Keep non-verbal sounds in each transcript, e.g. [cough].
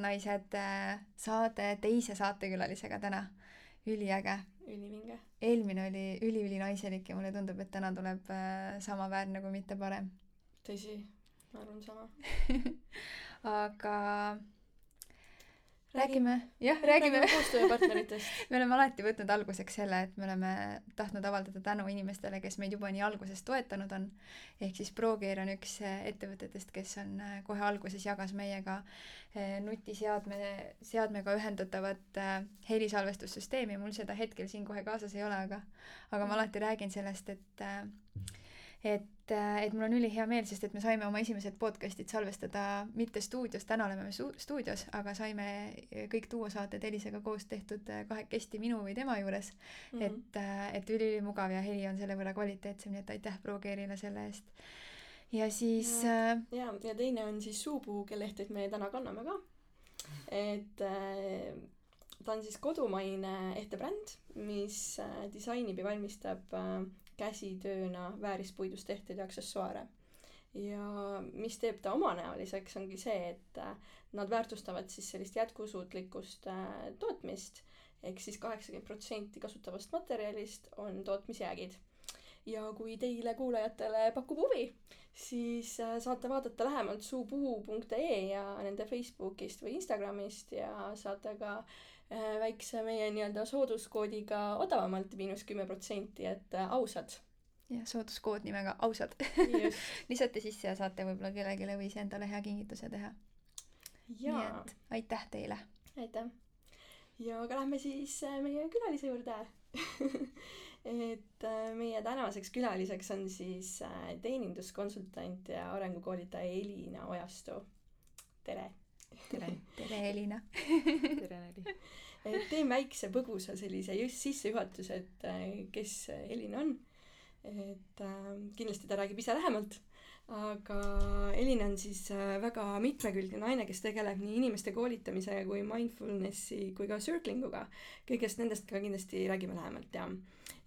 ausad naised äh, saade teise saatekülalisega täna. üliäge. ülivinge. eelmine oli üli-ülinaiselik ja mulle tundub, et täna tuleb äh, samaväärne kui mitte parem. tõsi, ma arvan sama. [laughs] aga räägime, jah, räägime. koostööpartneritest. [laughs] me oleme alati võtnud alguseks selle, et me oleme tahtnud avaldada tänu inimestele, kes meid juba nii algusest toetanud on. ehk siis ProGear on üks eh, ettevõtetest, kes on eh, kohe alguses jagas meiega eh, nutiseadme, seadmega ühendatavat helisalvestussüsteemi, mul seda hetkel siin kohe kaasas ei ole, aga aga ma alati räägin sellest, et et, et mul on ülihea meel, sest et me saime oma esimesed podcast'id salvestada mitte stuudios, täna oleme me stuudios, aga saime kõik duosaated Elisega koos tehtud eh, kahekesti minu või tema juures mm. -hmm. et, et üliülimugav ja heli on selle võrra kvaliteetsem, nii et aitäh ProGearile selle eest. ja siis Ja. äh, ja, ja teine on siis Suupuu, kelle ehteid me täna kanname ka. et äh, ta on siis kodumaine ehtebränd, mis äh, disainib ja valmistab äh, käsitööna väärispuidust tehteid ja aksessuaare. ja mis teeb ta omanäoliseks, ongi see, et äh, nad väärtustavad siis sellist jätkusuutlikkust äh, tootmist ehk siis kaheksakümmend protsenti kasutavast materjalist on tootmisjäägid ja kui teile kuulajatele pakub huvi, siis äh, saate vaadata lähemalt suupuhu.ee ja nende Facebookist või Instagramist ja saate ka väikse meie nii-öelda sooduskoodiga odavamalt miinus kümme protsenti, et äh, ausad. ja sooduskood nimega ausad [laughs] lisate sisse ja saate võib-olla kellelegi või endale hea kingituse teha. nii et aitäh teile. aitäh. ja aga lähme siis äh, meie külalise juurde. [laughs] et äh, meie tänaseks külaliseks on siis äh, teeninduskonsultant ja arengukoolitaja Elina Ojastu. tere. tere, tere Elina. tere, Neli. et teen väikse põgusa sellise just sissejuhatuse, et äh, kes Elina on. et äh, kindlasti ta räägib ise lähemalt, aga Elina on siis väga mitmekülgne naine, kes tegeleb nii inimeste koolitamise kui mindfulnessi kui ka circling uga. kõigest nendest ka kindlasti räägime lähemalt ja,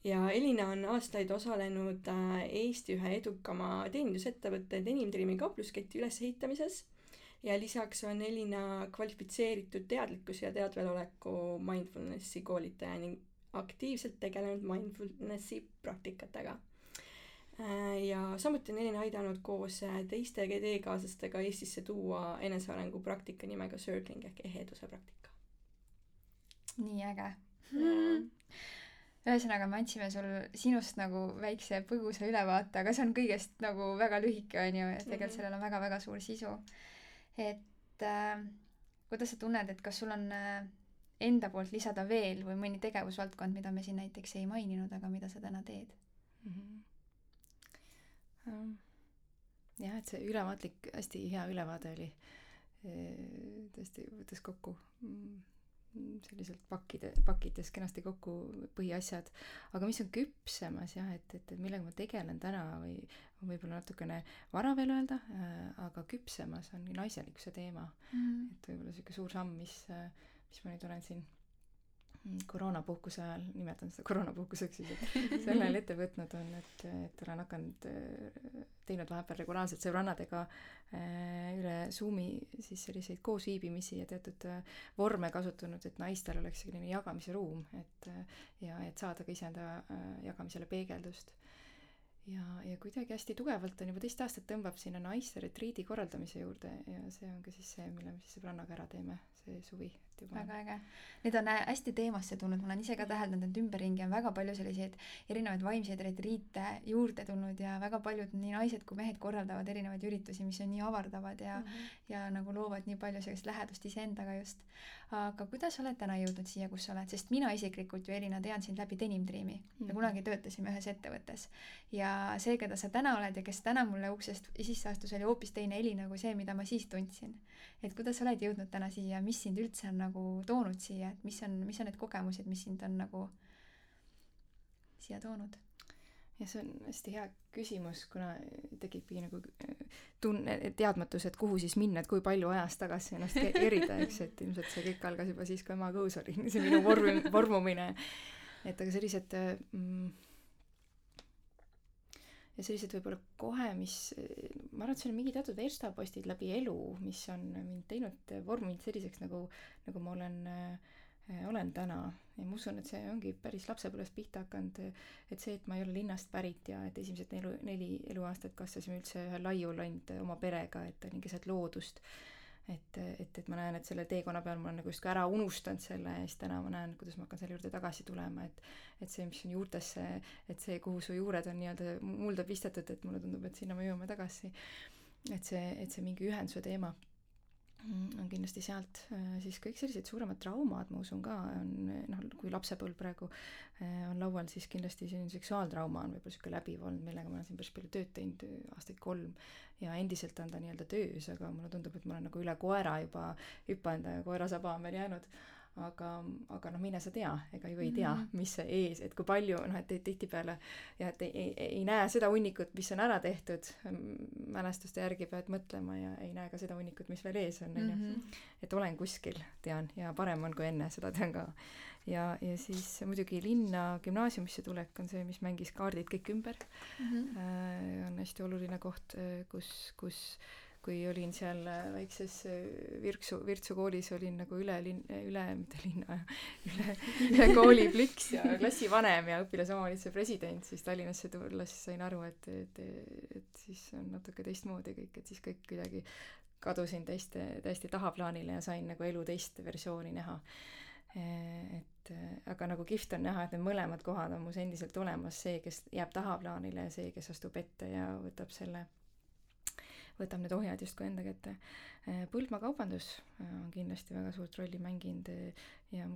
ja Elina on aastaid osalenud Eesti ühe edukama teenindusettevõtte Denim Dreami kauplusketi ülesehitamises ja lisaks on Elina kvalifitseeritud teadlikkuse ja teadveloleku mindfulnessi koolitaja ning aktiivselt tegelenud mindfulnessi praktikatega. ja samuti on Elina aidanud koos äh, teiste teekaaslastega Eestisse tuua enesearengu praktika nimega circling ehk eheduse praktika. nii äge. ühesõnaga, me andsime sul sinust nagu väikse põgusa ülevaate, aga see on kõigest nagu väga lühike, on ju, ja tegelikult Mhm. sellel on väga-väga suur sisu. Et äh, kuidas sa tunned, et kas sul on äh, enda poolt lisada veel või mõni tegevusvaldkond, mida me siin näiteks ei maininud, aga mida sa täna teed? Ähm, jah, et see ülevaatlik, hästi hea ülevaade oli. tõesti võttis kokku mm, selliselt pakkide, pakkides kenasti kokku põhiasjad. aga mis on küpsemas jah, et, et, millega ma tegelen täna või võib-olla natukene vara veel öelda, aga küpsemas on naiselikkuse teema. et võib-olla niisugune suur samm, mis, mis ma nüüd olen siin mm, koroonapuhkuse ajal, nimetan seda koroonapuhkuseks siis, et sel ajal ette võtnud on, et, et olen hakanud, teinud vahepeal regulaarselt sõbrannadega äh, üle Zoomi siis selliseid koosviibimisi ja teatud äh, vorme kasutanud, et naistel oleks selline jagamise ruum, et äh, ja et saada ka iseenda jagamisele peegeldust. Ja, ja kuidagi hästi tugevalt on juba teist aastat tõmbab sinna naiste retriidi korraldamise juurde ja see on ka siis see, mille me siis sõbrannaga ära teeme see suvi, et juba väga äge. Need on hästi teemasse tulnud, ma olen ise ka täheldanud, et ümberringi on väga palju selliseid erinevaid vaimseid retriite juurde tulnud ja väga paljud nii naised kui mehed korraldavad erinevaid üritusi, mis on nii avardavad ja mm. -hmm. ja nagu loovad nii palju sellist lähedust iseendaga just. aga kuidas sa oled täna jõudnud siia, kus sa oled, sest mina isiklikult ju, Elina, tean sind läbi Denim Dreami mm. -hmm. me Mhm. kunagi töötasime ühes ettevõttes ja see, keda sa täna oled ja kes täna mulle uksest sisse astus, oli hoopis teine Elina kui see, mida ma siis tundsin. et kuidas sa oled jõudnud täna siia, mis sind üldse on nagu toonud siia, et mis on, mis on need kogemused, mis sind on nagu siia toonud? ja see on hästi hea küsimus, kuna tekibki nagu äh, tunne, teadmatus, et kuhu siis minna, et kui palju ajas tagasi ennast ke- kerida, eks, et ilmselt see kõik algas juba siis, kui ema kõhus oli, see minu vorm, vormumine. et aga sellised mm, ja sellised võib-olla kohe, mis, ma arvan, et seal on mingi teatud verstapostid läbi elu, mis on mind teinud, vorminud selliseks, nagu, nagu ma olen äh, olen täna ja ma usun, et see ongi päris lapsepõlvest pihta hakanud, et see, et ma ei ole linnast pärit ja et esimesed nelu, neli eluaastat kasvasime üldse ühel laiul ainult oma perega, et olin keset loodust. Et, et, et ma näen, et selle teekonna peal ma olen nagu justkui ära unustanud selle ja siis täna ma näen, kuidas ma hakkan selle juurde tagasi tulema, et et see, mis on juurtesse, et see, kuhu su juured on nii-öelda mulda pistetud, et mulle tundub, et sinna me jõuame tagasi. et see, et see mingi ühenduse teema on kindlasti sealt, äh, siis kõik sellised suuremad traumad, ma usun ka, on noh, kui lapsepõlv praegu äh, on laual, siis kindlasti selline seksuaaltrauma on võib-olla niisugune läbiv olnud, millega ma olen siin päris palju tööd teinud, aastaid kolm, ja endiselt on ta nii-öelda töös, aga mulle tundub, et ma olen nagu üle koera juba hüpanud ja koera saba on veel jäänud aga, aga noh, mine sa tea, ega ju ei tea, mhm. mis see ees, et kui palju noh, et tihtipeale jah, et ei, ei, ei näe seda hunnikut, mis on ära tehtud, mälestuste järgi pead mõtlema ja ei näe ka seda hunnikut, mis veel ees on, on ju. Mhm. et olen kuskil, tean, ja parem on kui enne, seda tean ka. ja, ja siis muidugi linna gümnaasiumisse tulek on see, mis mängis kaardid kõik ümber mm. -hmm. Äh, on hästi oluline koht, äh, kus, kus kui olin seal äh, väikses äh, Virksu, Virtsu koolis, olin nagu üle linn, üle, mitte linna, üle, üle kooli pliks ja klassivanem ja õpilasomavalitsuse president, siis Tallinnasse tulles sain aru, et, et, et siis on natuke teistmoodi kõik, et siis kõik kuidagi kadusin täiesti, täiesti tahaplaanile ja sain nagu elu teist versiooni näha. et aga nagu kihvt on näha, et need mõlemad kohad on mus endiselt olemas, see, kes jääb tahaplaanile ja see, kes astub ette ja võtab selle võtab need ohjad justkui enda kätte. Äh, Põldmaakaubandus äh, on kindlasti väga suurt rolli mänginud äh, ja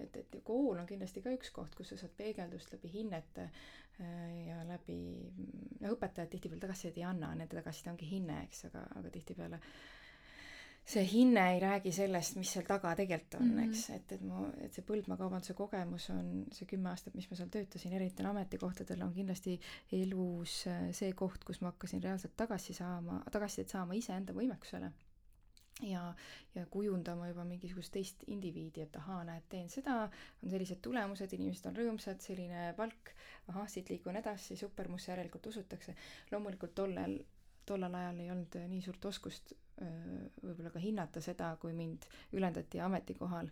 et, et kool on kindlasti ka üks koht, kus sa saad peegeldust läbi hinnete ja läbi, noh õpetajad tihtipeale tagasisidet ei anna, nende tagasiside ongi hinne, eks, aga, aga tihtipeale äh, see hinne ei räägi sellest, mis seal taga tegelikult on mm, -hmm. eks, et, et mu, et see põldmaakaubanduse kogemus on see kümme aastat, mis ma seal töötasin, erinevatel ametikohtadel, on kindlasti elus äh, see koht, kus ma hakkasin reaalselt tagasi saama, tagasisidet saama iseenda võimekusele. ja, ja kujundama juba mingisugust teist indiviidi, et ahaa, näed, teen seda, on sellised tulemused, inimesed on rõõmsad, selline palk, ahah, siit liigun edasi, super, musse järelikult usutakse. loomulikult tollel tollel ajal ei olnud nii suurt oskust võib-olla ka hinnata seda, kui mind ülendati ametikohal,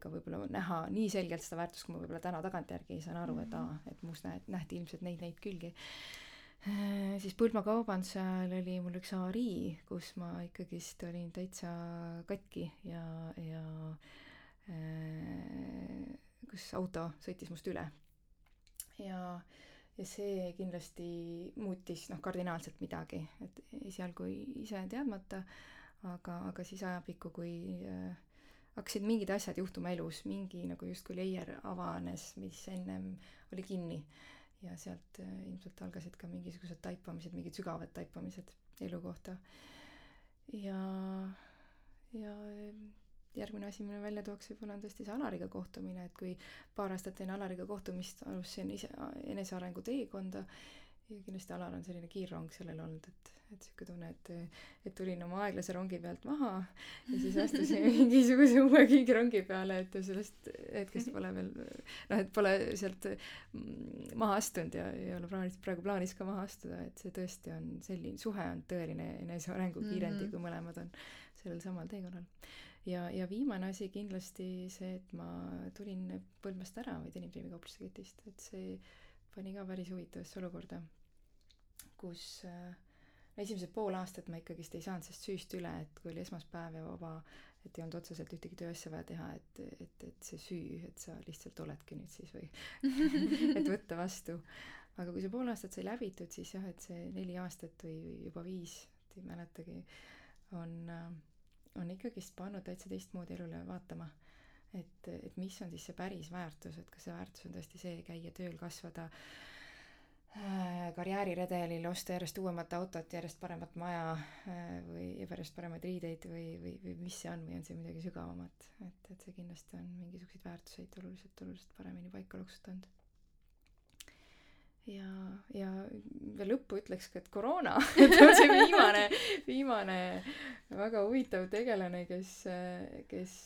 ka võib-olla näha nii selgelt seda väärtust, kui ma võib-olla täna tagantjärgi saan aru, et aa, et must näed, nähti ilmselt neid, neid külgi. siis Põlvakaubanduse ajal oli mul üks avarii, kus ma ikkagist olin täitsa katki ja, ja kus auto sõitis must üle. ja äh, ja see kindlasti muutis noh, kardinaalselt midagi, et esialgu ise teadmata, aga, aga siis ajapikku, kui äh, hakkasid mingid asjad juhtuma elus, mingi nagu justkui leier avanes, mis ennem oli kinni ja sealt äh, ilmselt algasid ka mingisugused taipamised, mingid sügavad taipamised elu kohta. ja, ja järgmine asi, mille välja tooks võib-olla on tõesti see Alariga kohtumine, et kui paar aastat enne Alariga kohtumist alustasin ise enesearengu teekonda ja kindlasti Alar on selline kiirrong sellel olnud, et, et sihuke tunne, et, et tulin oma aeglase rongi pealt maha ja siis astusin [laughs] mingisuguse uue kiirrongi peale, et sellest hetkest pole veel noh, et pole sealt maha astunud ja ei ole plaanis, praegu plaanis ka maha astuda, et see tõesti on selline, suhe on tõeline enesearengu kiirendi mm, -hmm. kui mõlemad on sellel samal teekonnal ja, ja viimane asi kindlasti see, et ma tulin Põlvast ära või Denim kaupluste ketist, et see pani ka päris huvitavasse olukorda, kus äh, esimesed pool aastat ma ikkagist ei saanud sellest süüst üle, et kui oli esmaspäev ja vaba, et ei olnud otseselt ühtegi tööasja vaja teha, et, et, et see süü, et sa lihtsalt oledki nüüd siis või [laughs] et võtta vastu. aga kui see pool aastat sai läbitud, siis jah, et see neli aastat või, või juba viis, et ei mäletagi, on äh, on ikkagist pannud täitsa teistmoodi elule vaatama. et, et mis on siis see päris väärtus, et kas see väärtus on tõesti see, käia tööl, kasvada äh, karjääriredelil, osta järjest uuemat autot, järjest paremat maja äh, või järjest paremaid riideid või, või, või mis see on või on see midagi sügavamat, et, et see kindlasti on mingisuguseid väärtuseid oluliselt, oluliselt paremini paika loksutanud. Ja, ja veel lõppu ütleks ka, et koroona [laughs] et on see viimane, viimane väga huvitav tegelane, kes, kes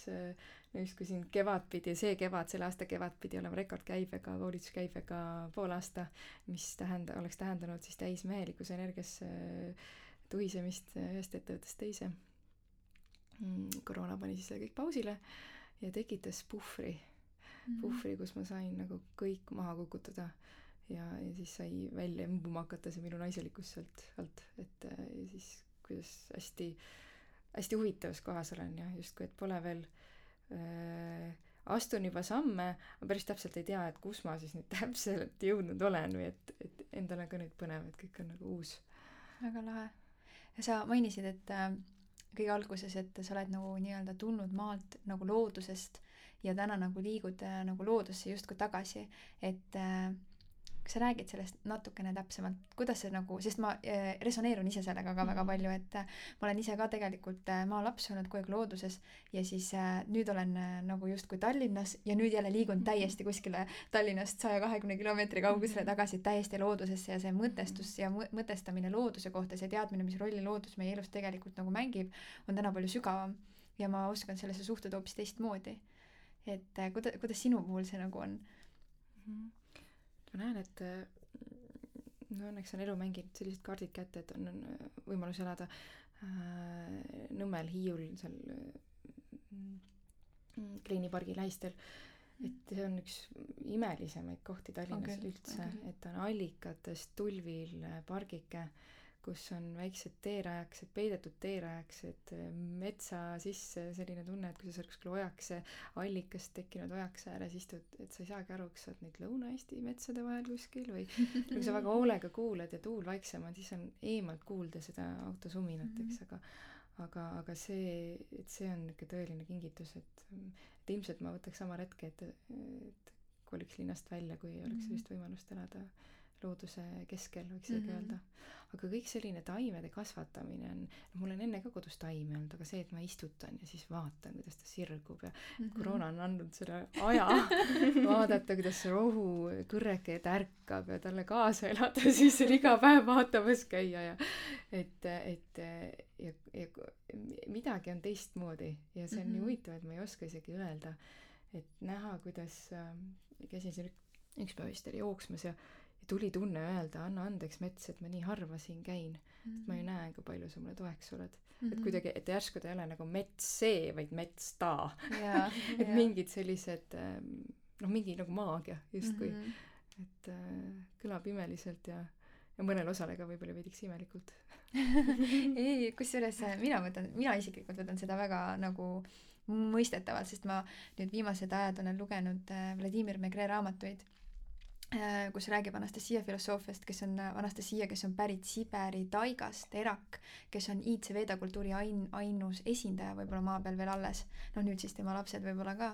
justkui siin kevad pidi, see kevad, selle aasta kevad pidi olema rekordkäibega, koolituskäibega pool aasta, mis tähenda-, oleks tähendanud siis täismehelikkuse energiasse tuhisemist ühest ettevõttest teise. Mm, koroona pani siis selle kõik pausile ja tekitas puhvri. Mm, puhvri, kus ma sain nagu kõik maha kukutada ja, ja siis sai välja imbuma hakata see minu naiselikkus sealt alt, et ja siis kuidas hästi, hästi huvitavas kohas olen ja justkui, et pole veel äh, astun juba samme, ma päris täpselt ei tea, et kus ma siis nüüd [laughs] täpselt jõudnud olen või et, et endal on ka nüüd põnev, et kõik on nagu uus. väga lahe. ja sa mainisid, et äh, kõige alguses, et sa oled nagu nii-öelda tulnud maalt nagu loodusest ja täna nagu liigud äh, nagu loodusse justkui tagasi, et äh, kas sa räägid sellest natukene täpsemalt, kuidas see nagu, sest ma äh, resoneerun ise sellega ka väga mhm. palju, et äh, ma olen ise ka tegelikult äh, maalaps olnud kogu aeg looduses ja siis nüüd olen nagu justkui Tallinnas ja nüüd jälle liigun mhm. täiesti kuskile Tallinnast saja kahekümne kilomeetri kaugusele mhm. tagasi täiesti loodusesse ja see mõtestus ja mõ mõtestamine looduse kohta, see teadmine, mis rolli loodus meie elus tegelikult nagu mängib, on täna palju sügavam ja ma oskan sellesse suhtuda hoopis teistmoodi. et kuida-, kuidas sinu puhul see nagu on mm? -hmm ma näen, et no õnneks on elu mänginud sellised kaardid kätte, et on, on võimalus elada äh, Nõmmel, Hiiul, seal äh, Kleini pargi lähistel. et see on üks imelisemaid kohti Tallinnas okay, üldse okay., et on allikatest tulvil pargike äh, kus on väiksed teerajaksed, peidetud teerajaksed metsa sisse, selline tunne, et kui sa kuskil ojakse, allikast tekkinud ojakse ääres istud, et sa ei saagi aru, kas sa oled nüüd Lõuna-Eesti metsade vahel kuskil või kui sa väga hoolega kuulad ja tuul vaiksem on, siis on eemalt kuulda seda auto suminat, eks, aga aga, aga see, et see on niisugune tõeline kingitus, et et ilmselt ma võtaks sama retke, et, et koliks linnast välja, kui oleks sellist võimalust elada looduse keskel, võiks isegi mm -hmm. öelda. Aga kõik selline taimede kasvatamine on, mul on enne ka kodus taimi olnud, aga see, et ma istutan ja siis vaatan, kuidas ta sirgub ja mm -hmm. koroona on andnud selle aja [laughs] vaadata, kuidas see rohukõrreke tärkab ja talle kaasa elada, [laughs] siis seal iga päev vaatamas käia ja et, et ja, ja midagi on teistmoodi ja see on mm -hmm. nii huvitav, et ma ei oska isegi öelda, et näha, kuidas äh, käisin siin üks päev vist oli jooksmas ja tuli tunne öelda, anna andeks mets, et ma nii harva siin käin mm. -hmm. ma ju näen, kui palju sa mulle toeks oled mm. -hmm. et kuidagi, et järsku ta ei ole nagu mets see, vaid mets ta [laughs] et mingid sellised ähm, noh, mingi nagu maagia justkui mm. -hmm. et äh, kõlab imeliselt ja, ja mõnele osale ka võib-olla veidiks imelikult [laughs] ei, kusjuures äh, mina võtan, mina isiklikult võtan seda väga nagu mõistetavalt, sest ma nüüd viimased ajad olen lugenud äh, Vladimir Megre raamatuid kus räägib Anastasia filosoofiast, kes on äh, Anastasia, kes on pärit Siberi taigast, Erak, kes on iidse veeda kultuuri ain-, ainus esindaja võib-olla maa peal veel alles, noh nüüd siis tema lapsed võib-olla ka,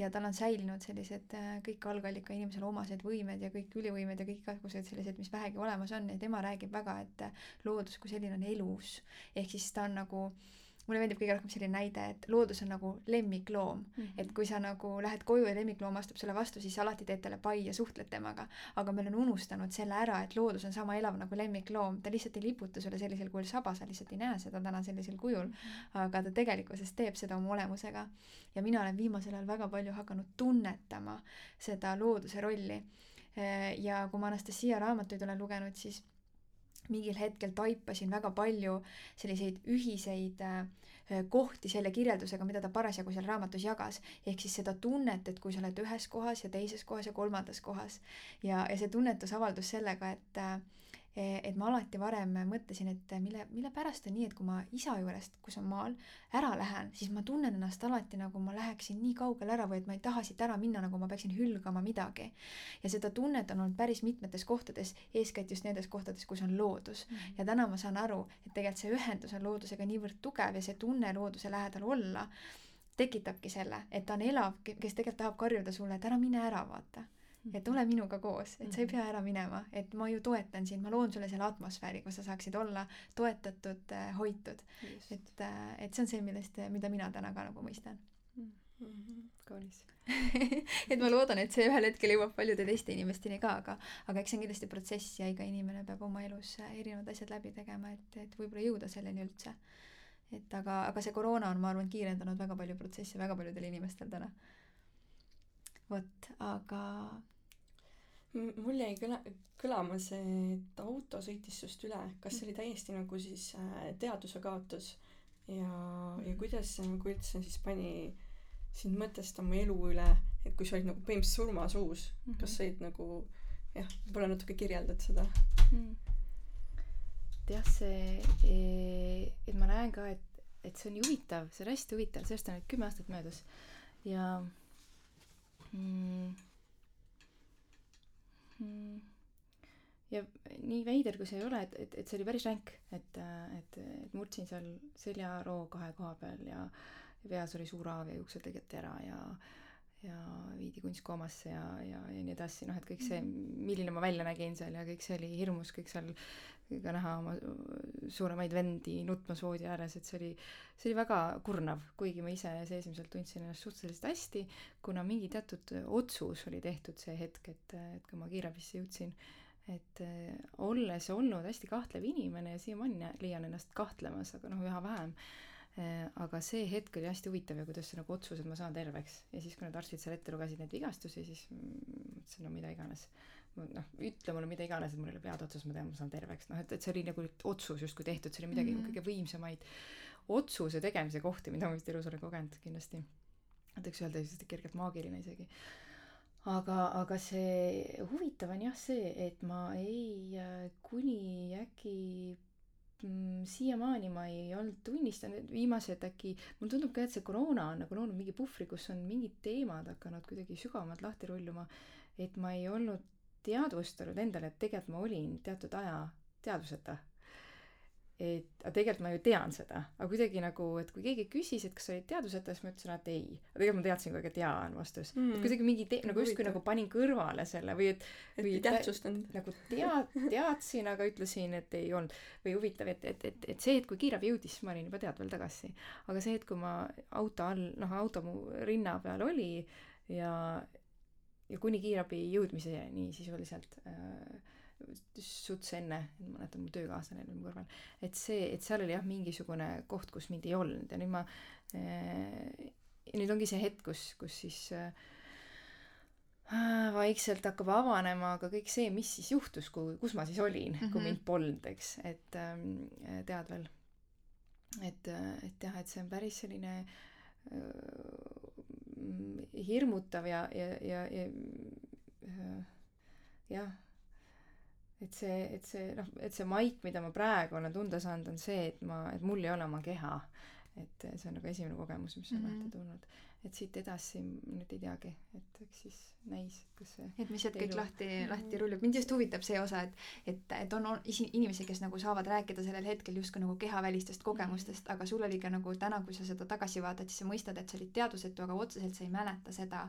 ja tal on säilinud sellised äh, kõik algallika inimesele omased võimed ja kõik ülivõimed ja kõik igasugused sellised, mis vähegi olemas on. Ja tema räägib väga, et loodus kui selline on elus, ehk siis ta on nagu äh, mulle meeldib kõige rohkem selline näide, et loodus on nagu lemmikloom mm. -hmm. et kui sa nagu lähed koju ja lemmikloom astub sulle vastu, siis alati teed talle pai ja suhtled temaga. aga me oleme unustanud selle ära, et loodus on sama elav nagu lemmikloom, ta lihtsalt ei liputa sulle sellisel kujul saba, sa lihtsalt ei näe seda täna sellisel kujul. -hmm. aga ta tegelikkuses teeb seda oma olemusega. ja mina olen viimasel ajal väga palju hakanud tunnetama seda looduse rolli. ja kui ma Anastasia raamatuid olen lugenud, siis mingil hetkel taipasin väga palju selliseid ühiseid äh, kohti selle kirjeldusega, mida ta parasjagu seal raamatus jagas. ehk siis seda tunnet, et kui sa oled ühes kohas ja teises kohas ja kolmandas kohas. ja, ja see tunnetus avaldus sellega, et äh, et ma alati varem mõtlesin, et mille, mille pärast on nii, et kui ma isa juurest, kus on maal, ära lähen, siis ma tunnen ennast alati nagu ma läheksin nii kaugele ära või et ma ei taha siit ära minna, nagu ma peaksin hülgama midagi. ja seda tunnet on olnud päris mitmetes kohtades, eeskätt just nendes kohtades, kus on loodus mm. -hmm. ja täna ma saan aru, et tegelikult see ühendus on loodusega niivõrd tugev ja see tunne looduse lähedal olla tekitabki selle, et ta on elav, kes tegelikult tahab karjuda sulle, et ära mine ära, vaata et ole minuga koos, et sa ei mhm. pea ära minema, et ma ju toetan sind, ma loon sulle selle atmosfääri, kus sa saaksid olla toetatud, äh, hoitud. et, äh, et see on see, millest, mida mina täna ka nagu mõistan mm. Mhm. kaunis [laughs] et ma loodan, et see ühel hetkel jõuab paljude teiste inimesteni ka, aga aga eks see on kindlasti protsess ja iga inimene peab oma elus äh, erinevad asjad läbi tegema, et, et võib-olla jõuda selleni üldse. et aga, aga see koroona on, ma arvan, kiirendanud väga palju protsesse väga paljudel inimestel täna. Vot, aga mul jäi kõla- kõlama see et auto sõitis sinust üle. Kas see oli täiesti nagu siis äh, teadvuse kaotus? Ja ja kuidas see nagu üldse siis pani sind mõtestama elu üle? Et kui sa olid nagu põhimõtteliselt surmasuus kas sa olid nagu jah võib-olla natuke kirjeldad seda? Mm. jah see e- et ma näen ka et et see on nii huvitav see on hästi huvitav sellest on nüüd kümme aastat möödas. Ja mm, mm, ja nii veider kui see ei ole et et et see oli päris ränk et et et murdsin seal seljaroo kahe koha peal ja ja peas oli suur haav ja juuksed lõigati ära ja ja viidi kunstkoomasse ja, ja, ja nii edasi, noh et kõik see, milline ma välja nägin seal ja kõik see oli hirmus, kõik seal ka näha oma suuremaid vendi nutmas voodi ääres, et see oli, see oli väga kurnav, kuigi ma ise seesmiselt tundsin ennast suhteliselt hästi, kuna mingi teatud otsus oli tehtud see hetk, et, et kui ma kiirabisse jõudsin, et äh, olles olnud hästi kahtlev inimene ja siiamaani leian ennast kahtlemas, aga noh, üha vähem äh,, aga see hetk oli hästi huvitav ja kuidas see nagu otsus, et ma saan terveks. Ja siis, kui need arstid seal ette lugesid neid vigastusi, siis mõtlesin, no mida iganes noh, ütle mulle mida iganes, et mul ei ole pead otsas, ma tean, ma saan terveks, noh et, et see oli nagu otsus justkui tehtud, see oli midagi mm -hmm. kõige võimsamaid otsuse tegemise kohti, mida ma vist elus olen kogenud kindlasti. et võiks öelda lihtsalt kergelt maagiline isegi. aga, aga see huvitav on jah see, et ma ei, kuni äkki mm, siiamaani ma ei olnud tunnistanud, viimased äkki, mulle tundub ka, et see koroona on nagu loonud mingi puhvri, kus on mingid teemad hakanud kuidagi sügavamalt lahti rulluma, et ma ei olnud teadvustanud endale, et tegelikult ma olin teatud aja teadvuseta. et, aga tegelikult ma ju tean seda, aga kuidagi nagu, et kui keegi küsis, et kas sa olid teadvuseta, siis ma ütlesin, et ei. aga tegelikult ma teadsin kogu aeg, et jaa on vastus mm.. et kuidagi mingi te-, nagu justkui nagu panin kõrvale selle või et et ei tähtsustanud. nagu tead-, teadsin, aga ütlesin, et ei olnud. või huvitav, et, et, et, et see, et kui kiirabi jõudis, siis ma olin juba teadvel tagasi. aga see, et kui ma auto all, noh, auto mu rinna peal oli ja ja kuni kiirabi jõudmiseni sisuliselt äh, suts enne, ma mäletan, mu töökaaslane oli mu kõrval, et see, et seal oli jah, mingisugune koht, kus mind ei olnud ja nüüd ma äh,, nüüd ongi see hetk, kus, kus siis äh, vaikselt hakkab avanema ka kõik see, mis siis juhtus, kui, kus ma siis olin mm, -hmm. kui mind polnud, eks, et ähm, teadvel. et, et jah, et see on päris selline äh, hirmutav ja, ja, ja, ja äh, jah, et see, et see noh, et see maik, mida ma praegu olen tunda saanud, on see, et ma, et mul ei ole oma keha. et see on nagu esimene kogemus, mis on mm -hmm. lahti tulnud. Et siit edasi nüüd ei teagi, et eks siis näis, kas see et mis sealt kõik lahti, lahti rullub. mind just huvitab see osa, et, et, et on, on isi- inimesi, kes nagu saavad rääkida sellel hetkel justkui nagu kehavälistest kogemustest, aga sul oli ka nagu täna, kui sa seda tagasi vaatad, siis sa mõistad, et sa olid teadvusetu, aga otseselt sa ei mäleta seda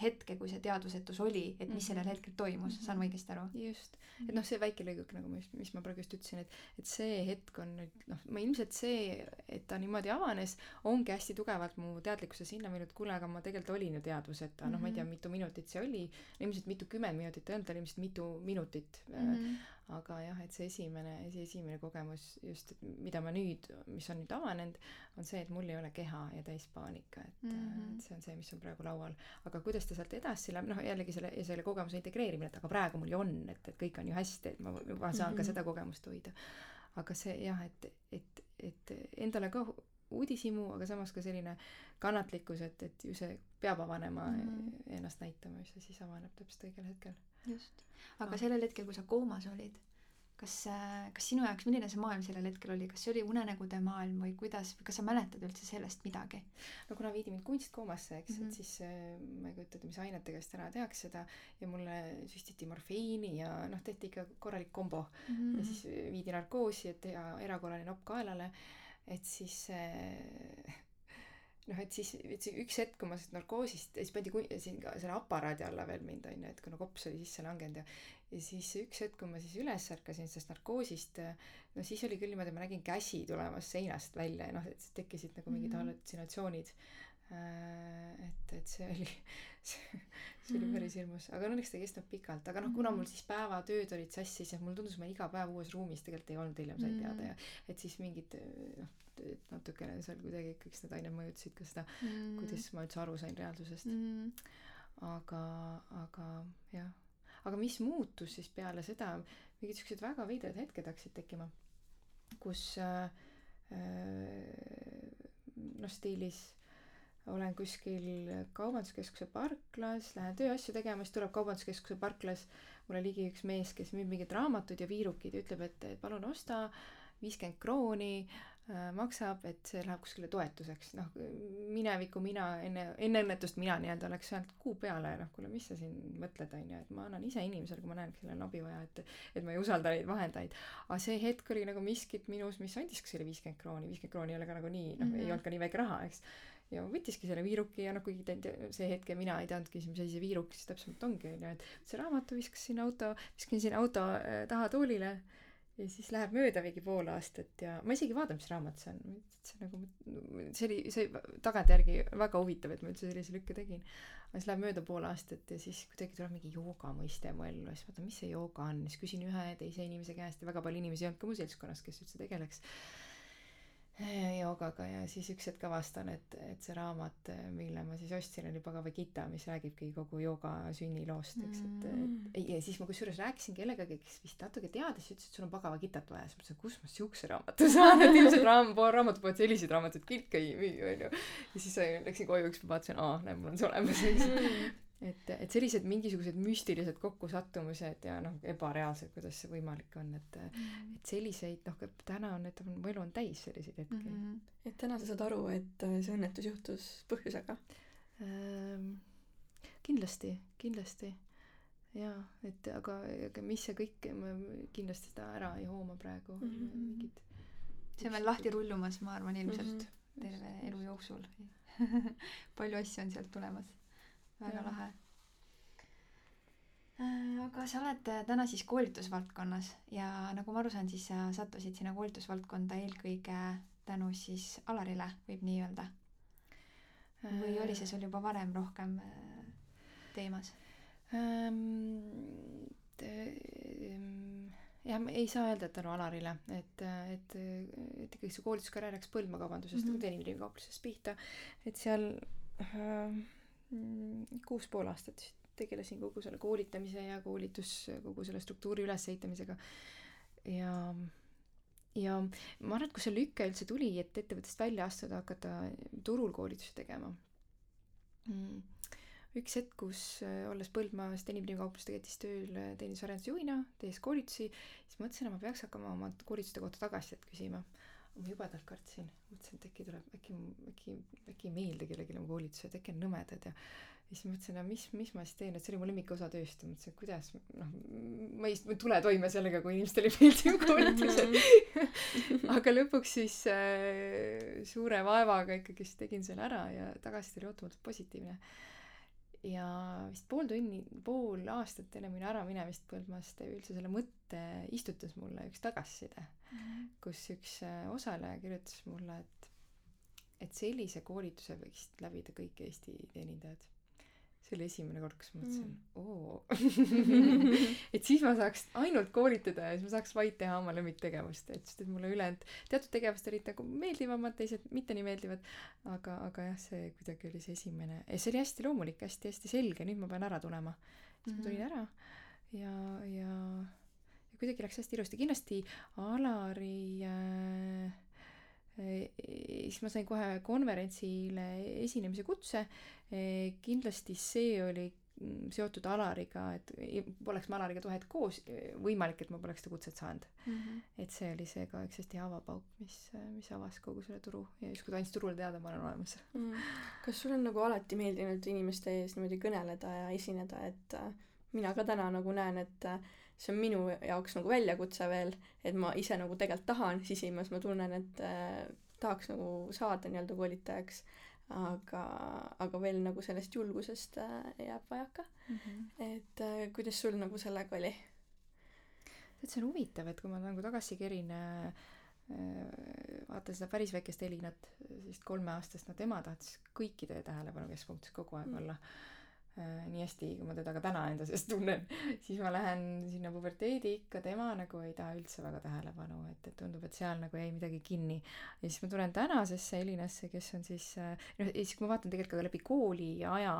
hetke, kui see teadvusetus oli, et mis sellel hetkel toimus, saan ma õigesti aru? just, et noh, see väike lõiguk nagu mis, mis ma praegu just ütlesin, et, et see hetk on nüüd noh, ma ilmselt see, et ta niimoodi avanes, ongi hästi tugevalt mu teadlikkuse sinna viinud, kuule, aga ma tegelikult olin ju teadvuseta, noh, ma ei tea, mitu minutit see oli, ilmselt mitukümmend minutit ei olnud, ilmselt mitu minutit mm. -hmm. Aga jah, et see esimene, see esimene kogemus just, mida ma nüüd, mis on nüüd avanenud, on see, et mul ei ole keha ja täis paanika, et mm, -hmm. et see on see, mis on praegu laual. aga kuidas ta sealt edasi läheb, noh jällegi selle, selle kogemuse integreerimine, et aga praegu mul ju on, et, et kõik on ju hästi, et ma, ma saan mm -hmm. ka seda kogemust hoida. aga see jah, et, et, et endale ka uudishimu, aga samas ka selline kannatlikkus, et, et ju see peab avanema mm, -hmm. ennast näitama, ju see siis avaneb täpselt õigel hetkel. Just. aga ah. sellel hetkel, kui sa koomas olid, kas, kas sinu jaoks, milline see maailm sellel hetkel oli, kas see oli unenägude maailm või kuidas, kas sa mäletad üldse sellest midagi? no kuna viidi mind kunstkoomasse, eks mm, -hmm. et siis äh, ma ei kujuta ette, mis ainetega ära tehakse seda ja mulle süstiti morfiini ja noh, tehti ikka korralik kombo mm. -hmm. ja siis viidi narkoosi, et teha erakorraline nopp kaelale, et siis äh, noh, et siis, et see üks hetk, kui ma sellest narkoosist, siis pandi kun- siin ka selle aparaadi alla veel mind onju, et kuna kops oli sisse langenud ja ja siis üks hetk, kui ma siis üles ärkasin sellest narkoosist, no siis oli küll niimoodi, ma nägin käsi tulemas seinast välja ja noh, et tekkisid nagu mingid mm -hmm. hallutsinatsioonid Äh, et, et see oli [laughs] see, see oli päris hirmus, aga õnneks ta ei kestnud pikalt, aga noh, kuna mul siis päevatööd olid sassis ja mulle tundus, ma iga päev uues ruumis tegelikult ei olnud, hiljem sain teada ja et siis mingid noh, et natukene seal kuidagi kõik need ained mõjutasid ka seda mm., kuidas ma üldse aru sain reaalsusest. Mm.. aga, aga jah, aga mis muutus siis peale seda, mingid siuksed väga veidrad hetked hakkasid tekkima, kus äh, äh noh, stiilis olen kuskil Kaubanduskeskuse parklas, lähen tööasju tegema, siis tuleb Kaubanduskeskuse parklas mulle ligi üks mees, kes müüb mingeid raamatuid ja viirukeid ja ütleb, et, et palun osta, viiskümmend krooni maksab, et see läheb kuskile toetuseks. noh, mineviku mina, enne, enne õnnetust mina nii-öelda oleks öelnud kuu peale, noh kuule, mis sa siin mõtled, on ju, et ma annan ise inimesele, kui ma näen, kellel on abi vaja, et et ma ei usalda neid vahendajaid. aga see hetk oli nagu miskit minus, mis andiski selle viiskümmend krooni, viiskümmend krooni ei ole ka nagu nii, noh mm -hmm. ei olnud ka nii väike raha, eks ja võttiski selle viiruki ja noh, kuigi ta see hetk ja mina ei teadnudki, mis asi see viiruk siis täpsemalt ongi, onju, et see raamatu viskas sinna auto, viskasin sinna auto äh, taha toolile ja siis läheb mööda mingi pool aastat ja ma isegi ei vaadanud, mis raamat see on. see nagu, see oli, see tagantjärgi väga huvitav, et ma üldse sellise lükke tegin. aga siis läheb mööda pool aastat ja siis kuidagi tuleb mingi jooga mõiste mu ellu ja siis vaatan, mis see jooga on, siis küsin ühe teise inimese käest ja väga palju inimesi ei olnud ka mu seltskonnas, kes üldse tegeleks joogaga ja siis üks hetk avastan, et, et see raamat, mille ma siis ostsin, oli Bhagavad Gita, mis räägibki kogu jooga sünniloost, eks, et, et, et ja siis ma kusjuures rääkisin kellegagi, kes vist natuke teadis, ütles, et sul on Bhagavad Gitat vaja, siis ma mõtlesin, kus ma siukse raamatu [laughs] saan, et ilmselt raam-, raamatupood selliseid raamatuid kõik ei müü, onju. ja siis läksin koju, üks päev vaatasin, aa, näe, mul on see olemas, eks. Mm et, et sellised mingisugused müstilised kokkusattumused ja noh, ebareaalsed, kuidas see võimalik on, et mm. et selliseid noh, täna on, et mu elu on täis selliseid hetki mm. -hmm. et täna sa saad aru, et äh, see õnnetus juhtus põhjusega ähm,? kindlasti, kindlasti jaa, et aga, aga mis see kõik, ma kindlasti seda ära ei hooma praegu mm, -hmm. mingid see on veel lahti rullumas, ma arvan, ilmselt mm -hmm. terve elu jooksul [laughs] palju asju on sealt tulemas väga ja. lahe äh, aga sa oled äh, täna siis koolitusvaldkonnas ja nagu ma aru saan, siis sa sattusid sinna koolitusvaldkonda eelkõige tänu siis Alarile, võib nii öelda? või oli see sul juba varem rohkem äh, teemas ähm,? jah, ei saa öelda, et tänu Alarile, et, et, et ikkagi see koolituskarjäär läks põlvmakaubandusest mm -hmm. teenindajakauplusest pihta, et seal äh, kuus pool aastat tegelesin kogu selle koolitamise ja koolitus, kogu selle struktuuri ülesehitamisega. ja, ja ma arvan, et kui see lüke üldse tuli, et ettevõttest välja astuda, hakata turul koolitusi tegema. Mm, üks hetk, kus olles Põldmaas teenindajakaupluses tegelikult tööl teenindusarendusjuhina, tehes koolitusi, siis mõtlesin, et ma peaks hakkama oma koolituste kohta tagasisidet küsima ma jubedalt kartsin, mõtlesin, et äkki tuleb, äkki, äkki, äkki ei meeldi kellelegi mu koolitused, äkki on nõmedad ja siis mõtlesin, no mis, mis ma siis teen, et see oli mu lemmikosa tööst ja mõtlesin, et kuidas noh, ma ei, ma ei tule toime sellega, kui inimestele ei meeldi mu koolitused [laughs] aga lõpuks siis äh, suure vaevaga ikkagist tegin selle ära ja tagasiside oli ootamatult positiivne ja vist pool tunni, pool aastat enne minu äraminemist Põldmaast üldse selle mõtte istutas mulle üks tagasiside. Kus üks äh, osaleja kirjutas mulle, et et sellise koolituse võiksid läbida kõik Eesti teenindajad. See oli esimene kord, kus ma mõtlesin mm., oo [laughs] et siis ma saaks ainult koolitada ja siis ma saaks vaid teha oma lemmiktegevust, et sest et mulle ülejäänud teatud tegevused olid nagu meeldivamad, teised mitte nii meeldivad, aga, aga jah, see kuidagi oli see esimene. Ja see oli hästi loomulik hästi,, hästi-hästi selge, nüüd ma pean ära tulema. siis mm -hmm. ma tulin ära ja, ja kuidagi läks hästi ilusti, kindlasti Alari äh, siis ma sain kohe konverentsile esinemise kutse. kindlasti see oli mm, seotud Alariga, et poleks me Alariga too hetk koos, võimalik, et ma poleks seda kutset saanud mm. -hmm. et see oli see ka üks hästi avapauk, mis, mis avas kogu selle turu ja justkui ta andis turule teada, ma olen olemas mm. kas sul on nagu alati meeldinud inimeste ees niimoodi kõneleda ja esineda, et äh, mina ka täna nagu näen, et äh, see on minu jaoks nagu väljakutse veel, et ma ise nagu tegelikult tahan, sisimas ma tunnen, et äh, tahaks nagu saada nii-öelda koolitajaks, aga, aga veel nagu sellest julgusest äh, jääb vajaka mm. -hmm. et äh, kuidas sul nagu sellega oli? tead, see on huvitav, et kui ma nagu tagasi kerin äh, vaatan seda päris väikest Elinat, sellist kolmeaastast, no tema tahtis kõikide tähelepanu keskpunktis kogu aeg Mm. olla äh, nii hästi, kui ma teda ka täna enda sees tunnen, [laughs] siis ma lähen sinna puberteedi ikka, tema nagu ei taha üldse väga tähelepanu, et, et tundub, et seal nagu jäi midagi kinni. ja siis ma tulen tänasesse Elinasse, kes on siis äh, noh, ja siis kui ma vaatan tegelikult ka läbi kooli aja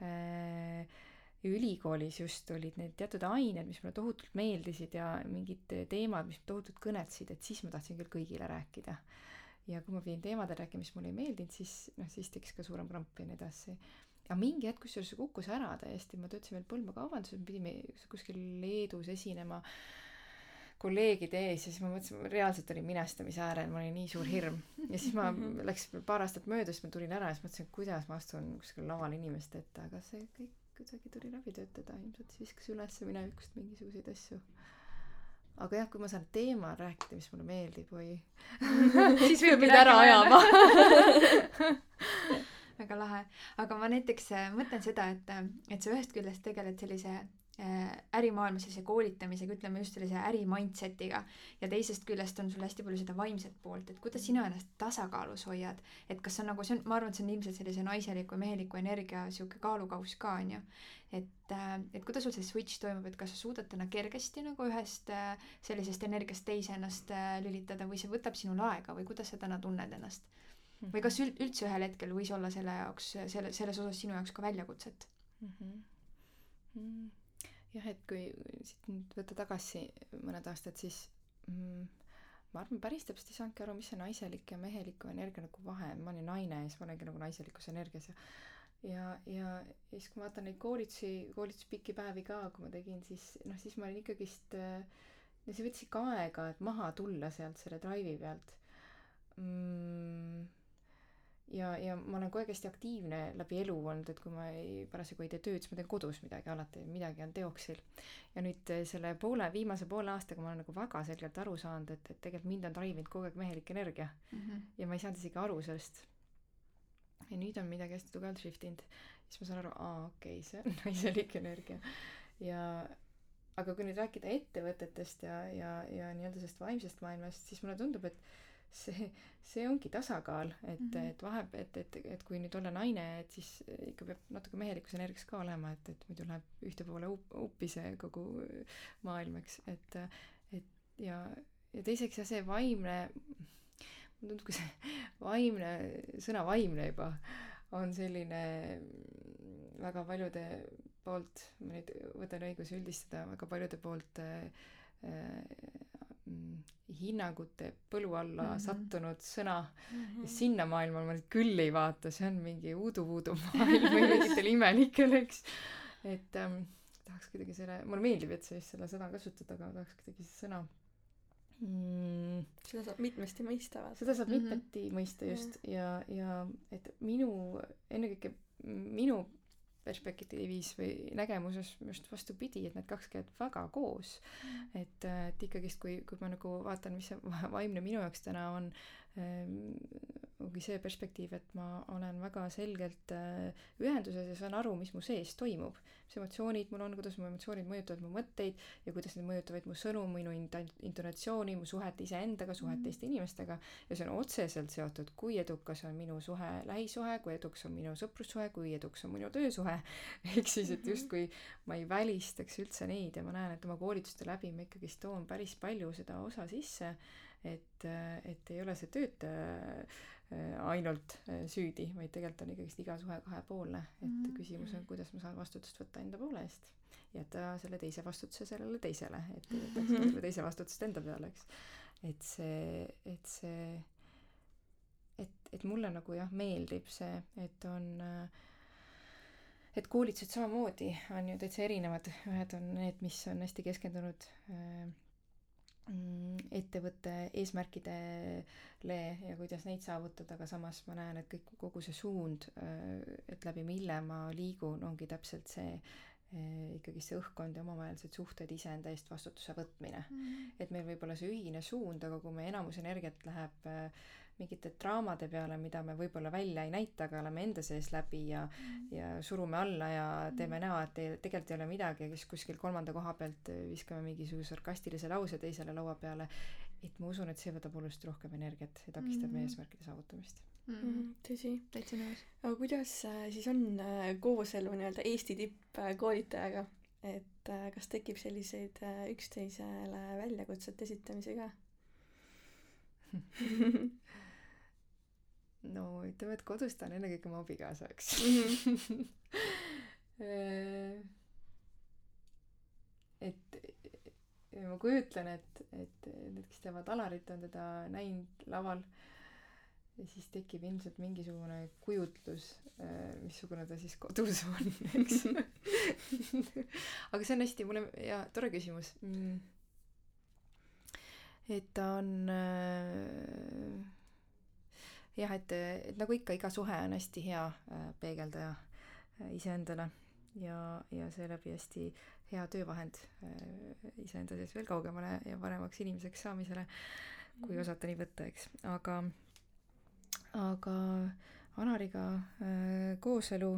äh, ülikoolis just olid need teatud ained, mis mulle tohutult meeldisid ja mingid teemad, mis tohutult kõnetasid, et siis ma tahtsin küll kõigile rääkida. ja kui ma pidin teemadel rääkima, mis mulle ei meeldinud, siis noh, siis tekkis ka suurem kramp ja nii edasi aga mingi hetk kusjuures see kukkus ära täiesti, ma töötasin veel me pidime kuskil Leedus esinema kolleegide ees ja siis ma mõtlesin, ma reaalselt olin minestamise äärel, mul oli nii suur hirm. ja siis ma, [laughs] läks paar aastat mööda, siis ma tulin ära ja siis mõtlesin, kuidas ma astun kuskil laval inimeste ette, aga see kõik kuidagi tuli läbi töötada, ilmselt siis viskas üles minevikust mingisuguseid asju. aga jah, kui ma saan teemal rääkida, mis mulle meeldib, oi. [laughs] Siis peab mind ära ajama [laughs] väga lahe, aga ma näiteks äh, mõtlen seda, et, äh, et sa ühest küljest tegeled sellise äh, ärimaailma sellise koolitamisega, ütleme just sellise äri mindset'iga ja teisest küljest on sul hästi palju seda vaimset poolt, et kuidas sina ennast tasakaalus hoiad, et kas on nagu see on, ma arvan, et see on ilmselt sellise naiseliku ja meheliku energia sihuke kaalukauss ka onju, et et kuidas sul see switch toimub, et kas sa suudad täna kergesti nagu ühest sellisest energiast teise ennast lülitada või see võtab sinul aega või kuidas sa täna tunned ennast? Või kas üld- üldse ühel hetkel võis olla selle jaoks selle selles osas sinu jaoks ka väljakutset mm? -hmm. Mm. jah, et kui siit nüüd võtta tagasi mõned aastad, siis mm, ma arvan, päris täpselt ei saanudki aru, mis see naiselik ja meheliku energia nagu vahe on, ma olin naine ja siis ma olengi nagu naiselikus energias ja ja, ja, siis, kui ma vaatan neid koolitusi, koolituspikki päevi ka, kui ma tegin, siis noh, siis ma olin ikkagist ja see võttis ikka aega, et maha tulla sealt selle drive'i pealt mm, ja, ja ma olen kogu aeg hästi aktiivne läbi elu olnud, et kui ma ei, parasjagu ei tee tööd, siis ma teen kodus midagi, alati midagi on teoksil. ja nüüd eh, selle poole, viimase poole aastaga ma olen nagu väga selgelt aru saanud, et, et tegelikult mind on drive inud kogu aeg mehelik energia mm. -hmm. ja ma ei saanud isegi aru sellest. ja nüüd on midagi hästi tugevalt shift inud, siis ma saan aru, aa okei okay,, see on [laughs] naiselik energia. ja aga kui nüüd rääkida ettevõtetest ja, ja, ja nii-öelda sellest vaimsest maailmast, siis mulle tundub, et see, see ongi tasakaal, et mm. -hmm. et vahe, et, et, et kui nüüd olla naine, et siis ikka peab natuke mehelikus energias ka olema, et, et muidu läheb ühte poole up, uppi see kogu maailm, eks, et, et ja, ja teiseks jah, see vaimne, mulle tundub, kui see vaimne, sõna vaimne juba on selline väga paljude poolt, ma nüüd võtan õiguse üldistada, väga paljude poolt äh, äh, hinnangute põlu alla mm Mhm. -hmm. sattunud sõna Mhm. ja sinna maailma ma nüüd küll ei vaata, see on mingi udu-vudu maailm või mingitel [laughs] imelikel, eks. et ähm, tahaks kuidagi selle, mulle meeldib, et sa just seda sõna kasutad, aga tahaks kuidagi see sõna mm, seda saab mitmesti mõista seda saab Mhm. mitmeti mõista just ja, ja et minu, ennekõike minu perspektiivis või nägemuses just vastupidi, et need kaks käivad väga koos. et, et ikkagist, kui, kui ma nagu vaatan, mis see va- [laughs] vaimne minu jaoks täna on ongi see perspektiiv, et ma olen väga selgelt äh, ühenduses ja saan aru, mis mu sees toimub. mis emotsioonid mul on, kuidas mu emotsioonid mõjutavad mu mõtteid ja kuidas need mõjutavad mu sõnu, minu int-, intonatsiooni, mu suhet iseendaga, suhet Mhm. teiste inimestega ja see on otseselt seotud, kui edukas on minu suhe, lähisuhe, kui edukas on minu sõprussuhe, kui edukas on minu töösuhe. [laughs] ehk siis, et justkui ma ei välistaks üldse neid ja ma näen, et oma koolituste läbi ma ikkagist toon päris palju seda osa sisse, et, et ei ole see töötaja äh, ainult äh, süüdi, vaid tegelikult on ikkagist iga suhe kahepoolne, et Mhm. küsimus on, kuidas ma saan vastutust võtta enda poole eest. jätta selle teise vastutuse sellele teisele, et ei võtaks ka selle teise vastutust enda peale, eks. et see, et see, et, et mulle nagu jah, meeldib see, et on äh, et koolitused samamoodi on ju täitsa erinevad, ühed on need, mis on hästi keskendunud äh, mm, ettevõtte eesmärkidele ja kuidas neid saavutada, aga samas ma näen, et kõik, kogu see suund, et läbi mille ma liigun, ongi täpselt see eh, ikkagi see õhkkond ja omavahelised suhted iseenda eest vastutuse võtmine. et meil võib olla see ühine suund, aga kui me enamus energiat läheb äh, mingite draamade peale, mida me võib-olla välja ei näita, aga oleme enda sees läbi ja ja surume alla ja teeme näo, et ei, tegelikult ei ole midagi ja siis kuskil kolmanda koha pealt viskame mingisuguse sarkastilise lause teisele laua peale, et ma usun, et see võtab oluliselt rohkem energiat ja takistab Mhm. meie eesmärkide saavutamist mm. mm,. tõsi. täitsa nõus. aga kuidas äh, siis on äh, kooselu nii-öelda Eesti tippkoolitajaga, et äh, kas tekib selliseid üksteisele väljakutsete esitamisi ka? [laughs] no ütleme, et kodus ta on ennekõike mu abikaasa, eks Mhm. [laughs] Äh, et ma kujutlen, et, et need, kes teavad Alarit, on teda näinud laval ja siis tekib ilmselt mingisugune kujutlus, missugune ta siis kodus on, eks. [laughs] aga see on hästi, mulle ja tore küsimus mm.. et ta on äh, jah, et, et nagu ikka, iga suhe on hästi hea äh, peegeldaja äh, iseendale. Ja, ja seeläbi hästi hea töövahend äh, iseenda sees veel kaugemale ja paremaks inimeseks saamisele, kui osata nii võtta, eks, aga, aga Anariga äh, kooselu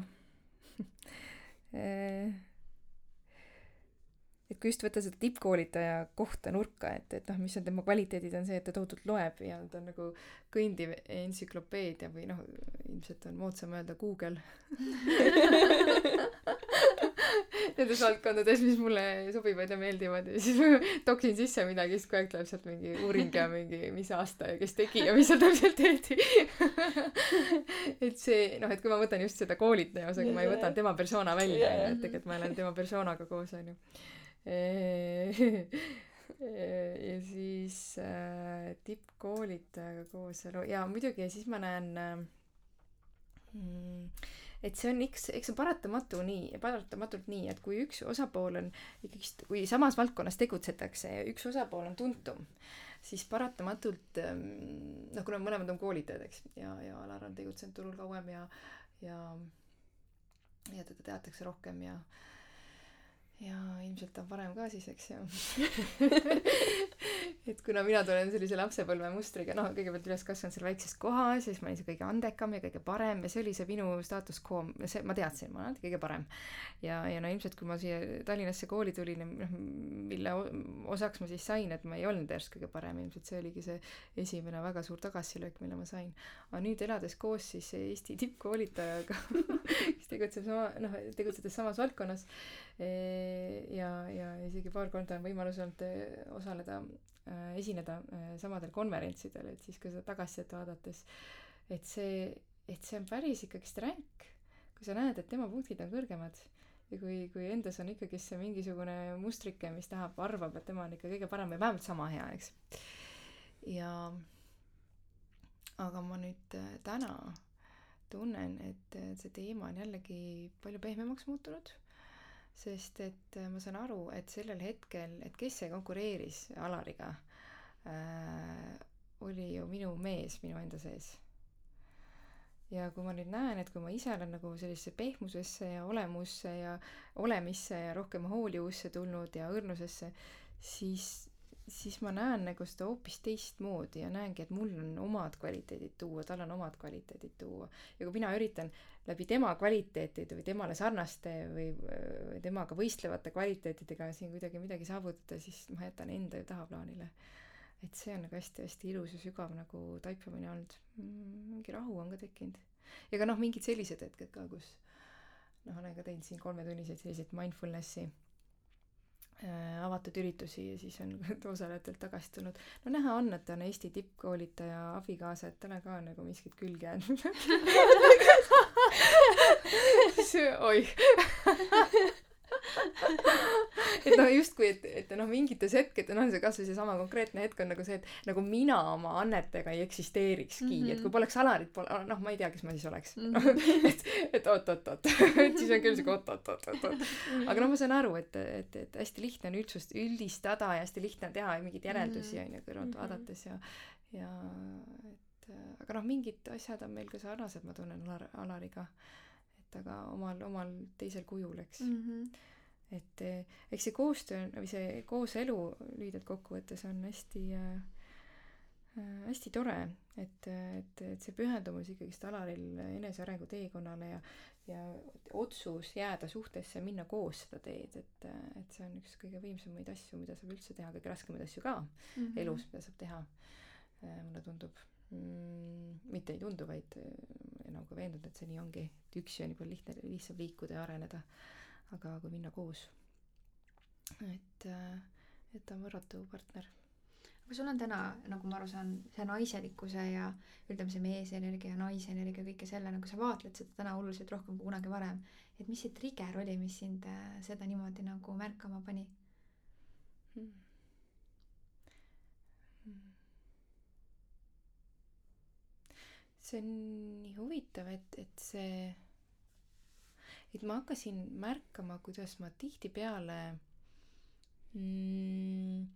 [laughs] äh, et kui just võtta seda tippkoolitaja kohta nurka, et, et noh, mis on tema kvaliteedid, on see, et ta tohutult loeb ja ta on nagu kõndiv entsüklopeedia või noh, ilmselt on moodsam öelda Google [laughs] [laughs] nendes valdkondades, mis mulle sobivad ja meeldivad ja siis [laughs] toksin sisse midagi, siis kogu aeg tuleb sealt mingi uuring ja mingi mis aasta ja kes tegi ja mis seal täpselt tehti et see noh, et kui ma võtan just seda koolitaja osa, kui ma ei võta tema persona välja, onju, et tegelikult ma olen tema persoonaga koos, onju. [laughs] ja siis äh, tippkoolitajaga kooselu. Ja muidugi ja siis ma näen äh, mm, et see on eks, eks see on paratamatu nii, paratamatult nii, et kui üks osapool on ikkagist, kui samas valdkonnas tegutsetakse ja üks osapool on tuntum, siis paratamatult ähm, noh, kuna mõlemad on koolitajad, eks, ja, ja Alar on tegutsenud turul kauem ja, ja ja teda teatakse rohkem ja ja ilmselt on vanem ka siis, eks ju. [laughs] et kuna mina tulen sellise lapsepõlve mustriga, noh, kõigepealt üles kasvanud seal väikses kohas ja siis ma olin see kõige andekam ja kõige parem ja see oli see minu status quo, see, ma teadsin, ma olen alati kõige parem. ja, ja no ilmselt, kui ma siia Tallinnasse kooli tulin, noh, mille osaks ma siis sain, et ma ei olnud järsku kõige parem, ilmselt see oligi see esimene väga suur tagasilöök, mille ma sain. aga nüüd elades koos siis Eesti tippkoolitajaga, [laughs] kes tegutseb sama, noh, tegutsedes samas valdkonnas ja, ja isegi paar korda on võimalus olnud osaleda, esineda samadel konverentsidel, et siis ka seda tagasisidet vaadates, et see, et see on päris ikkagist ränk, kui sa näed, et tema punktid on kõrgemad ja kui, kui endas on ikkagist see mingisugune mustrike, mis tahab, arvab, et tema on ikka kõige parem või vähemalt sama hea, eks. ja aga ma nüüd täna tunnen, et see teema on jällegi palju pehmemaks muutunud, sest et äh, ma saan aru, et sellel hetkel, et kes see konkureeris Alariga äh,, oli ju minu mees minu enda sees. ja kui ma nüüd näen, et kui ma ise olen nagu sellisesse pehmusesse ja olemusse ja olemisse ja rohkem hoolivusse tulnud ja õrnusesse, siis, siis ma näen nagu seda hoopis teistmoodi ja näengi, et mul on omad kvaliteedid tuua, tal on omad kvaliteedid tuua. ja kui mina üritan läbi tema kvaliteetide või temale sarnaste või temaga võistlevate kvaliteetidega siin kuidagi midagi saavutada, siis ma jätan enda ju tahaplaanile. et see on nagu hästi-hästi ilus ja sügav nagu taipamine olnud. mingi rahu on ka tekkinud. ja ka noh, mingid sellised hetked ka, kus noh, olen ka teinud siin kolmetunniseid selliseid mindfulness'i avatud üritusi ja siis on [laughs] osalejatelt tagasi tulnud. no näha on, et ta on Eesti tippkoolitaja abikaasa, et tal on ka nagu miskit külge jäänud. oih. Et noh, justkui, et, et noh, mingites hetkedes, noh, see kasvõi seesama konkreetne hetk on nagu see, et nagu mina oma annetega ei eksisteerikski mm, -hmm. et kui poleks Alarit, pole, noh, ma ei tea, kes ma siis oleks mm. -hmm. et, et oot-oot-oot, [laughs] et siis on küll siuke oot-oot-oot-oot-oot. aga noh, ma saan aru, et, et, et hästi lihtne on üldsust üldistada ja hästi lihtne on teha mingeid järeldusi onju kõrvalt Mhm. vaadates ja, ja et aga noh, mingid asjad on meil ka sarnased, ma tunnen Alar, Alariga. et aga omal, omal teisel kujul, eks mm. -hmm. Et eh, eks see koostöö või see kooselu lühidalt kokkuvõttes on hästi äh, hästi tore, et, et, et see pühendumus ikkagist Alaril enesearengu teekonnale ja ja otsus jääda suhtesse, minna koos seda teed, et, et see on üks kõige võimsamaid asju, mida saab üldse teha, kõige raskemaid asju ka mm -hmm. elus, mida saab teha, mulle tundub mm,. mitte ei tundu, vaid enam kui veendunud, et see nii ongi, et üksi on juba lihtne, lihtsam liikuda ja areneda. Aga kui minna koos, et, et ta on võrratu partner aga sul on täna, nagu ma aru saan, see naiselikkuse ja ütleme, see meesenergia ja naisenergia, kõike selle, nagu sa vaatled seda täna oluliselt rohkem kui kunagi varem. et mis see trigger oli, mis sind äh, seda niimoodi nagu märkama pani hmm.? Hmm. see on nii huvitav, et, et see, et ma hakkasin märkama, kuidas ma tihtipeale mm,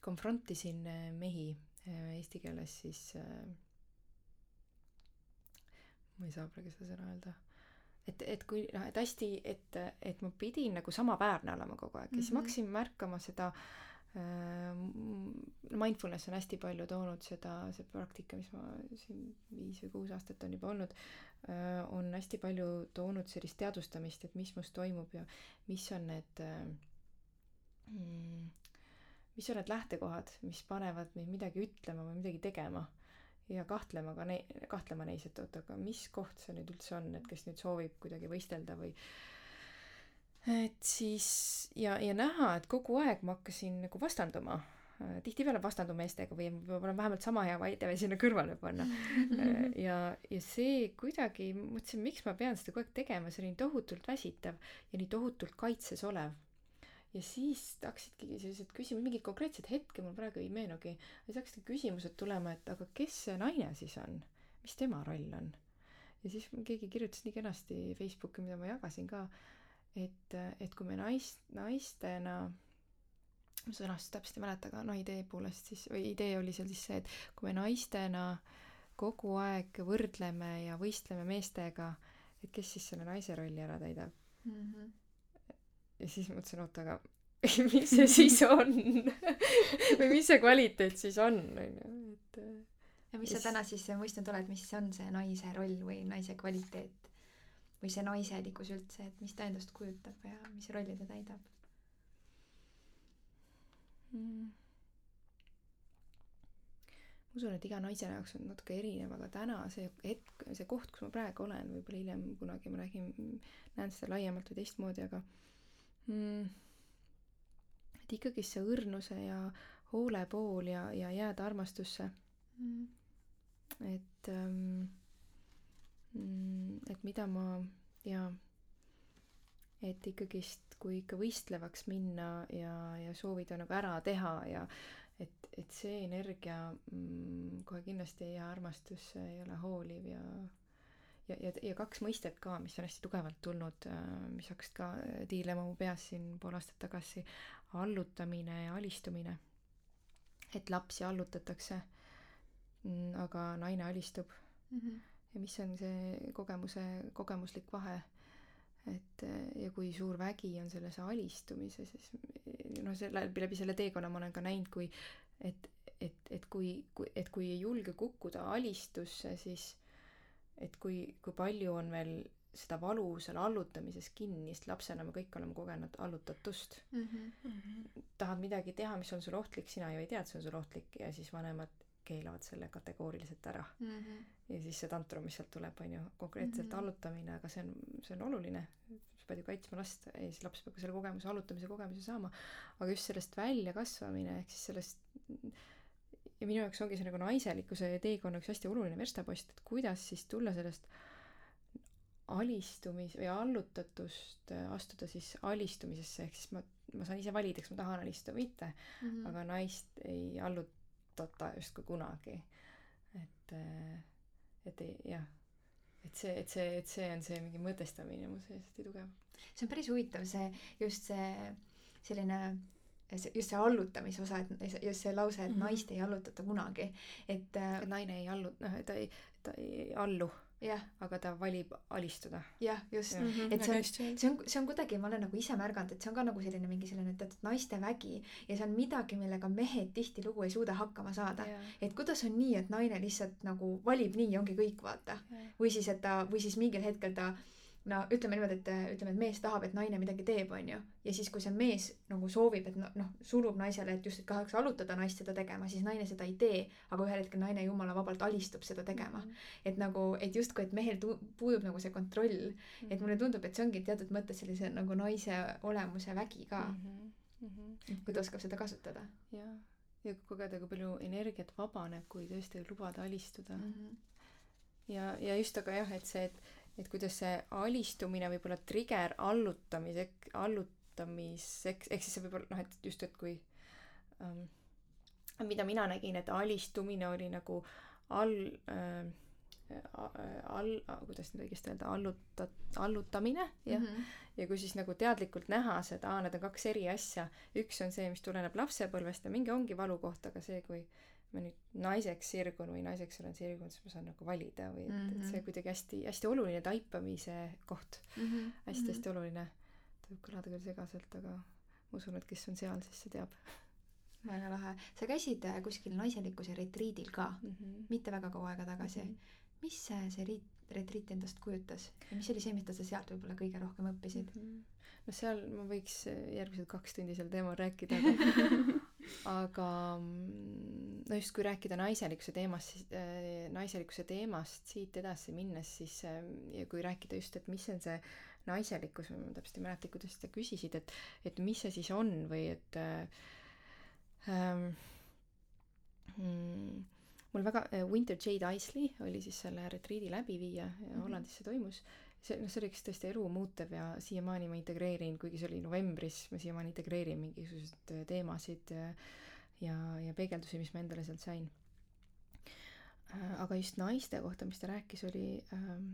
konfrontisin äh, mehi äh, eesti keeles siis äh, ma ei saa praegu seda sõna öelda et, et kui noh, et hästi, et, et ma pidin nagu samaväärne olema kogu aeg ja mm -hmm. siis ma mhm. hakkasin märkama seda mindfulness on hästi palju toonud seda, see praktika, mis ma siin viis või kuus aastat on juba olnud on hästi palju toonud sellist teadvustamist, et mis must toimub ja mis on need äh, mm, mis on need lähtekohad, mis panevad meid midagi ütlema või midagi tegema ja kahtlema ka ne-, kahtlema neis, et oot, aga mis koht see nüüd üldse on, et kes nüüd soovib kuidagi võistelda või et siis ja, ja näha, et kogu aeg ma hakkasin nagu vastanduma tihtipeale vastandun meestega või võib-olla vähemalt sama hea vaide sinna kõrvale panna. [laughs] ja, ja see kuidagi, mõtlesin, miks ma pean seda kogu aeg tegema, see oli nii tohutult väsitav ja nii tohutult kaitses olev ja siis hakkasidki sellised küsimused, mingid konkreetsed hetke mul praegu ei meenugi, siis hakkasid küsimused tulema, et aga kes see naine siis on, mis tema roll on. ja siis keegi kirjutas nii kenasti Facebooki, mida ma jagasin ka, et, et kui me naist, naistena ma sõnastust täpselt ei mäleta, aga no idee poolest siis, või idee oli seal siis see, et kui me naistena kogu aeg võrdleme ja võistleme meestega, et kes siis selle naise rolli ära täidab mm. -hmm ja siis mõtlesin, oota, aga [laughs] mis see siis on [laughs] või mis see kvaliteet siis on, onju, et. Äh, ja mis sa täna siis mõistnud oled, mis on see naise roll või naise kvaliteet või see naiselikkus üldse, et mis ta endast kujutab ja mis rolli ta täidab mm.? ma usun, et iga naise jaoks on natuke erinev, aga täna see hetk, see koht, kus ma praegu olen, võib-olla hiljem kunagi ma räägin, näen seda laiemalt või teistmoodi, aga mm, et ikkagi see õrnuse ja hoole pool ja, ja jääda armastusse mm.. et ähm, mm, et mida ma ja et ikkagist, kui ikka võistlevaks minna ja, ja soovida nagu ära teha ja et, et see energia mm, kohe kindlasti ei jää armastusse, ei ole hooliv ja ja, ja, ja kaks mõistet ka, mis on hästi tugevalt tulnud, äh, mis hakkasid ka äh, tiirlema mu peas siin pool aastat tagasi, allutamine ja alistumine. et lapsi allutatakse, mm, aga naine alistub mm. -hmm. ja mis on see kogemuse, kogemuslik vahe et äh, ja kui suur vägi on selles alistumises, siis noh, see läbi, selle teekonna ma olen ka näinud, kui et, et, et kui, kui, et kui ei julge kukkuda alistusse, siis et kui, kui palju on veel seda valu seal allutamises kinni, sest lapsena me kõik oleme kogenud allutatust mm. -hmm. tahad midagi teha, mis on sulle ohtlik, sina ju ei tea, et see on sulle ohtlik ja siis vanemad keelavad selle kategooriliselt ära mm. -hmm. Ja siis see tantrum, mis sealt tuleb, on ju, konkreetselt mm -hmm. allutamine, aga see on, see on oluline. sa pead ju kaitsma last ja siis laps peab ka selle kogemuse, allutamise kogemuse saama. aga just sellest väljakasvamine ehk siis sellest ja minu jaoks ongi see nagu naiselikkuse teekonna üks hästi oluline verstapost, et kuidas siis tulla sellest alistumis- või allutatust äh, astuda siis alistumisesse, ehk siis ma, ma saan ise valida, kas ma tahan alistuda või mitte mm, -hmm. aga naist ei allutata justkui kunagi. et, äh, et ei, jah, et see, et see, et see on see mingi mõtestamine mu sees hästi tugev. see on päris huvitav, see, just see selline just see allutamise osa, et just see lause, et mm -hmm. naist ei allutata kunagi, et äh, et naine ei allu-, noh, ta ei, ta ei allu. Aga ta valib alistuda. jah, just ja. mm. -hmm. et see on, see on, see on kuidagi, ma olen nagu ise märganud, et see on ka nagu selline mingi selline teatud naiste vägi ja see on midagi, millega mehed tihtilugu ei suuda hakkama saada. et kuidas on nii, et naine lihtsalt nagu valib nii ja ongi kõik, vaata. või siis, et ta, või siis mingil hetkel ta no ütleme niimoodi, et ütleme, et mees tahab, et naine midagi teeb, onju. ja siis, kui see mees nagu soovib, et noh no,, surub naisele, et just, et tahaks allutada naist seda tegema, siis naine seda ei tee, aga ühel hetkel naine jumala vabalt alistub seda tegema mm. -hmm. et nagu, et justkui, et mehel tu-, puudub nagu see kontroll mm. -hmm. et mulle tundub, et see ongi teatud mõttes sellise nagu naise olemuse vägi ka mm. -hmm. kui ta oskab seda kasutada. jah, ja kogeda, kui palju energiat vabaneb, kui tõesti lubada alistuda mm. -hmm. ja, ja just, aga jah, et see, et et kuidas see alistumine võib olla trigger allutamiseks, ehk siis see võib olla noh, et just, et kui ähm, mida mina nägin, et alistumine oli nagu all äh, all, kuidas nüüd õigesti öelda, alluta-, allutamine, jah mm. -hmm. ja kui siis nagu teadlikult näha seda, need on kaks eri asja, üks on see, mis tuleneb lapsepõlvest ja mingi ongi valukoht, aga see, kui ma nüüd naiseks sirgun või naiseks olen sirgunud, siis ma saan nagu valida või et mm, -hmm. et see mhm. kuidagi hästi, hästi oluline taipamise koht mm -hmm.. hästi-hästi mm -hmm. oluline. ta võib kõlada küll segaselt, aga ma usun, et kes on seal, siis see teab. väga lahe. sa käisid äh, kuskil naiselikkuse retriidil ka mm, -hmm. mitte väga kaua aega tagasi mm. -hmm. mis see, see riit, retriit endast kujutas ja mis oli see, mida sa sealt võib-olla kõige rohkem õppisid mm? -hmm. no seal ma võiks järgmised kaks tundi sel teemal rääkida, aga [laughs] [laughs] aga mm, no just kui rääkida naiselikkuse teemast, siis äh, naiselikkuse teemast siit edasi minnes, siis äh, ja kui rääkida just, et mis on see naiselikkus, ma täpselt ei mäleta, kuidas sa küsisid, et, et mis see siis on või et äh, ähm, mm, mul väga Winter Jade Isley oli siis selle retriidi läbiviija mm -hmm. Hollandis see toimus see, noh, see oli üks tõesti elumuutev ja siiamaani ma integreerin, kuigi see oli novembris, ma siiamaani integreerin mingisuguseid äh, teemasid ja, ja, ja peegeldusi, mis ma endale sealt sain. Äh, aga just naiste kohta, mis ta rääkis, oli, ähm,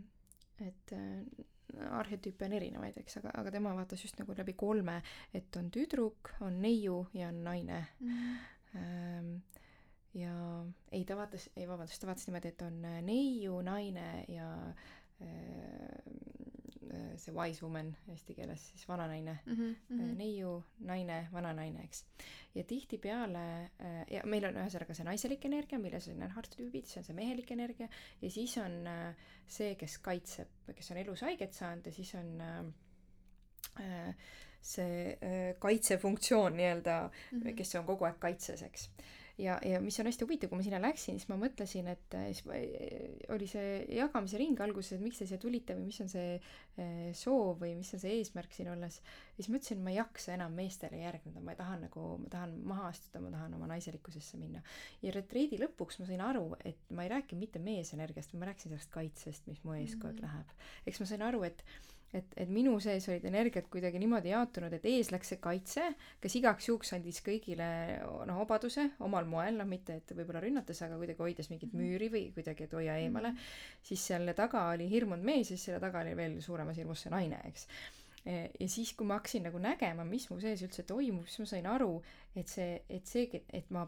et äh, arhetüüpe on erinevaid, eks, aga, aga tema vaatas just nagu läbi kolme, et on tüdruk, on neiu ja on naine mm.. ja ei, ta vaatas, ei vabandust, ta vaatas niimoodi, et on neiu, naine ja äh, Äh, see wise woman eesti keeles siis vananaine mm, -hmm, mm -hmm. neiu, naine, vananaine, eks. ja tihtipeale äh, ja meil on ühesõnaga see naiselik energia, milles on arhetüübid, see on see mehelik energia ja siis on see, kes kaitseb, kes on elus haiget saanud ja siis on see kaitsefunktsioon nii-öelda mm, -hmm. kes on kogu aeg kaitses, eks ja, ja mis on hästi huvitav, kui ma sinna läksin, siis ma mõtlesin, et äh, siis äh, oli see jagamise ring alguses, et miks te siia tulite või mis on see äh, soov või mis on see eesmärk siin olles. siis mõtlesin, et ma ei jaksa enam meestele järgneda, ma tahan nagu, ma tahan maha astuda, ma tahan oma naiselikkusesse minna. ja retriidi lõpuks ma sain aru, et ma ei rääkinud mitte meesenergiast, ma rääkisin sellest kaitsest, mis mu ees kogu aeg mm. läheb. eks ma sain aru, et et, et minu sees olid energiat kuidagi niimoodi jaotunud, et ees läks see kaitse, kes igaks juhuks andis kõigile noh, vabaduse omal moel, noh mitte, et võib-olla rünnates, aga kuidagi hoides mingit mhm. müüri või kuidagi, et hoia eemale mm, -hmm. siis selle taga oli hirmunud mees ja siis selle taga oli veel suuremas hirmus see naine, eks. ja siis, kui ma hakkasin nagu nägema, mis mu sees üldse toimub, siis ma sain aru, et see, et see, et ma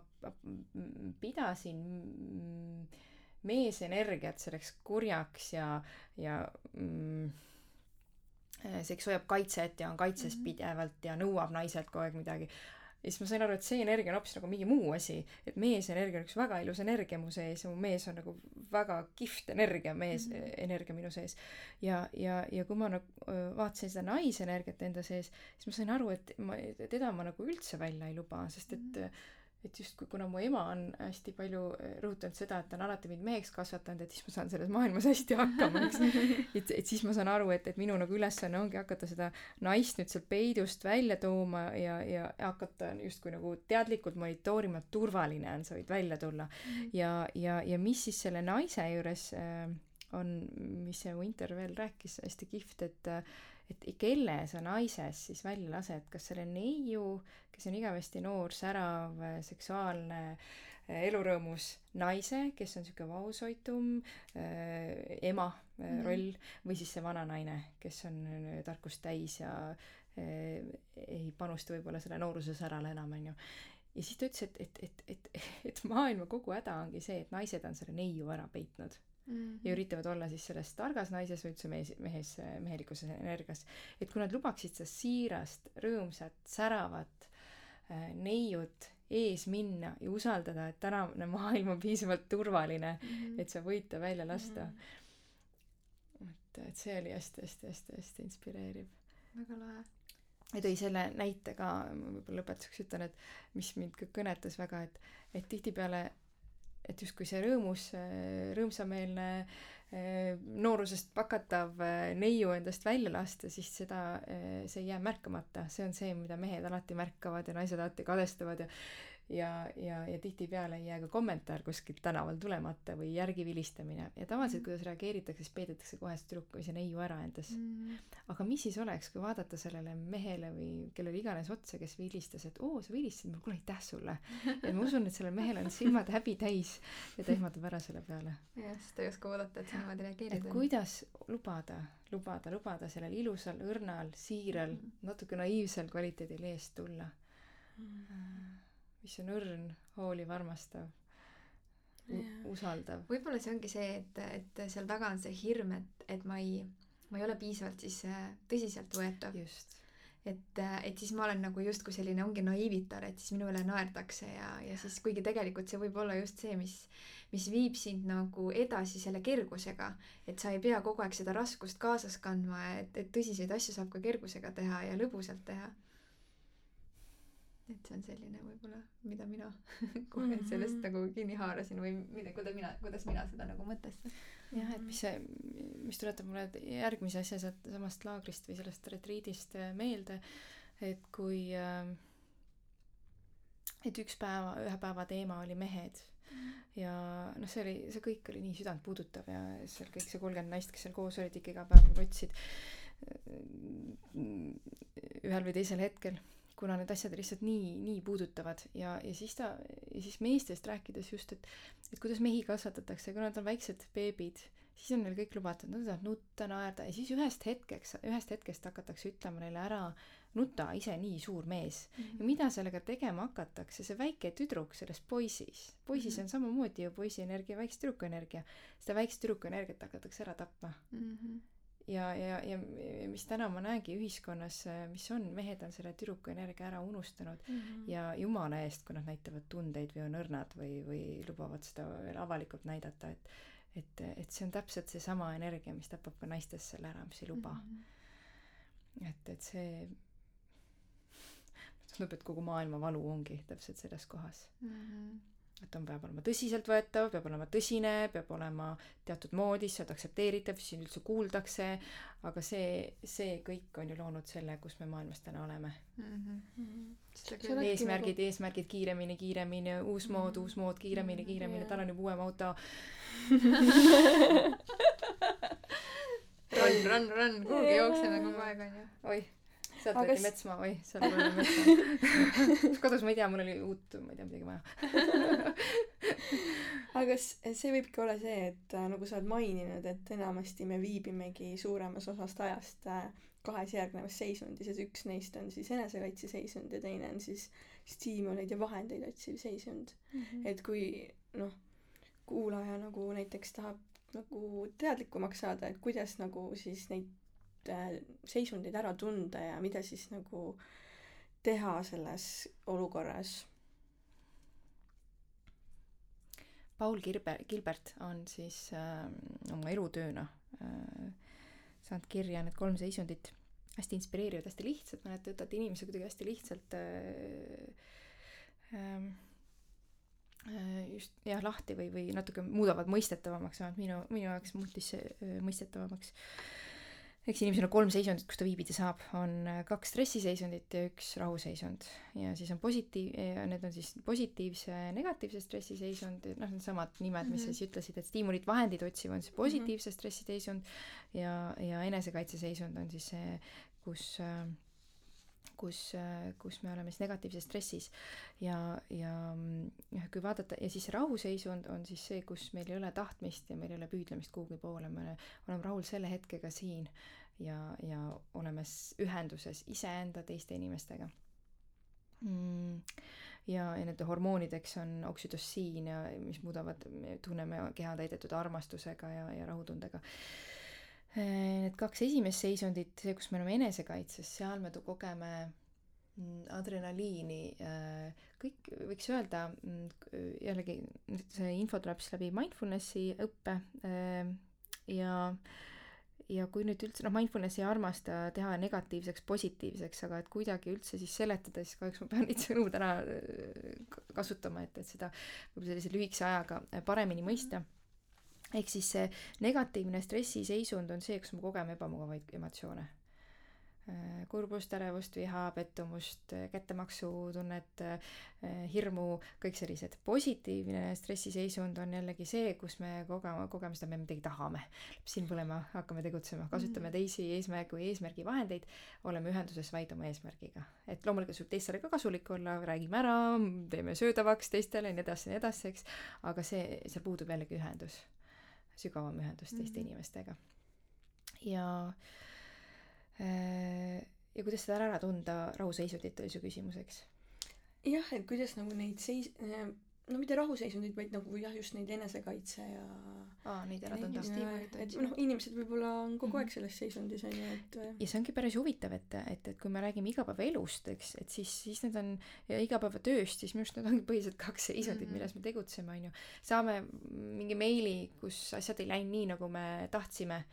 pidasin meesenergiat selleks kurjaks ja, ja mm, see, eks hoiab kaitset ja on kaitses mm -hmm. pidevalt ja nõuab naiselt kogu aeg midagi. ja siis ma sain aru, et see energia on hoopis nagu mingi muu asi, et meesenergia on üks väga ilus energia mu sees ja mu mees on nagu väga kihvt energia, mees mm -hmm. energia minu sees. ja, ja, ja kui ma nagu vaatasin seda naisenergiat enda sees, siis ma sain aru, et ma, teda ma nagu üldse välja ei luba, sest et mm -hmm et justkui kuna mu ema on hästi palju eh, rõhutanud seda, et ta on alati mind meheks kasvatanud, et siis ma saan selles maailmas hästi hakkama, eks. [laughs] et, et siis ma saan aru, et, et minu nagu ülesanne ongi hakata seda naist nüüd sealt peidust välja tooma ja, ja hakata justkui nagu teadlikult monitoorima, et turvaline on, sa võid välja tulla. -hmm. ja, ja, ja mis siis selle naise juures äh, on, mis see Winter veel rääkis, hästi kihvt, et äh, et kelle sa naises siis välja lased, kas selle neiu, kes on igavesti noor, särav, seksuaalne, elurõõmus naise, kes on sihuke vaoshoitum äh, ema äh, mm roll või siis see vana naine, kes on äh, tarkust täis ja äh, ei panusta võib-olla selle nooruse särale enam onju ja siis ta ütles, et, et, et, et, et maailma kogu häda ongi see, et naised on selle neiu ära peitnud -hmm. ja üritavad olla siis selles targas naises või üldse mees, mehes, mehelikus energias. et kui nad lubaksid seda siirast, rõõmsat, säravat äh, neiut ees minna ja usaldada, et tänane maailm on piisavalt turvaline mm, -hmm. et sa võid ta välja lasta mm. -hmm et, et see oli hästi-hästi-hästi-hästi inspireeriv. väga lahe. ja tõi selle näite ka, ma võib-olla lõpetuseks ütlen, et mis mind ka kõnetas väga, et, et tihtipeale, et justkui see rõõmus, rõõmsameelne noorusest pakatav neiu endast välja lasta, siis seda, see ei jää märkamata, see on see, mida mehed alati märkavad ja naised alati kadestavad ja ja, ja, ja tihtipeale ei jää ka kommentaar kuskilt tänaval tulemata või järgi vilistamine ja tavaliselt mm. kuidas reageeritakse, siis peidetakse kohe see tüdruk või see neiu ära endas mm.. aga mis siis oleks, kui vaadata sellele mehele või kellele iganes otsa, kes vilistas, et oo, sa vilistasid mul, kuule aitäh sulle. ja ma usun, et sellel mehel on silmad häbi täis ja ta ehmatab ära selle peale. jah, sest ta ei oska oodata, et sa niimoodi reageerid. et kuidas lubada, lubada, lubada sellel ilusal, õrnal, siiral mm., natuke naiivsel kvaliteedil eest tulla mm mis on õrn, hooliv, armastav, usaldav. võib-olla see ongi see, et, et seal taga on see hirm, et, et ma ei, ma ei ole piisavalt siis äh, tõsiseltvõetav. et, äh, et siis ma olen nagu justkui selline, ongi naiivitar, et siis minu üle naerdakse ja, ja siis kuigi tegelikult see võib olla just see, mis, mis viib sind nagu edasi selle kergusega, et sa ei pea kogu aeg seda raskust kaasas kandma, et, et tõsiseid asju saab ka kergusega teha ja lõbusalt teha et see on selline võib-olla, mida mina [laughs] kohe mm -hmm. sellest nagu kinni haarasin või mida, kuidas mina, kuidas mina seda nagu mõtestasin. jah, et mis see, mis tuletab mulle järgmise asja sealt samast laagrist või sellest retriidist äh, meelde, et kui äh, et üks päeva, ühe päeva teema oli mehed mm. ja noh, see oli, see kõik oli nii südantpuudutav ja seal kõik see kolmkümmend naist, kes seal koos olid, ikka iga päev nutsid äh, ühel või teisel hetkel kuna need asjad lihtsalt nii, nii puudutavad ja, ja siis ta, ja siis meestest rääkides just, et, et kuidas mehi kasvatatakse, kuna nad on väiksed beebid, siis on neil kõik lubatud, nad saavad nutta, naerda ja siis ühest hetkeks, ühest hetkest hakatakse ütlema neile ära, nuta ise nii suur mees mm. -hmm. ja mida sellega tegema hakatakse, see väike tüdruk selles poisis, poisis mm -hmm. on samamoodi ju poisi energia, väikse tüdruku energia, seda väikest tüdruku energiat hakatakse ära tapma mm. -hmm ja, ja, ja mis täna ma näengi ühiskonnas, mis on, mehed on selle tüdruku energia ära unustanud mm -hmm. ja jumala eest, kui nad näitavad tundeid või on õrnad või, või lubavad seda veel avalikult näidata, et et, et see on täpselt seesama energia, mis tapab ka naistes selle ära, mis ei luba mm. -hmm. et, et see [laughs] tundub, et kogu maailma valu ongi täpselt selles kohas mm. -hmm et on, peab olema tõsiseltvõetav, peab olema tõsine, peab olema teatud moodi, sa oled aktsepteeritav, sind üldse kuuldakse, aga see, see kõik on ju loonud selle, kus me maailmas täna oleme mm. -hmm. eesmärgid, eesmärgid kiiremini, kiiremini, uus mood mm, -hmm. uus mood, kiiremini, mhm. kiiremini yeah., tal on juba uuem auto [laughs] run, run, run, kuhugi jookseme kogu aeg onju. oih sealt võeti metsmaa, oi, seal oli metsmaa. [laughs] kodus ma ei tea, mul oli uut, ma ei tea, midagi vaja [laughs] aga kas see võibki olla see, et äh, nagu sa oled maininud, et enamasti me viibimegi suuremas osast ajast äh, kahes järgnevas seisundis, et üks neist on siis enesekaitse seisund ja teine on siis stiimuleid ja vahendeid otsiv seisund mm. -hmm. et kui noh, kuulaja nagu näiteks tahab nagu teadlikumaks saada, et kuidas nagu siis neid Äh, seisundeid ära tunda ja mida siis nagu teha selles olukorras. Paul Kirbe, Gilbert on siis äh, oma elutööna äh, saanud kirja need kolm seisundit, hästi inspireerivad, hästi lihtsad, mõned te võtate inimese kuidagi hästi lihtsalt äh, äh, just jah, lahti või, või natuke muudavad mõistetavamaks, vähemalt minu, minu jaoks muutis see äh, mõistetavamaks äh, eks inimesel on kolm seisundit, kus ta viibida saab, on äh, kaks stressiseisundit ja üks rahuseisund. ja siis on positiiv, need on siis positiivse, negatiivse stressiseisund, noh, needsamad nimed, mis mm -hmm. sa siis ütlesid, et stiimulid, vahendid otsiv on see positiivse mm -hmm. stressiseisund ja, ja enesekaitseseisund on siis see, kus äh, kus, kus me oleme siis negatiivses stressis. Ja, ja kui vaadata ja siis rahuseisund on siis see, kus meil ei ole tahtmist ja meil ei ole püüdlemist kuhugi poole, me oleme rahul selle hetkega siin ja, ja oleme ühenduses iseenda, teiste inimestega. Mm ja, ja nende hormoonideks on oksüdossiin ja mis muudavad, me tunneme keha täidetud armastusega ja, ja rahutundega Need kaks esimest seisundit, see, kus me oleme enesekaitses, seal me kogeme mm, adrenaliini, äh, kõik võiks öelda, mm, jällegi see info tuleb siis läbi mindfulnessi õppe äh, ja ja kui nüüd üldse, noh, mindfulness ei armasta teha negatiivseks positiivseks, aga et kuidagi üldse siis seletada, siis kahjuks ma pean neid sõnu täna äh, kasutama, et, et seda võib-olla sellise lühikese ajaga paremini mõista. Ehk siis see negatiivne stressiseisund on see, kus me kogeme ebamugavaid emotsioone Äh, kurbust, ärevust, viha, pettumust, äh, kättemaksutunnet, äh, hirmu, kõik sellised. positiivne stressiseisund on jällegi see, kus me kogeme, kogeme seda, me midagi tahame. siin põlema, hakkame tegutsema, kasutame mm. teisi eesmärgi või eesmärgi vahendeid, oleme ühenduses vaid oma eesmärgiga. et loomulikult võib teistele ka kasulik olla, räägime ära, teeme söödavaks teistele ja nii edasi ja nii edasi, eks, aga see, seal puudub jällegi ühendus, sügavam ühendus teiste mm. inimestega. ja Äh, ja kuidas seda ära tunda rahuseisundit, oli su küsimus, eks? jah, et kuidas nagu neid seis-, äh, no mitte rahuseisundit, vaid nagu jah, just neid enesekaitse ja aa, neid ära tunda. et noh, inimesed võib-olla on kogu -hmm. aeg selles seisundis on ju, et ja see ongi päris huvitav, et, et, et kui me räägime igapäevaelust, eks, et siis, siis need on ja igapäevatööst, siis minu arust need ongi põhiliselt kaks seisundit mm, -hmm. milles me tegutseme, on ju. saame mingi meili, kus asjad ei läinud nii, nagu me tahtsime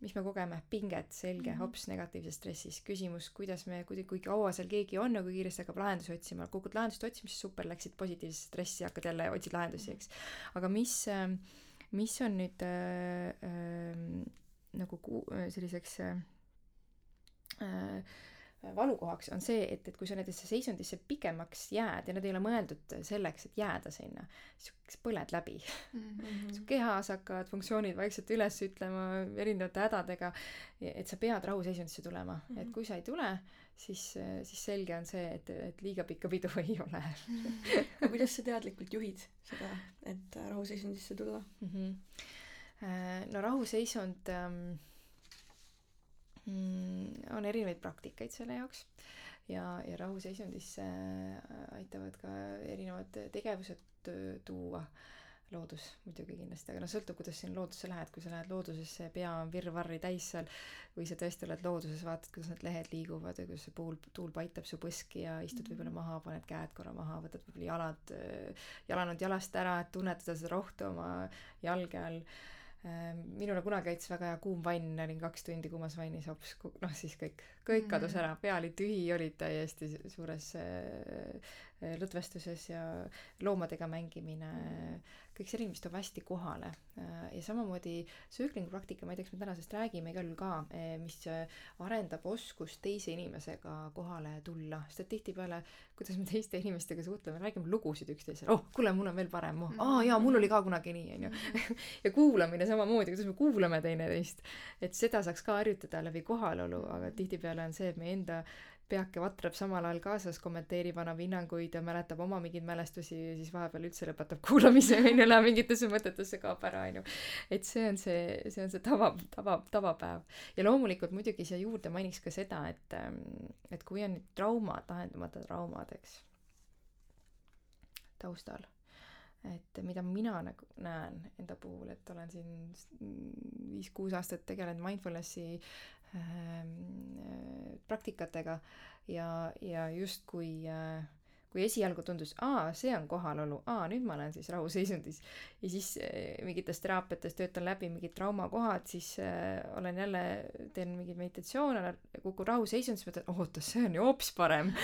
mis me kogeme, pinget, selge mm, -hmm. hops, negatiivses stressis. küsimus, kuidas me, kui, kui kaua seal keegi on ja kui kiiresti hakkab lahendusi otsima, kukud lahendust otsima, siis super, läksid positiivsesse stressi, hakkad jälle, otsid lahendusi, eks. aga mis, ähm, mis on nüüd äh, äh, nagu ku-, selliseks äh, äh, valukohaks, on see, et, et kui sa nendesse seisundisse pikemaks jääd ja nad ei ole mõeldud selleks, et jääda sinna, siis põled läbi mm. -hmm. su kehas hakkavad funktsioonid vaikselt üles ütlema erinevate hädadega, et sa pead rahuseisundisse tulema mm, -hmm. et kui sa ei tule, siis, siis selge on see, et, et liiga pikka pidu [laughs] ei ole mm. -hmm. aga kuidas sa teadlikult juhid seda, et rahuseisundisse tulla mm? -hmm. no rahuseisund ähm, on erinevaid praktikaid selle jaoks ja, ja rahuseisundisse äh, aitavad ka erinevad tegevused tuua. Loodus muidugi kindlasti, aga noh, sõltub, kuidas sinna loodusse lähed, kui sa lähed loodusesse, pea on virvarri täis seal, või sa tõesti oled looduses, vaatad, kuidas need lehed liiguvad ja kuidas see puul, tuul paitab su põski ja istud võib-olla mhm. maha, paned käed korra maha, võtad võib-olla jalad, jalanud jalast ära, et tunnetada seda rohtu oma jalge all minule kunagi aitas väga hea kuum vann, olin kaks tundi kuumas vannis, hops, noh siis kõik, kõik kadus mm. ära, pea oli tühi, olid täiesti suures äh, lõdvestuses ja loomadega mängimine kõik selline, mis toob hästi kohale. Äh, ja samamoodi sööklingu praktika, ma ei tea, kas me tänasest räägime igal juhul ka, äh, mis arendab oskust teise inimesega kohale tulla, sest et tihtipeale, kuidas me teiste inimestega suhtleme, räägime lugusid üksteisele, oh, kuule, mul on veel parem, oh, aa jaa, mul oli ka kunagi nii, onju. [laughs] ja kuulamine samamoodi, kuidas me kuulame teineteist. et seda saaks ka harjutada läbi kohalolu, aga tihtipeale on see, et meie enda peake vatrab samal ajal kaasas, kommenteerib, annab hinnanguid ja mäletab oma mingeid mälestusi ja siis vahepeal üldse lõpetab [laughs] kuulamise onju, läheb mingitesse mõtetesse, kaob ära onju. et see on see, see on see tava, tava, tavapäev. ja loomulikult muidugi siia juurde mainiks ka seda, et, ähm, et kui on traumad, lahendamata traumad, eks, taustal et mida mina nagu näen enda puhul, et olen siin viis-kuus aastat tegelenud mindfulnessi praktikatega ja, ja justkui äh, kui esialgu tundus, aa, see on kohalolu, aa, nüüd ma olen siis rahuseisundis. Ja siis äh, mingites teraapiates töötan läbi mingid traumakohad, siis äh, olen jälle, teen mingeid meditatsioone, kukun rahuseisundisse, mõtlen, oota, see on ju hoopis parem.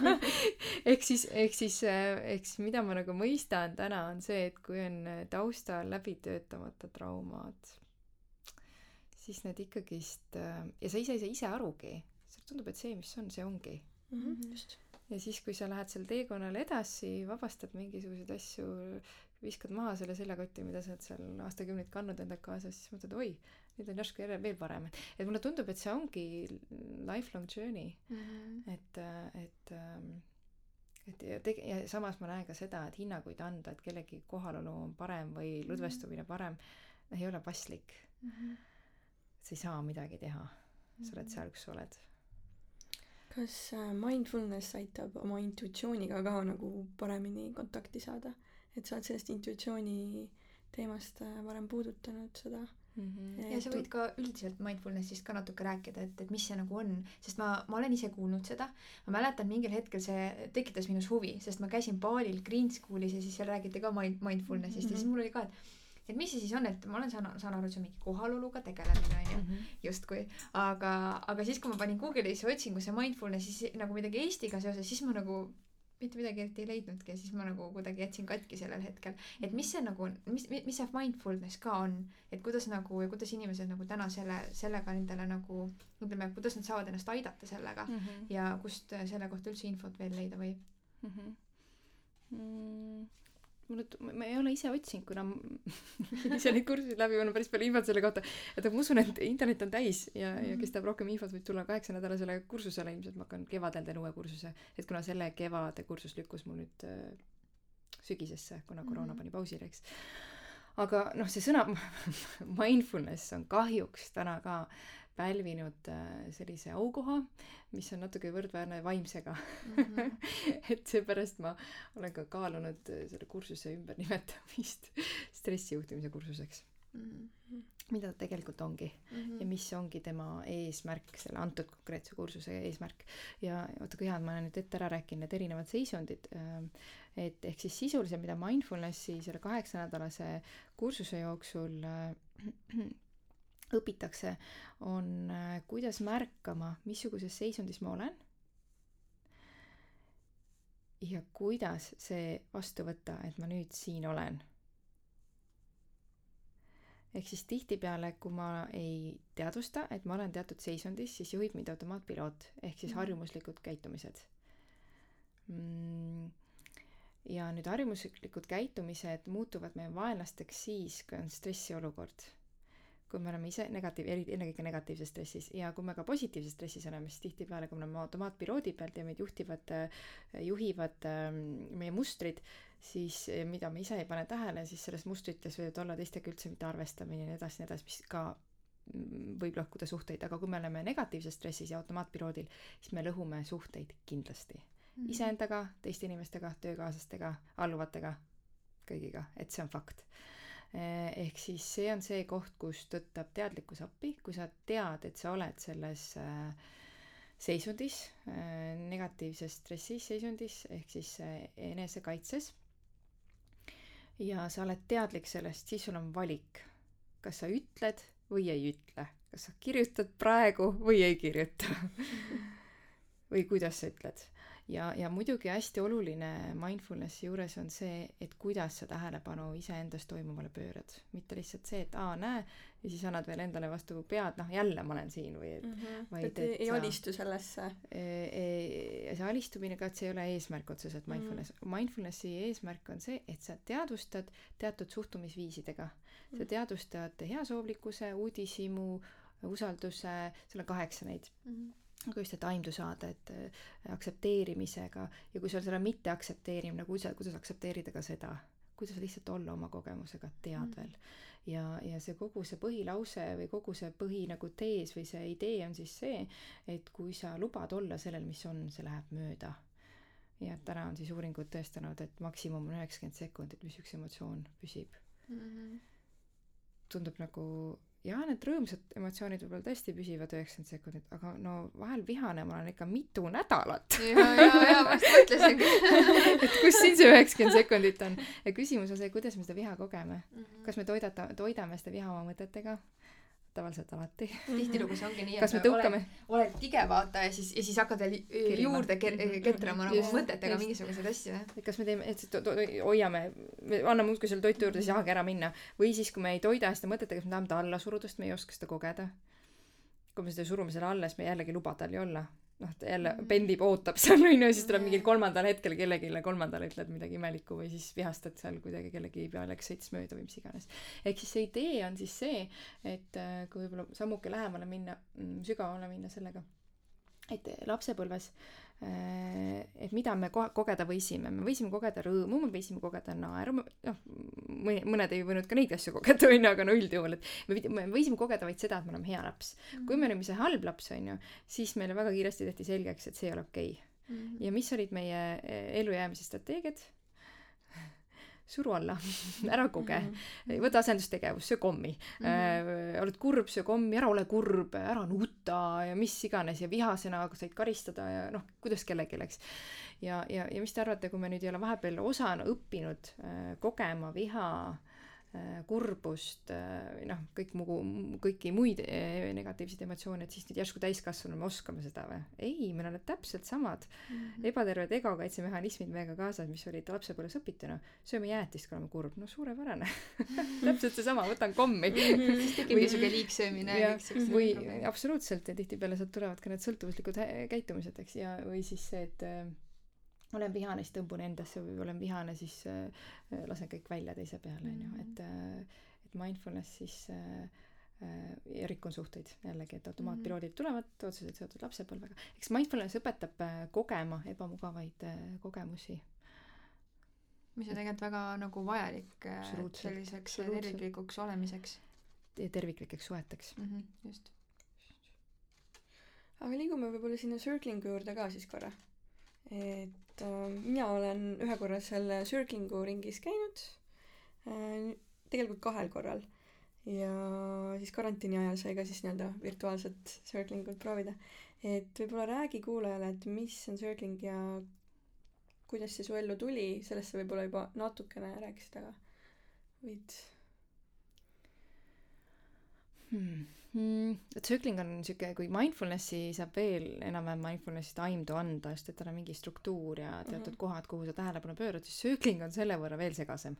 [laughs] Ehk siis, ehk siis äh,, ehk siis mida ma nagu mõistan täna, on see, et kui on taustal läbi töötamata traumad, siis need ikkagist äh, ja sa ise ei saa ise arugi, sulle tundub, et see, mis on, see ongi mm. -hmm, just ja siis, kui sa lähed sel teekonnal edasi, vabastad mingisuguseid asju, viskad maha selle seljakoti, mida sa oled seal aastakümneid kandnud endaga kaasas, siis mõtled, oi, nüüd on järsku jälle veel parem. et mulle tundub, et see ongi lifelong journey mm. -hmm. et, et ähm, et ja tege- ja samas ma näen ka seda, et hinnanguid anda, et kellegi kohalolu on parem või mhm. lõdvestumine parem, ei ole paslik mm. -hmm. Sa ei saa midagi teha, sa oled mhm. seal, kus sa oled kas äh, mindfulness aitab oma intuitsiooniga ka nagu paremini kontakti saada? et sa oled sellest intuitsiooni teemast äh, varem puudutanud seda mm. -hmm. ja sa võid ka üldiselt mindfulnessist ka natuke rääkida, et, et mis see nagu on, sest ma, ma olen ise kuulnud seda, ma mäletan mingil hetkel see tekitas minus huvi, sest ma käisin baalil Green Schoolis ja siis seal räägiti ka mind, mindfulnessist mm -hmm. ja siis mul oli ka, et et mis see siis on, et ma olen saanud, saan aru, see on mingi kohaloluga tegelemine onju mm -hmm. justkui, aga, aga siis, kui ma panin Google'isse otsingusse mindfulness, siis nagu midagi Eestiga seoses, siis ma nagu mitte midagi eriti ei leidnudki ja siis ma nagu kuidagi jätsin katki sellel hetkel. et mis see nagu, mis, mis see mindfulness ka on, et kuidas nagu ja kuidas inimesed nagu täna selle, sellega endale nagu ütleme, kuidas nad saavad ennast aidata sellega mm -hmm. ja kust selle kohta üldse infot veel leida võib mm? -hmm. Mm, mul ma ei ole ise otsinud, kuna [laughs] ise neid kursuseid läbi, on päris palju infot selle kohta, et ma usun, et internet on täis ja mm, -hmm. ja kes tahab rohkem infot, võib tulla kaheksanädalasele kursusele, ilmselt ma hakkan kevadel teen uue kursuse, et kuna selle kevade kursus lükkus mul nüüd äh, sügisesse, kuna koroona mm -hmm. pani pausile, eks. aga noh, see sõna [laughs] mindfulness on kahjuks täna ka pälvinud äh, sellise aukoha, mis on natuke võrdväärne vaimsega mm. -hmm. [laughs] et seepärast ma olen ka kaalunud äh, selle kursuse ümbernimetamist [laughs] stressijuhtimise kursuseks mm. -hmm. mida ta tegelikult ongi mm -hmm. ja mis ongi tema eesmärk, selle antud konkreetse kursuse eesmärk. ja vaata kui hea, et ma olen nüüd ette ära rääkinud need erinevad seisundid, äh, et ehk siis sisuliselt, mida mindfulnessi selle kaheksanädalase kursuse jooksul [clears throat] õpitakse, on äh, kuidas märkama, missuguses seisundis ma olen ja kuidas see vastu võtta, et ma nüüd siin olen. ehk siis tihtipeale, kui ma ei teadvusta, et ma olen teatud seisundis, siis juhib mind automaatpiloot ehk siis mm. harjumuslikud käitumised mm ja nüüd harjumuslikud käitumised muutuvad meie vaenlasteks siis, kui on stressiolukord kui me oleme ise negatiiv, ennekõike negatiivses stressis ja kui me ka positiivses stressis oleme, siis tihtipeale, kui me oleme automaatpiloodi pealt ja meid juhtivad, juhivad ähm, meie mustrid, siis äh, mida me ise ei pane tähele, siis selles mustrites võivad olla teistega üldse mitte arvestamine ja nii edasi, nii edasi, mis ka mm, võib lõhkuda suhteid, aga kui me oleme negatiivses stressis ja automaatpiloodil, siis me lõhume suhteid kindlasti. Mm.. iseendaga, teiste inimestega, töökaaslastega, alluvatega, kõigiga, et see on fakt ehk siis see on see koht, kus tõttab teadlikkus appi, kui sa tead, et sa oled selles äh, seisundis, äh, negatiivses stressis seisundis ehk siis enesekaitses. ja sa oled teadlik sellest, siis sul on valik, kas sa ütled või ei ütle, kas sa kirjutad praegu või ei kirjuta [laughs] või kuidas sa ütled ja, ja muidugi hästi oluline mindfulnessi juures on see, et kuidas sa tähelepanu iseendas toimuvale pöörad. mitte lihtsalt see, et aa, näe, ja siis annad veel endale vastu pead, noh jälle ma olen siin või et mm, -hmm. vaid et, et ei sa, alistu sellesse e,. E, see alistumine ka, et see ei ole eesmärk otseselt mhm. mindfulness mm. -hmm. Mindfulnessi eesmärk on see, et sa teadvustad teatud suhtumisviisidega sa mhm. teadvustad heasoovlikkuse, uudishimu, usalduse, seal on kaheksa neid mm. -hmm nagu just, et aimdu saada, et äh, aktsepteerimisega ja kui sul selle mitteaktsepteerimine, kuidas, kuidas aktsepteerida ka seda, kuidas lihtsalt olla oma kogemusega teadvel mm. ja, ja see kogu see põhilause või kogu see põhi nagu tees või see idee on siis see, et kui sa lubad olla sellel, mis on, see läheb mööda. ja täna on siis uuringud tõestanud, et maksimum on üheksakümmend sekundit, mis üks emotsioon püsib mm. -hmm. tundub nagu jah, need rõõmsad emotsioonid võib-olla tõesti püsivad üheksakümmend sekundit, aga no vahel vihane ma olen ikka mitu nädalat. ja, ja, ja ma just mõtlesingi [laughs] et kus siin see üheksakümmend sekundit on. ja küsimus on see, kuidas me seda viha kogeme mm. -hmm. kas me toidata, toidame seda viha oma mõtetega tavaliselt alati. tihtilugu see ongi nii, et me tõukame... oled, tige vaata ja siis, ja siis hakkad veel juurde mhm. ketrama nagu mõtetega just. mingisuguseid asju, jah. et kas me teeme, et hoiame, anname muudkui selle toitu juurde, siis jahage ära minna. või siis, kui me ei toida seda mõtetega, siis me tahame ta alla suruda, sest me ei oska seda kogeda. kui me seda surume selle alla, siis me jällegi ei luba tal ju olla noh, ta jälle mm. pendib, ootab seal onju, siis tuleb mingil kolmandal hetkel kellelegi kolmandale ütled midagi imelikku või siis vihastad seal kuidagi kellegi peale, kes sõitis mööda või mis iganes. ehk siis see idee on siis see, et äh, kui võib-olla sammuke lähemale minna, mm, sügavamale minna sellega, et lapsepõlves äh, Äh, et mida me ko-, kogeda võisime, me võisime kogeda rõõmu, me võisime kogeda naeru, noh, mõned ei võinud ka neid asju kogeda, onju, aga no üldjuhul, et me, me võisime kogeda vaid seda, et me oleme hea laps mm. -hmm. kui me olime see halb laps, onju, siis meile väga kiiresti tehti selgeks, et see ei ole okei okay. mm. -hmm. ja mis olid meie eh, ellujäämise strateegiad? Suru alla [laughs] ära koge mm, -hmm. võta asendustegevus, söö kommi mm. -hmm. Äh, oled kurb, söö kommi, ära ole kurb, ära nuta ja mis iganes ja vihasena said karistada ja noh, kuidas kellelgi, eks. ja, ja, ja mis te arvate, kui me nüüd ei ole vahepeal osana õppinud äh, kogema viha kurbust äh,, noh, kõik muu, kõiki muid äh, negatiivseid emotsioone, et siis nüüd järsku täiskasvanuna me oskame seda või? ei, meil on need täpselt samad. Mm -hmm. ebaterved egokaitsemehhanismid meiega kaasas, mis olid lapsepõlves õpituna. sööme jäätist, kui oleme kurb, no suurepärane. [laughs] Täpselt seesama, võtan kommi. Siis tekib niisugune liigsöömine ja või absoluutselt ja tihtipeale sealt tulevad ka need sõltuvuslikud käitumised, eks, ja või siis see, et äh, olen vihane, siis tõmbun endasse või olen vihane, siis äh, lasen kõik välja teise peale, on ju, et äh, et mindfulness siis äh, äh, rikun suhteid jällegi, et automaatpiloodid tulevad otseselt seotud lapsepõlvega. eks mindfulness õpetab äh, kogema ebamugavaid äh, kogemusi. mis on tegelikult väga nagu vajalik äh, selliseks terviklikuks olemiseks. terviklikeks suheteks mm. -hmm, just. aga liigume võib-olla sinna circling'u juurde ka siis korra. et et äh, mina olen ühe korra seal Circlingu ringis käinud äh,, tegelikult kahel korral. ja siis karantiini ajal sai ka siis nii-öelda virtuaalset Circlingut proovida. et võib-olla räägi kuulajale, et mis on Circling ja kuidas see su ellu tuli, sellest sa võib-olla juba natukene rääkisid, aga võid hmm mm,? Circling on niisugune, kui mindfulnessi saab veel enam-vähem mindfulnessist aimdu anda, sest et tal on mingi struktuur ja teatud mm -hmm. kohad, kuhu sa tähelepanu pöörad, siis circling on selle võrra veel segasem.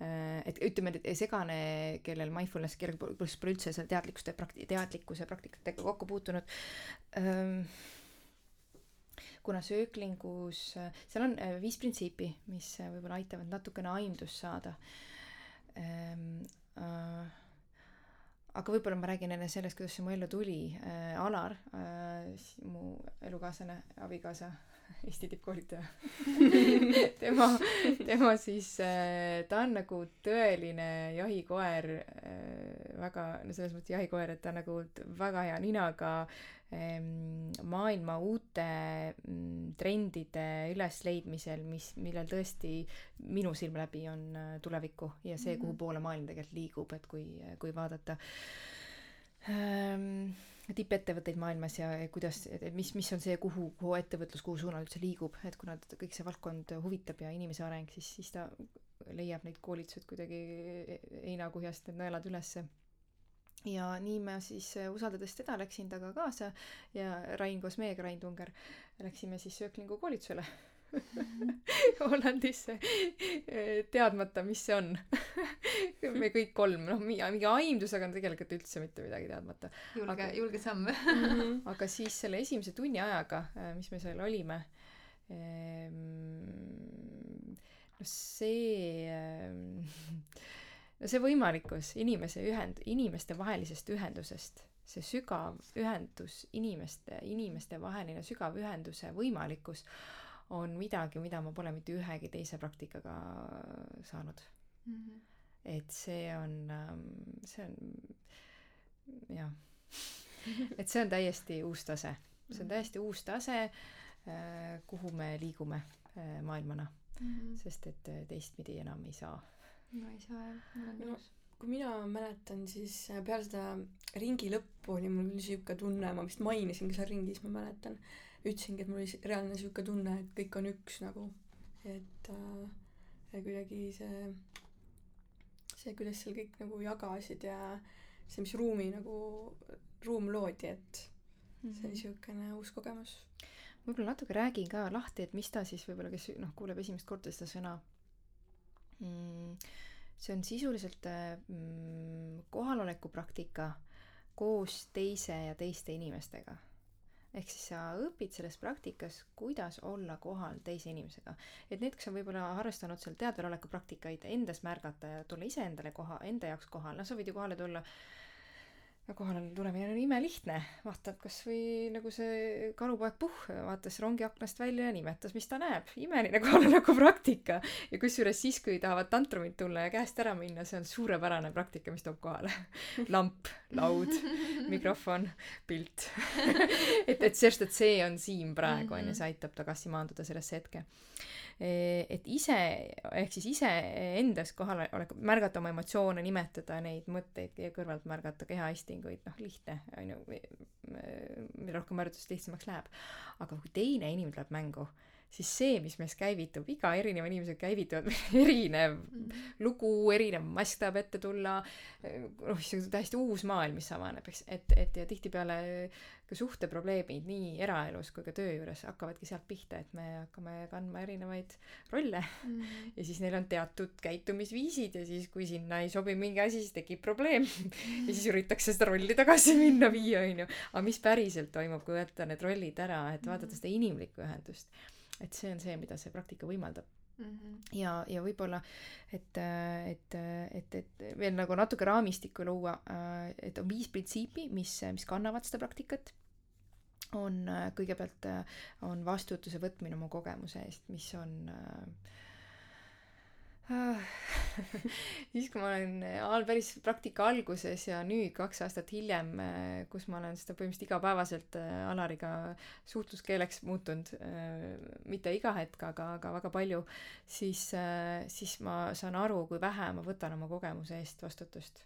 Äh, et ütleme, et segane, kellel mindfulness, kellel pole üldse selle teadlikkuse prakti-, teadlikkuse praktikatega kokku puutunud ähm,, kuna sööklingus, seal on äh, viis printsiipi, mis äh, võib-olla aitavad natukene aimdust saada ähm,. Äh, aga võib-olla ma räägin enne sellest, kuidas see mu ellu tuli äh,. Alar äh,, mu elukaaslane, abikaasa, [laughs] Eesti tippkoolitaja [laughs] tema, tema siis äh,, ta on nagu tõeline jahikoer väga, no selles mõttes jahikoer, et ta on nagu väga hea ninaga maailma uute mm, trendide ülesleidmisel, mis, millel tõesti minu silme läbi on äh, tulevikku ja see mm, -hmm. kuhu poole maailm tegelikult liigub, et kui, kui vaadata ähm, tippettevõtteid maailmas ja kuidas, mis, mis on see, kuhu, kuhu ettevõtlus, kuhu suunal üldse liigub, et kuna kõik see valdkond huvitab ja inimese areng, siis, siis ta leiab neid koolitused kuidagi heinakuhjast need nõelad ülesse. Ja nii ma siis usaldades teda läksin temaga kaasa ja Rain koos meiega, Rain Tunger, läksime siis Sööklingu koolitusele [laughs] Hollandisse, teadmata, mis see on. [laughs] Me kõik kolm, noh, mingi aimdusega on tegelikult üldse mitte midagi teadmata. julge, julge samm. [laughs] Aga siis selle esimese tunni ajaga, äh, mis me seal olime, ehm, no see, ehm, no see võimalikkus inimese ühend-, inimeste vahelisest ühendusest see sügav ühendus, inimeste, inimeste vaheline sügav ühenduse võimalikkus on midagi, mida ma pole mitte ühegi teise praktikaga saanud mm. -hmm. et see on, ähm, see on jah, et see on täiesti uus tase, see on mhm. täiesti uus tase, äh, kuhu me liigume äh, maailmana mm, -hmm. sest et äh, teistpidi enam ei saa. No ei saa jah, ma olen nõus kui mina mäletan, siis peale seda ringi lõppu oli mul niisugune tunne, ma vist mainisin ka seal ringis, ma mäletan, ütlesingi, et mul oli reaalne niisugune tunne, et kõik on üks nagu, et äh, kuidagi see, see, kuidas seal kõik nagu jagasid ja see, mis ruumi nagu, ruum loodi, et see oli mhm. uus kogemus. võib-olla natuke räägin ka lahti, et mis ta siis võib-olla, kes noh, kuuleb esimest korda seda sõna mm,. See on sisuliselt mm, kohaloleku praktika koos teise ja teiste inimestega ehk siis sa õpid selles praktikas, kuidas olla kohal teise inimesega. et need, kes on võib-olla harrastanud seal teadveloleku praktikaid, endas märgata ja tulla iseendale koha, enda jaoks kohale, noh, sa võid ju kohale tulla kohale tulemine on imelihtne, vaatab kasvõi nagu see kalupoeg Puhh vaatas rongi aknast välja ja nimetas, mis ta näeb. imeline kohaloleku praktika. ja kusjuures siis, kui tahavad tantrumid tulla ja käest ära minna, see on suurepärane praktika, mis toob kohale. [laughs] lamp, laud, mikrofon, pilt [laughs] et, et sest, et see on siin praegu onju, see aitab tagasi maanduda sellesse hetke et ise, ehk siis iseendas kohal olek, märgata oma emotsioone, nimetada neid mõtteid ja kõrvalt märgata kehaistinguid, noh, lihtne, on ju, mida rohkem harjutust, lihtsamaks läheb. aga kui teine inimene tuleb mängu, siis see, mis meis käivitub, iga erineva inimesega käivituvad [laughs] erinev lugu, erinev mask tahab ette tulla, noh, see on täiesti uus maailm, mis avaneb, eks, et, et ja tihtipeale ka suhteprobleemid nii eraelus kui ka töö juures hakkavadki sealt pihta, et me hakkame kandma erinevaid rolle mm. ja siis neil on teatud käitumisviisid ja siis, kui sinna ei sobi mingi asi, siis tekib probleem ja siis üritatakse seda rolli tagasi minna viia, onju. aga mis päriselt toimub, kui võtta need rollid ära, et vaadata seda inimlikku ühendust. Et see on see, mida see praktika võimaldab Mm -hmm. ja, ja võib-olla, et, et, et, et veel nagu natuke raamistikku luua, et on viis printsiipi, mis, mis kannavad seda praktikat. on kõigepealt, on vastutuse võtmine oma kogemuse eest, mis on äh, [laughs] siis, kui ma olen all päris praktika alguses ja nüüd kaks aastat hiljem, kus ma olen seda põhimõtteliselt igapäevaselt äh, Alariga suhtluskeeleks muutunud, mitte iga hetk, aga, aga väga palju, siis, siis ma saan aru, kui vähe ma võtan oma kogemuse eest vastutust.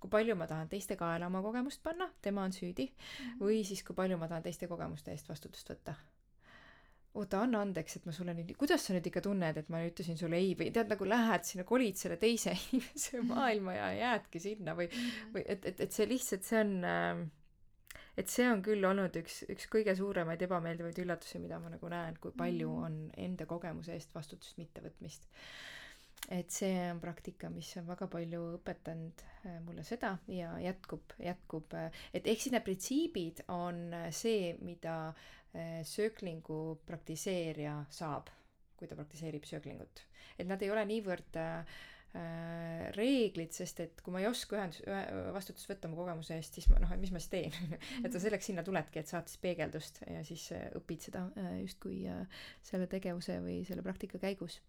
Kui palju ma tahan teiste kaela oma kogemust panna, tema on süüdi, mhm. või siis kui palju ma tahan teiste kogemuste eest vastutust võtta oota, anna andeks, et ma sulle nüüd, kuidas sa nüüd ikka tunned, et ma ütlesin sulle ei või tead, nagu lähed sinna, kolid selle teise [laughs] inimese maailma ja jäädki sinna või, või et, et, et see lihtsalt, see on äh, et see on küll olnud üks, üks kõige suuremaid ebameeldivaid üllatusi, mida ma nagu näen, kui palju mm. on enda kogemuse eest vastutust mittevõtmist. et see on praktika, mis on väga palju õpetanud äh, mulle seda ja jätkub, jätkub, äh, et ehk siis need printsiibid on see, mida Eh, sööklingu praktiseerija saab, kui ta praktiseerib sööklingut. et nad ei ole niivõrd äh, reeglid, sest et kui ma ei oska ühendus, vastutust võtta oma kogemuse eest, siis ma noh, et mis ma siis teen [laughs] et sa selleks sinna tuledki, et saad siis peegeldust ja siis õpid seda justkui selle tegevuse või selle praktika käigus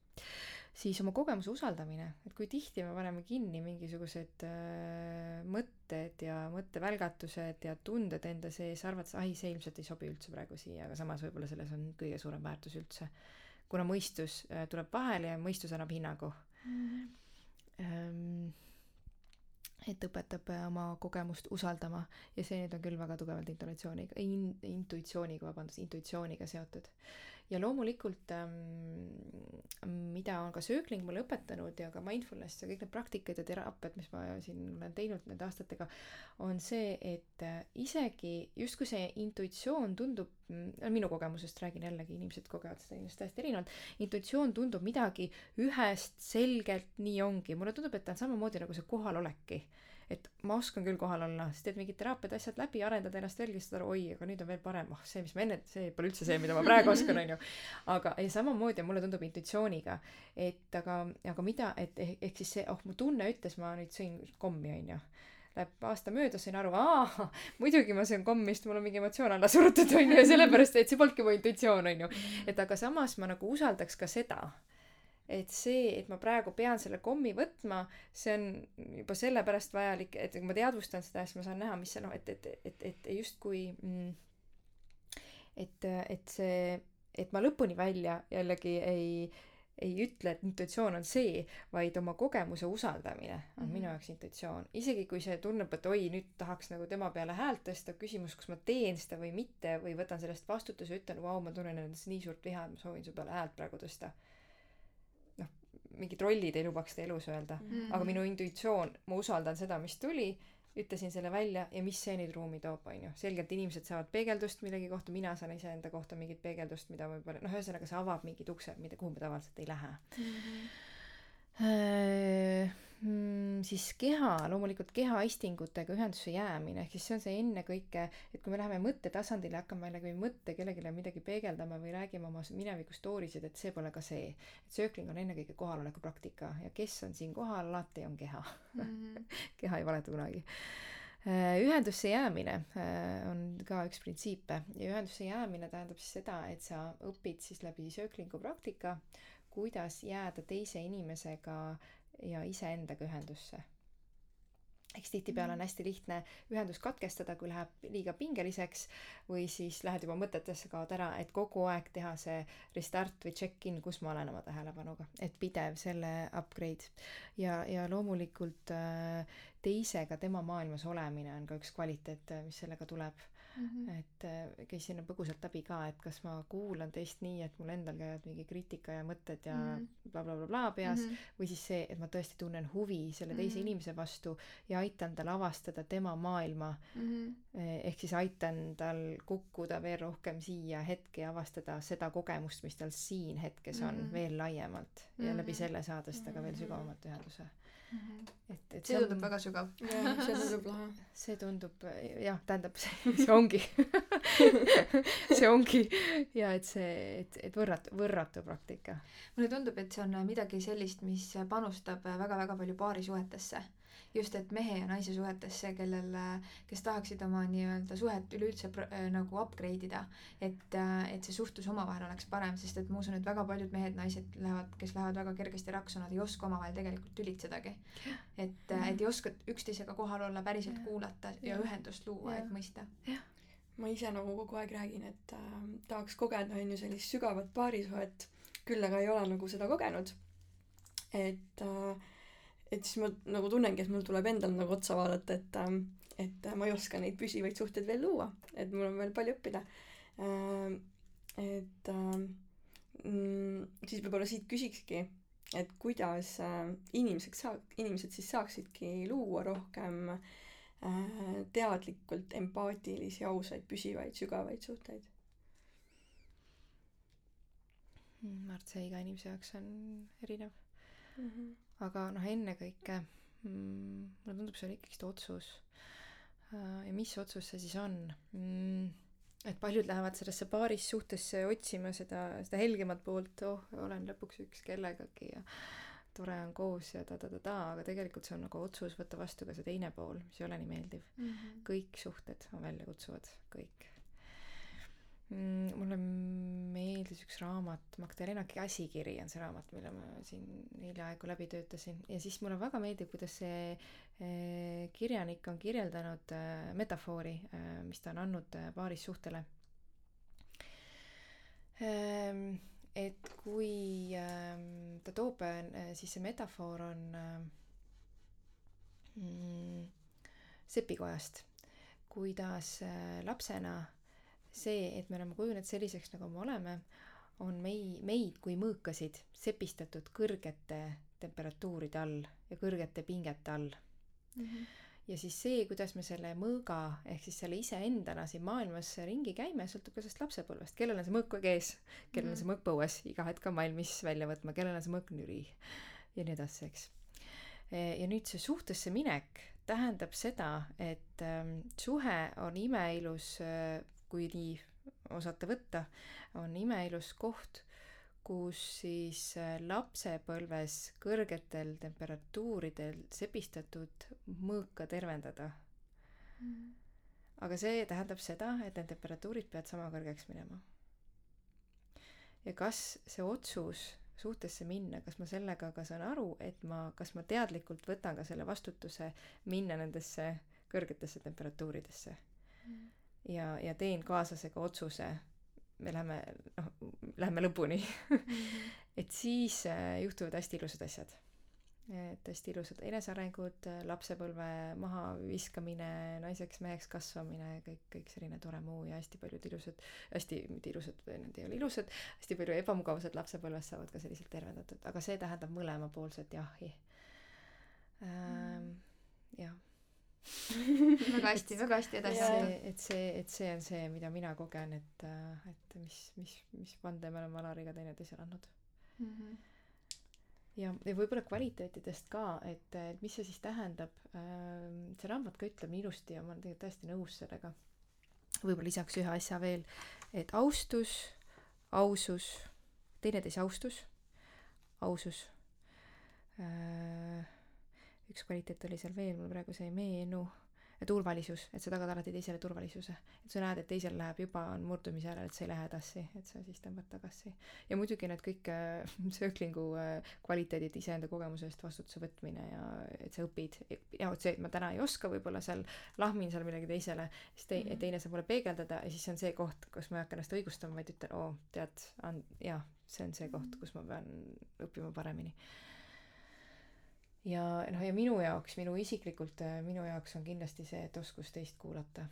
siis oma kogemuse usaldamine, et kui tihti me paneme kinni mingisugused äh, mõtted ja mõttevälgatused ja tunded enda sees, arvates, ai, see ilmselt ei sobi üldse praegu siia, aga samas võib-olla selles on kõige suurem väärtus üldse. kuna mõistus äh, tuleb vahele ja mõistus annab hinnangu mm. -hmm. Ähm, et õpetab äh, oma kogemust usaldama ja see nüüd on küll väga tugevalt intonatsiooniga in,, intuitsiooniga, vabandust, intuitsiooniga seotud ja loomulikult ähm, mida on ka söökling mulle õpetanud ja ka mindfulness ja kõik need praktikad ja teraapiad, mis ma siin olen teinud nende aastatega, on see, et äh, isegi justkui see intuitsioon tundub, mm, minu kogemusest räägin jällegi, inimesed kogevad seda inimest täiesti erinevalt, intuitsioon tundub midagi ühest, selgelt, nii ongi, mulle tundub, et ta on samamoodi nagu see kohalolekki et ma oskan küll kohal olla, siis teed mingid teraapiad, asjad läbi, arendad ennast veelgi, siis saad aru, oi, aga nüüd on veel parem, oh see, mis ma enne, see pole üldse see, mida ma praegu oskan, onju. aga, ja samamoodi mulle tundub intuitsiooniga, et aga, aga mida, et ehk, ehk siis see, oh mu tunne ütles, ma nüüd sõin kommi, onju läheb aasta mööda, sain aru, aa, muidugi ma söön kommi, sest mul on mingi emotsioon alla surutud, onju, ja sellepärast, et see polnudki mu intuitsioon, onju. et aga samas ma nagu usaldaks ka seda et see, et ma praegu pean selle kommi võtma, see on juba sellepärast vajalik, et kui ma teadvustan seda, siis ma saan näha, mis see noh, et, et, et, et justkui mm, et, et see, et ma lõpuni välja jällegi ei, ei ütle, et intuitsioon on see, vaid oma kogemuse usaldamine on mm -hmm. minu jaoks intuitsioon. isegi kui see tunneb, et oi, nüüd tahaks nagu tema peale häält tõsta, küsimus, kas ma teen seda või mitte või võtan sellest vastutuse, ütlen, vau, ma tunnen endas nii suurt viha, et ma soovin su peale häält praegu tõsta mingid rollid ei lubaks seda elus öelda mm. -hmm. aga minu intuitsioon, ma usaldan seda, mis tuli, ütlesin selle välja ja mis see nüüd ruumi toob, on ju. selgelt inimesed saavad peegeldust millegi kohta, mina saan iseenda kohta mingit peegeldust, mida võib-olla, noh, ühesõnaga see avab mingid uksed, mida, kuhu me tavaliselt ei lähe mm. -hmm. Mm, siis keha, loomulikult kehaistingutega ühendusse jäämine, ehk siis see on see ennekõike, et kui me läheme mõttetasandile, hakkame läbi mõtte kellelegi midagi peegeldama või räägime oma mineviku story sid, et see pole ka see. et söökling on ennekõike kohaloleku praktika ja kes on siin kohal, alati on keha mm. -hmm. [laughs] keha ei valeta kunagi äh, ühendusse jäämine äh, on ka üks printsiipe ja ühendusse jäämine tähendab siis seda, et sa õpid siis läbi sööklingu praktika, kuidas jääda teise inimesega ja iseendaga ühendusse. eks tihtipeale on mm. hästi lihtne ühendus katkestada, kui läheb liiga pingeliseks või siis lähed juba mõtetesse, kaod ära, et kogu aeg teha see restart või check-in, kus ma olen oma tähelepanuga, et pidev selle upgrade. ja, ja loomulikult äh, teisega tema maailmas olemine on ka üks kvaliteet, mis sellega tuleb mm. -hmm. et äh, käis sinna põgusalt läbi ka, et kas ma kuulan teist nii, et mul endal käivad mingi kriitika ja mõtted ja blablabla mm -hmm. bla, bla, bla peas mm, -hmm. või siis see, et ma tõesti tunnen huvi selle teise mm -hmm. inimese vastu ja aitan tal avastada tema maailma mm. -hmm. ehk siis aitan tal kukkuda veel rohkem siia hetke ja avastada seda kogemust, mis tal siin hetkes on mm -hmm. veel laiemalt ja mm -hmm. läbi selle saada seda ka veel mhm. sügavamat ühenduse mm. -hmm. Et, et see, tundub on... väga sügav. see tundub lahe. see tundub jah, tähendab see, see ongi [laughs] see ongi ja et see, et, et võrratu, võrratu praktika. mulle tundub, et see on midagi sellist, mis panustab väga-väga palju paarisuhetesse just, et mehe ja naise suhetesse, kellel, kes tahaksid oma nii-öelda suhet üleüldse äh, nagu upgrade ida, et, äh, et see suhtlus omavahel oleks parem, sest et ma usun, et väga paljud mehed-naised lähevad, kes lähevad väga kergesti raksu, nad ei oska omavahel tegelikult tülitsedagi. et, äh, et ei oska üksteisega kohal olla, päriselt kuulata ja ühendust luua, et mõista. ma ise nagu kogu aeg räägin, et äh, tahaks kogeda, on ju, sellist sügavat paarisuhet, küll aga ei ole nagu seda kogenud. et äh, et siis ma nagu tunnengi, et mul tuleb endal nagu otsa vaadata, et ähm, et ma ei oska neid püsivaid suhteid veel luua, et mul on veel palju õppida. Ähm, et ähm, mm, siis võib-olla siit küsikski, et kuidas äh, inimesed saa-, inimesed siis saaksidki luua rohkem äh, teadlikult empaatilisi, ausaid, püsivaid, sügavaid suhteid ma arvan, et see iga inimese jaoks on erinev mm. -hmm aga noh, ennekõike mm, mulle tundub, see on ikkagist otsus. Äh, ja mis otsus see siis on mm,? et paljud lähevad sellesse paarissuhtesse otsima seda, seda helgemat poolt, oh, olen lõpuks üks kellegagi ja tore on koos ja ta-ta-ta-ta, aga tegelikult see on nagu otsus võtta vastu ka see teine pool, mis ei ole nii meeldiv mm. -hmm. kõik suhted on väljakutsuvad, kõik? Mulle meeldis üks raamat, Magdalena käsikiri on see raamat, mille ma siin hiljaaegu läbi töötasin ja siis mulle väga meeldib, kuidas see eh, kirjanik on kirjeldanud eh, metafoori eh,, mis ta on andnud paarissuhtele ehm,. et kui ehm, ta toob, siis see metafoor on mm, sepikojast, kuidas lapsena see, et me oleme kujunenud selliseks, nagu me oleme, on mei-, meid kui mõõkasid sepistatud kõrgete temperatuuride all ja kõrgete pingete all mm. -hmm. ja siis see, kuidas me selle mõõga ehk siis selle iseendana siin maailmas ringi käime, sõltub ka sellest lapsepõlvest, kellel on see mõõk kogu ees, kellel on mm -hmm. see mõõk põues, iga hetk on valmis välja võtma, kellel on see mõõk nüri ja nii edasi, eks. E, ja nüüd see suhtesse minek tähendab seda, et ähm, suhe on imeilus äh, kui nii osata võtta, on imeilus koht, kus siis äh, lapsepõlves kõrgetel temperatuuridel sepistatud mõõka tervendada. Mm.. aga see tähendab seda, et need temperatuurid peavad sama kõrgeks minema. ja kas see otsus suhtesse minna, kas ma sellega ka saan aru, et ma, kas ma teadlikult võtan ka selle vastutuse minna nendesse kõrgetesse temperatuuridesse? Mm ja, ja teen kaaslasega otsuse, me läheme, noh, läheme lõpuni mm. -hmm. [laughs] et siis äh, juhtuvad hästi ilusad asjad. et hästi ilusad enesearengud, lapsepõlve mahaviskamine, naiseks meheks kasvamine, kõik, kõik selline tore muu ja hästi paljud ilusad, hästi, mitte ilusad, need ei ole ilusad, hästi palju ebamugavused lapsepõlves saavad ka selliselt tervendatud, aga see tähendab mõlemapoolset jahi ähm,. jah väga hästi, väga hästi edasi. et see, et see on see, mida mina kogen, et, äh, et mis, mis, mis vande me oleme Alariga teineteisele andnud mm. -hmm. ja, ja võib-olla kvaliteetidest ka, et, et mis see siis tähendab. Ähm, see raamat ka ütleb nii ilusti ja ma olen tegelikult täiesti nõus sellega. võib-olla lisaks ühe asja veel, et austus, ausus, teineteise austus, ausus äh, üks kvaliteet oli seal veel, mul praegu see ei meenu, turvalisus, et sa tagad alati teisele turvalisuse. et sa näed, et teisel läheb juba, on murdumise järel, et sa ei lähe edasi, et sa siis tõmbad tagasi. ja muidugi need kõik äh, [laughs] sööklingu äh, kvaliteedid, iseenda kogemuse eest vastutuse võtmine ja et sa õpid, ja vot see, et ma täna ei oska võib-olla seal, lahmin seal millegi teisele, siis tei- mm, -hmm. teine saab mulle peegeldada ja siis see on see koht, kus ma ei hakka ennast õigustama, vaid ütlen, oo, tead, jaa, see on see koht, kus ma pean õppima paremini ja noh, ja minu jaoks, minu isiklikult, äh, minu jaoks on kindlasti see, et oskus teist kuulata.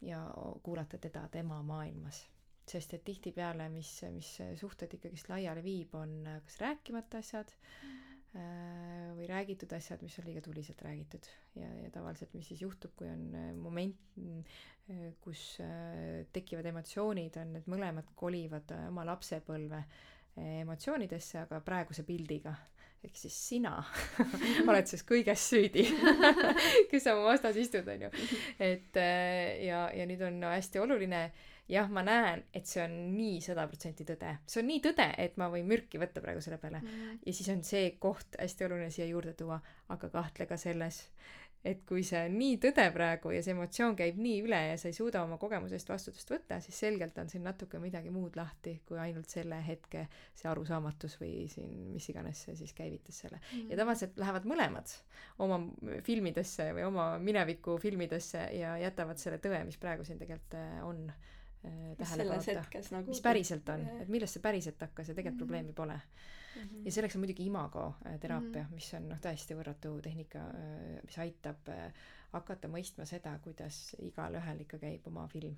ja kuulata teda tema maailmas sest et tihtipeale mis mis suhted ikkagist laiali viib on kas rääkimata asjad äh, või räägitud asjad mis on liiga tuliselt räägitud ja ja tavaliselt mis siis juhtub kui on äh, moment äh, kus tekivad emotsioonid on need mõlemad kolivad oma lapsepõlve emotsioonidesse aga praeguse pildiga ehk siis sina [laughs] oled siis kõiges süüdi [laughs] kes sa mu vastas istud onju et ja ja nüüd on hästi oluline jah ma näen et see on nii sada protsenti tõde. see on nii tõde et ma võin mürki võtta praegu selle peale. Mm. ja siis on see koht hästi oluline siia juurde tuua aga kahtle ka selles et kui see on nii tõde praegu ja see emotsioon käib nii üle ja sa ei suuda oma kogemusest vastutust võtta, siis selgelt on siin natuke midagi muud lahti kui ainult selle hetke see arusaamatus või siin mis iganes see siis käivitas selle. Mm.. ja tavaliselt lähevad mõlemad oma filmidesse või oma mineviku filmidesse ja jätavad selle tõe, mis praegu siin tegelikult äh, on äh, tähele paneta. Nagu... mis päriselt on, et millest see päriselt hakkas ja tegelikult mm. probleemi pole mm. -hmm. ja selleks on muidugi imago äh, teraapia mm, -hmm. mis on noh, täiesti võrratu tehnika, äh, mis aitab äh, hakata mõistma seda, kuidas igalühel ikka käib oma film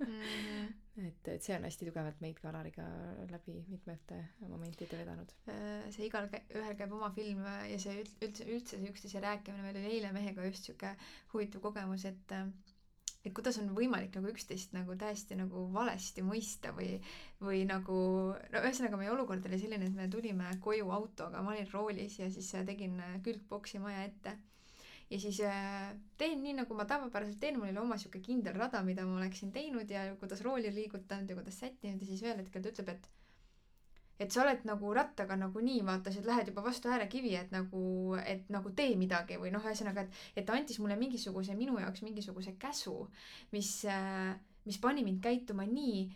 mm. -hmm. [laughs] et, et see on hästi tugevalt meid ka Alariga läbi mitmete momentide vedanud. see igal ühel käib oma film ja see üldse, üldse see üksteise rääkimine, meil oli eile mehega just sihuke huvitav kogemus, et et kuidas on võimalik nagu üksteist nagu täiesti nagu valesti mõista või, või nagu, no ühesõnaga meie olukord oli selline, et me tulime koju autoga, ma olin roolis ja siis tegin külgboksi maja ette. ja siis äh, teen nii, nagu ma tavapäraselt teen, mul oli oma sihuke kindel rada, mida ma oleksin teinud ja kuidas rooli liigutanud ja kuidas sättinud ja siis ühel hetkel ta ütleb, et et sa oled nagu rattaga nagunii vaata, sa lähed juba vastu äärekivi, et nagu, et nagu tee midagi või noh, ühesõnaga, et, et ta andis mulle mingisuguse, minu jaoks mingisuguse käsu, mis, mis pani mind käituma nii,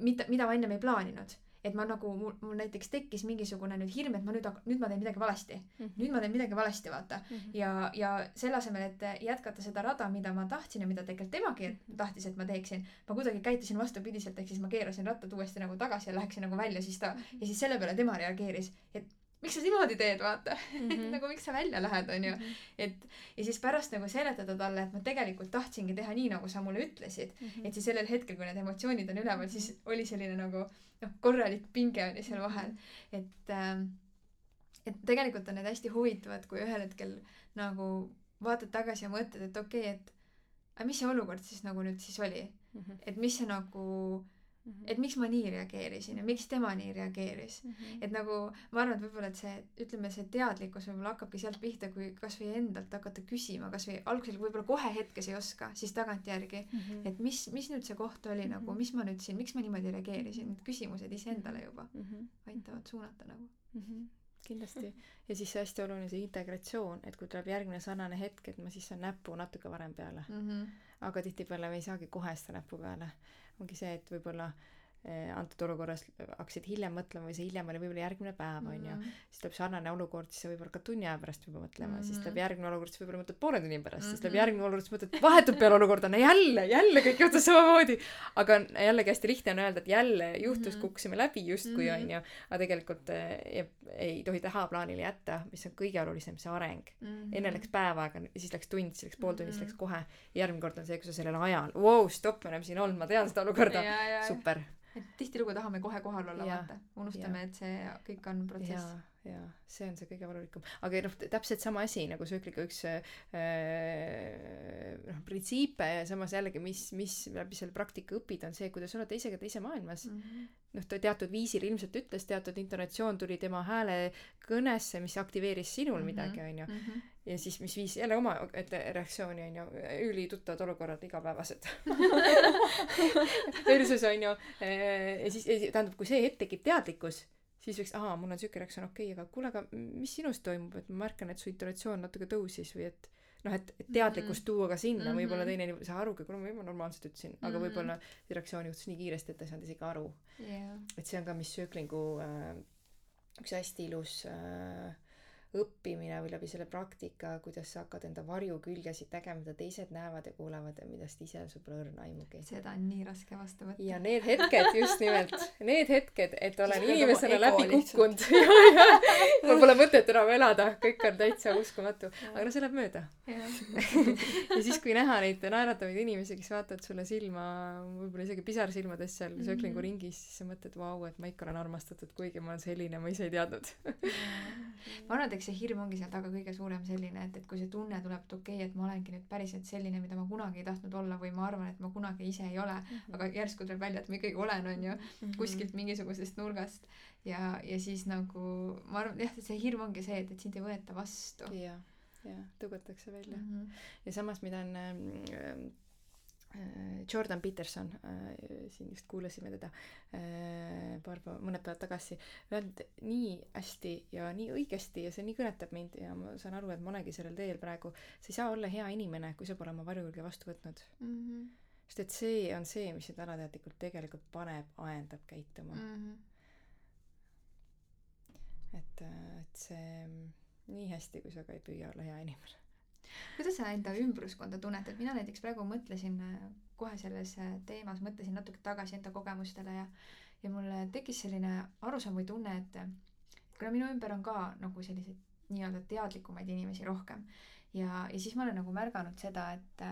mida, mida ma ennem ei plaaninud et ma nagu, mul, mul näiteks tekkis mingisugune nüüd hirm, et ma nüüd, nüüd ma teen midagi valesti mm. -hmm. nüüd ma teen midagi valesti, vaata mm. -hmm. ja, ja selle asemel, et jätkata seda rada, mida ma tahtsin ja mida tegelikult temagi mm -hmm. tahtis, et ma teeksin, ma kuidagi käitusin vastupidiselt, ehk siis ma keerasin rattad uuesti nagu tagasi ja läheksin nagu välja, siis ta mm, -hmm. ja siis selle peale tema reageeris, et miks sa niimoodi teed, vaata mm. -hmm. [laughs] nagu miks sa välja lähed, onju mm. -hmm. et ja siis pärast nagu seletada talle, et ma tegelikult tahtsingi teha nii, nagu sa mulle ütlesid mm. -hmm. et siis sellel hetkel, kui need emotsioonid on üleval, siis mhm. oli selline nagu noh, korralik pinge oli seal vahel. et äh,, et tegelikult on need hästi huvitavad, kui ühel hetkel nagu vaatad tagasi ja mõtled, et okei okay,, et aga mis see olukord siis nagu nüüd siis oli mm. -hmm. et mis see nagu Mm -hmm. et miks ma nii reageerisin ja miks tema nii reageeris mm. -hmm. et nagu ma arvan, et võib-olla, et see, ütleme, see teadlikkus võib-olla hakkabki sealt pihta, kui kasvõi endalt hakata küsima, kasvõi algusel võib-olla kohe hetkes ei oska, siis tagantjärgi mm, -hmm. et mis, mis nüüd see koht oli mm -hmm. nagu, mis ma nüüd siin, miks ma niimoodi reageerisin, need küsimused iseendale juba mm -hmm. aitavad suunata nagu mm. -hmm kindlasti ja siis see hästi oluline see integratsioon et kui tuleb järgmine sarnane hetk et ma siis saan näpu natuke varem peale mm -hmm. aga tihtipeale me ei saagi kohe seda näpu peale ongi see, et võib-olla antud olukorras hakkasid hiljem mõtlema või see hiljem oli võib-olla järgmine päev onju mm -hmm. siis tuleb sarnane olukord siis sa võib-olla hakkad tunni aja pärast juba mõtlema mm -hmm. siis tuleb järgmine olukord siis võib-olla mõtled poole tunni pärast mm -hmm. siis tuleb mhm. järgmine olukord siis mõtled vahetult peale olukorda no jälle jälle kõik juhtus samamoodi aga jällegi hästi lihtne on öelda et jälle juhtus mm -hmm. kukkusime läbi justkui mm -hmm. onju aga tegelikult eh, ei tohi tahaplaanile jätta mis on kõige olulisem see areng mm -hmm. enne läks päev aega siis läks tund siis läks pool tundi siis läks kohe järgmine kord on see kui sa sellel ajal wow, stopp me oleme siin olnud ma tean seda olukorda super et tihtilugu tahame kohe kohal olla, vaata. unustame, et see kõik on protsess. Jaa, see on see kõige valulikum. aga noh, täpselt sama asi nagu tsükliga üks äh, noh, printsiipe ja samas jällegi, mis, mis läbi selle praktika õpid, on see, kuidas olla teisega teise maailmas mm. -hmm. noh, ta teatud viisil ilmselt ütles, teatud intonatsioon tuli tema hääle kõnesse, mis aktiveeris sinul mm -hmm. midagi, onju mhm ja siis mis viis jälle omaette reaktsiooni onju ülituttavad olukorrad igapäevased [laughs] versus onju ja siis ja tähendab kui see hetk tekib teadlikkus siis võiks ahaa mul on siuke reaktsioon okei okay, aga kuule aga mis sinus toimub et ma märkan et su intonatsioon natuke tõusis või et noh et, teadlikkust mm -hmm. tuua ka sinna mm -hmm. võib-olla teine ei saa arugi kuule ma normaalselt ütlesin aga mm -hmm. võib-olla see reaktsioon juhtus nii kiiresti et ta ei saanud isegi aru yeah. et see on ka mis sööklingu äh, üks hästi ilus äh, õppimine või läbi selle praktika, kuidas sa hakkad enda varjukülgesid nägema, mida teised näevad ja kuulevad ja millest ise sul pole õrna aimugi. seda on nii raske vastu võtta. ja need hetked, just nimelt, need hetked, et olen Siis inimesena läbi kukkunud [laughs] mul pole mõtet enam elada, kõik on täitsa uskumatu. aga no see läheb mööda. ja siis, kui näha neid naeratavaid inimesi, kes vaatavad sulle silma, võib-olla isegi pisarsilmades seal Mhm. sööklingu ringis, siis sa mõtled, vau, et ma ikka olen armastatud, kuigi ma olen selline, ma ise ei teadnud. et eks see hirm ongi seal taga kõige suurem selline, et, et kui see tunne tuleb, et okei okay,, et ma olengi nüüd päriselt selline, mida ma kunagi ei tahtnud olla või ma arvan, et ma kunagi ise ei ole, aga järsku tuleb välja, et ma ikkagi olen, on ju, kuskilt mingisugusest nurgast. ja, ja siis nagu ma arvan, jah, et see hirm ongi see, et, et sind ei võeta vastu. jah, jah, tõugatakse välja mm. -hmm. ja samas, mida on äh, Jordan Peterson äh,, siin just kuulasime teda äh, paar mõned päevad tagasi, öelnud nii hästi ja nii õigesti ja see nii kõnetab mind ja ma saan aru, et ma olengi sellel teel praegu. sa ei saa olla hea inimene, kui sa pole oma varjukülge vastu võtnud mm. -hmm. sest et see on see, mis sind alateadlikult tegelikult paneb, aendab käituma mm. -hmm. et, et see nii hästi, kui sa ka ei püüa olla hea inimene kuidas sa enda ümbruskonda tunnetad, mina näiteks praegu mõtlesin kohe selles teemas, mõtlesin natuke tagasi enda kogemustele ja ja mul tekkis selline arusaam või tunne, et et kuna minu ümber on ka nagu selliseid nii-öelda teadlikumaid inimesi rohkem ja, ja siis ma olen nagu märganud seda, et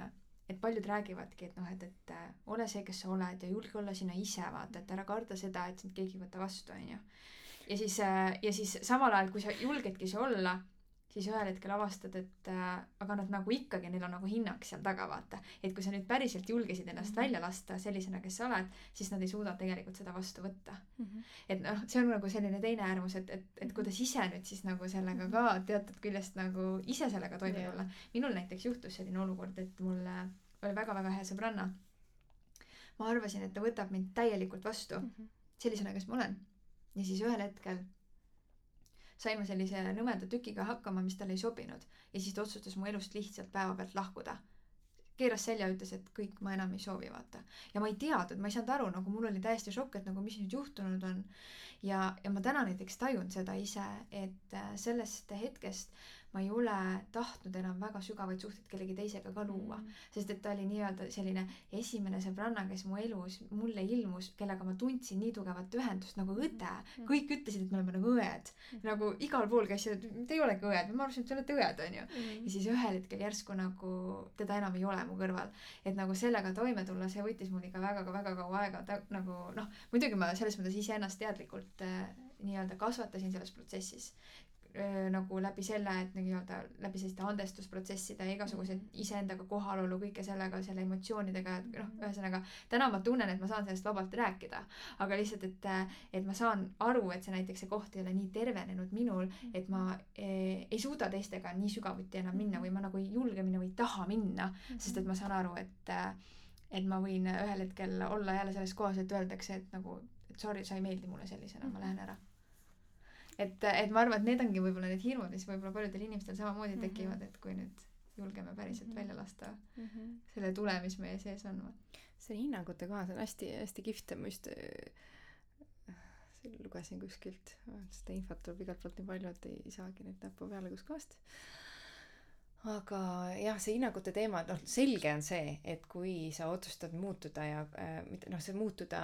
et paljud räägivadki, et noh, et, et ole see, kes sa oled ja julge olla sina ise, vaata, et ära karda seda, et sind keegi ei võta vastu, onju. ja siis, ja siis samal ajal, kui sa julgedki see olla siis ühel hetkel avastad, et äh, aga nad nagu ikkagi, neil on nagu hinnang seal taga, vaata. et kui sa nüüd päriselt julgesid ennast mm -hmm. välja lasta sellisena, kes sa oled, siis nad ei suuda tegelikult seda vastu võtta mm. -hmm. et noh, see on nagu selline teine äärmus, et, et, et kuidas ise nüüd siis nagu sellega ka teatud küljest nagu ise sellega toime yeah. tulla. minul näiteks juhtus selline olukord, et mul oli väga-väga hea sõbranna. ma arvasin, et ta võtab mind täielikult vastu mm -hmm. sellisena, kes ma olen. ja siis ühel hetkel saime sellise nõmeda tükiga hakkama, mis talle ei sobinud ja siis ta otsustas mu elust lihtsalt päevapealt lahkuda. keeras selja, ütles, et kõik, ma enam ei soovi, vaata. ja ma ei teadnud, ma ei saanud aru, nagu mul oli täiesti šokk, et nagu mis nüüd juhtunud on. ja, ja ma täna näiteks tajun seda ise, et sellest hetkest ma ei ole tahtnud enam väga sügavaid suhteid kellegi teisega ka luua mm. -hmm. sest et ta oli nii-öelda selline esimene sõbranna, kes mu elus mulle ilmus, kellega ma tundsin nii tugevat ühendust nagu õde mm. -hmm. kõik ütlesid, et me oleme nagu õed mm. -hmm. nagu igal pool käisid, et te ei olegi õed, ma arvasin, et te olete õed, onju mm. -hmm. ja siis ühel hetkel järsku nagu teda enam ei ole mu kõrval. et nagu sellega toime tulla, see võttis mul ikka väga-väga kaua aega, ta nagu noh, muidugi ma selles mõttes iseennast teadlikult äh, nii-öelda kasvatasin selles protsessis nagu läbi selle, et nii-öelda läbi selliste andestusprotsesside ja igasugused iseendaga kohalolu, kõike sellega, selle emotsioonidega, et noh, ühesõnaga täna ma tunnen, et ma saan sellest vabalt rääkida. aga lihtsalt, et, et ma saan aru, et see näiteks see koht ei ole nii tervenenud minul, et ma e, ei suuda teistega nii sügavuti enam minna või ma nagu ei julge minna või ei taha minna, sest et ma saan aru, et et ma võin ühel hetkel olla jälle selles kohas, et öeldakse, et nagu, et sorry, sa ei meeldi mulle sellisena, ma lähen ära et, et ma arvan, et need ongi võib-olla need hirmud, mis võib-olla paljudel inimestel samamoodi tekivad mm, -hmm. et kui nüüd julgeme päriselt mm -hmm. välja lasta mm -hmm. selle tule, mis meie sees on. see hinnangute koha, see on hästi-hästi kihvt ma just lugesin kuskilt, seda infot tuleb igalt poolt nii palju, et ei saagi nüüd näppu peale kuskohast aga jah, see hinnangute teema, noh, selge on see, et kui sa otsustad muutuda ja mitte noh, see muutuda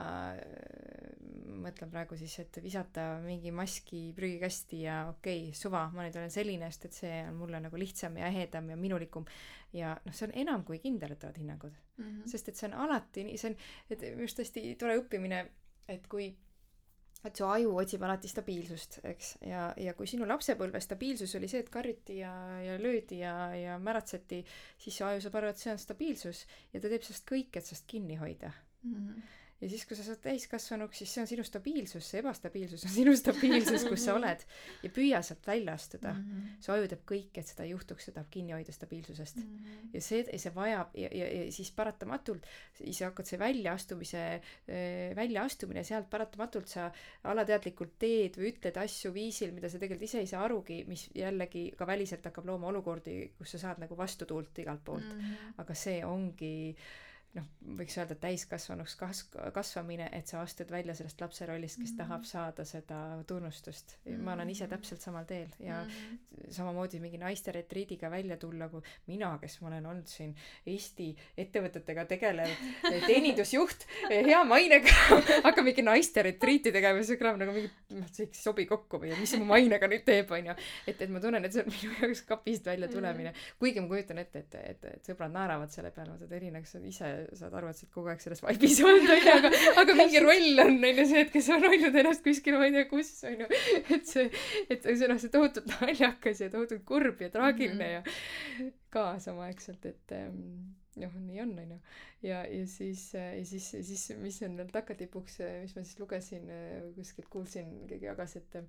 mõtlen praegu siis, et visata mingi maski prügikasti ja okei okay,, suva, ma nüüd olen selline, sest et see on mulle nagu lihtsam ja ehedam ja minulikum. ja noh, see on enam kui kindlatavad hinnangud mm. -hmm. sest et see on alati nii, see on, et minu arust hästi tore õppimine, et kui et su aju otsib alati stabiilsust, eks, ja, ja kui sinu lapsepõlve stabiilsus oli see, et karjuti ja, ja löödi ja, ja märatseti, siis su aju saab aru, et see on stabiilsus ja ta teeb sellest kõik, et sellest kinni hoida mm. -hmm ja siis, kui sa saad täiskasvanuks, siis see on sinu stabiilsus, see ebastabiilsus on [laughs] sinu stabiilsus, kus sa oled. ja püüa sealt välja astuda mm. -hmm. su aju teeb kõik, et seda ei juhtuks, see tahab kinni hoida stabiilsusest mm. -hmm. ja see, see vajab ja, ja, ja siis paratamatult, siis hakkad see väljaastumise, väljaastumine, sealt paratamatult sa alateadlikult teed või ütled asju viisil, mida sa tegelikult ise ei saa arugi, mis jällegi ka väliselt hakkab looma olukordi, kus sa saad nagu vastutuult igalt poolt mm. -hmm. aga see ongi noh, võiks öelda täiskasvanuks kas-, kasvamine, et sa astud välja sellest lapse rollist, kes mm -hmm. tahab saada seda tunnustust mm. -hmm. ma olen ise täpselt samal teel ja mm -hmm. samamoodi mingi naiste retriidiga välja tulla, kui mina, kes ma olen olnud siin Eesti ettevõtetega tegelev [laughs] teenindusjuht, hea mainega [laughs] hakkab mingi naiste retriiti tegema, see kõlab nagu mingi, noh, see ei sobi kokku või mis see mu mainega nüüd teeb, onju. et, et ma tunnen, et see on minu jaoks kapist välja tulemine mm. -hmm. kuigi ma kujutan ette, et, et, et sõbrad naeravad selle peale, et Elina, kas sa ise saad aru, et sa oled kogu aeg selles vaibis [laughs] olnud onju, aga, aga mingi roll on onju see, et kes on hoidnud ennast kuskil ma ei tea kus onju, et see, et see noh, see tohutult naljakas ja tohutult kurb ja traagiline mm -hmm. ja ka samaaegselt, et ähm, noh, nii on onju. ja, ja siis, ja siis, siis mis on veel takatipuks, mis ma siis lugesin kuskilt kuulsin, keegi jagas, et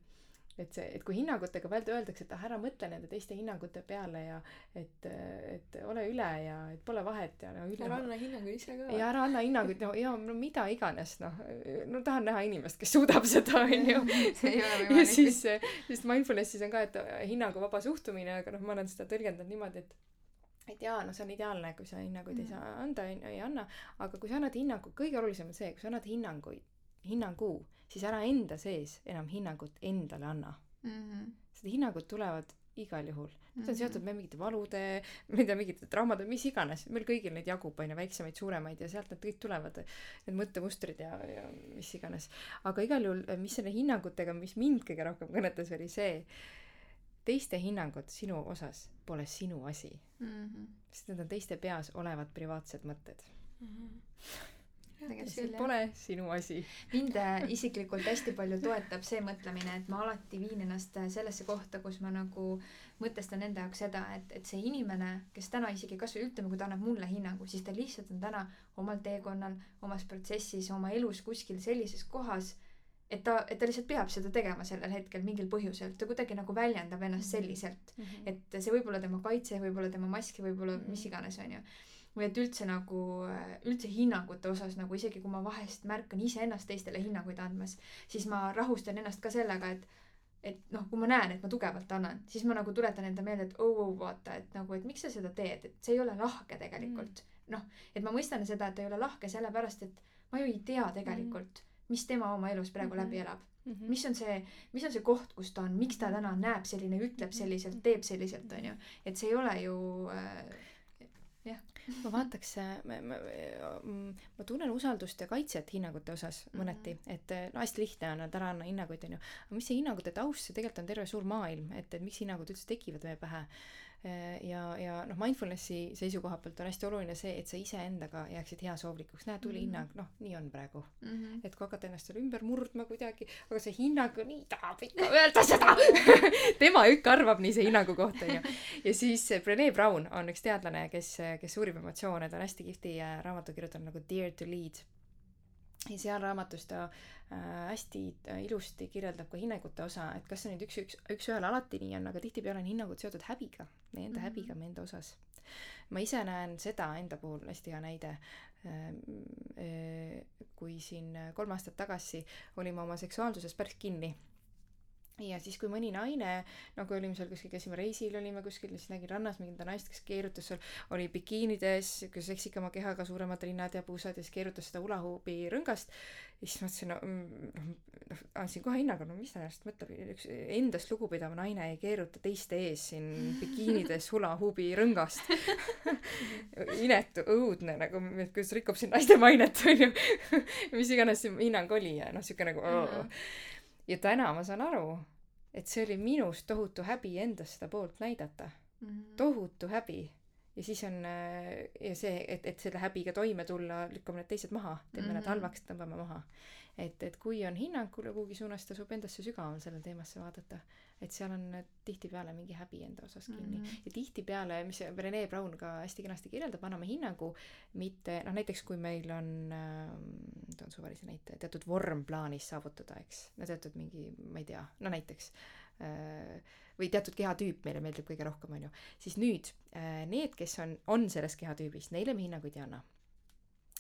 et see, et kui hinnangutega välja öeldakse, et ah, ära mõtle nende teiste hinnangute peale ja et, et ole üle ja et pole vahet ja no üle. ära anna hinnanguid ise ka. ja ära anna hinnanguid, no ja no mida iganes, noh, no tahan näha inimest, kes suudab seda, [laughs] onju. ja siis, siis mindfulness'is on ka, et hinnanguvaba suhtumine, aga noh, ma olen seda tõlgendanud niimoodi, et et jaa, no see on ideaalne, kui sa hinnanguid mm. ei saa anda, ei anna, aga kui sa annad hinnangu, kõige olulisem on see, kui sa annad hinnanguid, hinnangu siis ära enda sees enam hinnangut endale anna mm. -hmm. sest hinnangud tulevad igal juhul. Need on mhm. seotud meil mingite valude, ma ei tea, mingite traumade, mis iganes, meil kõigil neid jagub, on ju, väiksemaid, suuremaid ja sealt need kõik tulevad, need mõttemustrid ja, ja mis iganes. aga igal juhul, mis selle hinnangutega, mis mind kõige rohkem kõnetas, oli see, teiste hinnangud sinu osas pole sinu asi mm. -hmm. sest need on teiste peas olevad privaatsed mõtted mm. -hmm see pole sinu asi. mind äh, isiklikult hästi palju toetab see mõtlemine, et ma alati viin ennast äh, sellesse kohta, kus ma nagu mõtestan enda jaoks seda, et, et see inimene, kes täna isegi kasvõi ütleme, kui ta annab mulle hinnangu, siis ta lihtsalt on täna omal teekonnal, omas protsessis, oma elus kuskil sellises kohas, et ta, et ta lihtsalt peab seda tegema sellel hetkel mingil põhjusel, ta kuidagi nagu väljendab ennast mhm. selliselt mm, -hmm. et see võib olla tema kaitse, võib-olla tema mask, võib-olla mm -hmm. mis iganes, onju või et üldse nagu, üldse hinnangute osas nagu isegi kui ma vahest märkan iseennast teistele hinnanguid andmas, siis ma rahustan ennast ka sellega, et et noh, kui ma näen, et ma tugevalt annan, siis ma nagu tuletan enda meelde, et oo oh, oh, vaata, et nagu, et miks sa seda teed, et see ei ole lahke tegelikult mm.. noh, et ma mõistan seda, et ei ole lahke sellepärast, et ma ju ei tea tegelikult mm., mis tema oma elus praegu mm -hmm. läbi elab mm. -hmm. mis on see, mis on see koht, kus ta on, miks ta täna näeb selline, ütleb selliselt, teeb selliselt, onju. et see ei ole ju äh, ma vaataks, ma, ma, ma tunnen usaldust ja kaitset hinnangute osas mõneti mm, -hmm. et no hästi lihtne on, et ära anna hinnanguid, onju. aga mis see hinnangute taust, see tegelikult on terve suur maailm, et, et miks hinnangud üldse tekivad meie pähe Äh, ja, ja noh, mindfulnessi seisukoha pealt on hästi oluline see, et sa iseendaga jääksid heasoovlikuks, näe, tuli mm -hmm. hinnang, noh, nii on praegu mm. -hmm. et kui hakata ennast seal ümber murdma kuidagi, aga see hinnang nii tahab ikka öelda seda [laughs] tema ikka arvab nii see hinnangu kohta, onju. ja siis Brené Brown on üks teadlane, kes, kes uurib emotsioone, ta on hästi kihvti äh, raamatu kirjutanud nagu Dare to lead ja seal raamatus ta äh, hästi äh, ilusti kirjeldab ka hinnangute osa, et kas see nüüd üks, üks, üks-ühele alati nii on, aga tihtipeale on hinnangud seotud häbiga, meie enda mm -hmm. häbiga meie enda osas. ma ise näen seda enda puhul, hästi hea näide äh,, äh, kui siin kolm aastat tagasi olime oma seksuaalsuses päris kinni ja siis, kui mõni naine, no kui olime seal kuskil, käisime reisil, olime kuskil, siis nägin rannas mingit naist, kes keerutas seal, oli bikiinides, sihuke seksikama kehaga, suuremad rinnad ja puusad ja siis keerutas seda ulahuubi rõngast. ja siis mõtlesin, no mm, noh, andsin kohe hinnangu, no mis ta ennast mõtleb, üks endast lugupidav naine ei keeruta teiste ees siin bikiinides [laughs] ulahuubi rõngast. [laughs] Inetu, õudne nagu, kuidas rikub siin naiste mainet, onju [laughs] mis iganes see hinnang oli ja noh, sihuke nagu oh ja täna ma saan aru, et see oli minus tohutu häbi endast seda poolt näidata mm. -hmm. tohutu häbi. ja siis on äh, ja see, et, et selle häbiga toime tulla, lükkame need teised maha, teeme mm -hmm. need halvaks, tõmbame maha. et, et kui on hinnang kuhugi suunas, tasub endasse sügaval selle teemasse vaadata et seal on tihtipeale mingi häbi enda osas kinni mm. -hmm. ja tihtipeale, mis Rene Brown ka hästi kenasti kirjeldab, anname hinnangu mitte, noh näiteks kui meil on äh,, toon suvalise näite, teatud vorm plaanis saavutada, eks, no teatud mingi, ma ei tea, no näiteks äh, või teatud kehatüüp meile meeldib kõige rohkem, on ju, siis nüüd äh, need, kes on, on selles kehatüübis, neile me hinnanguid ei anna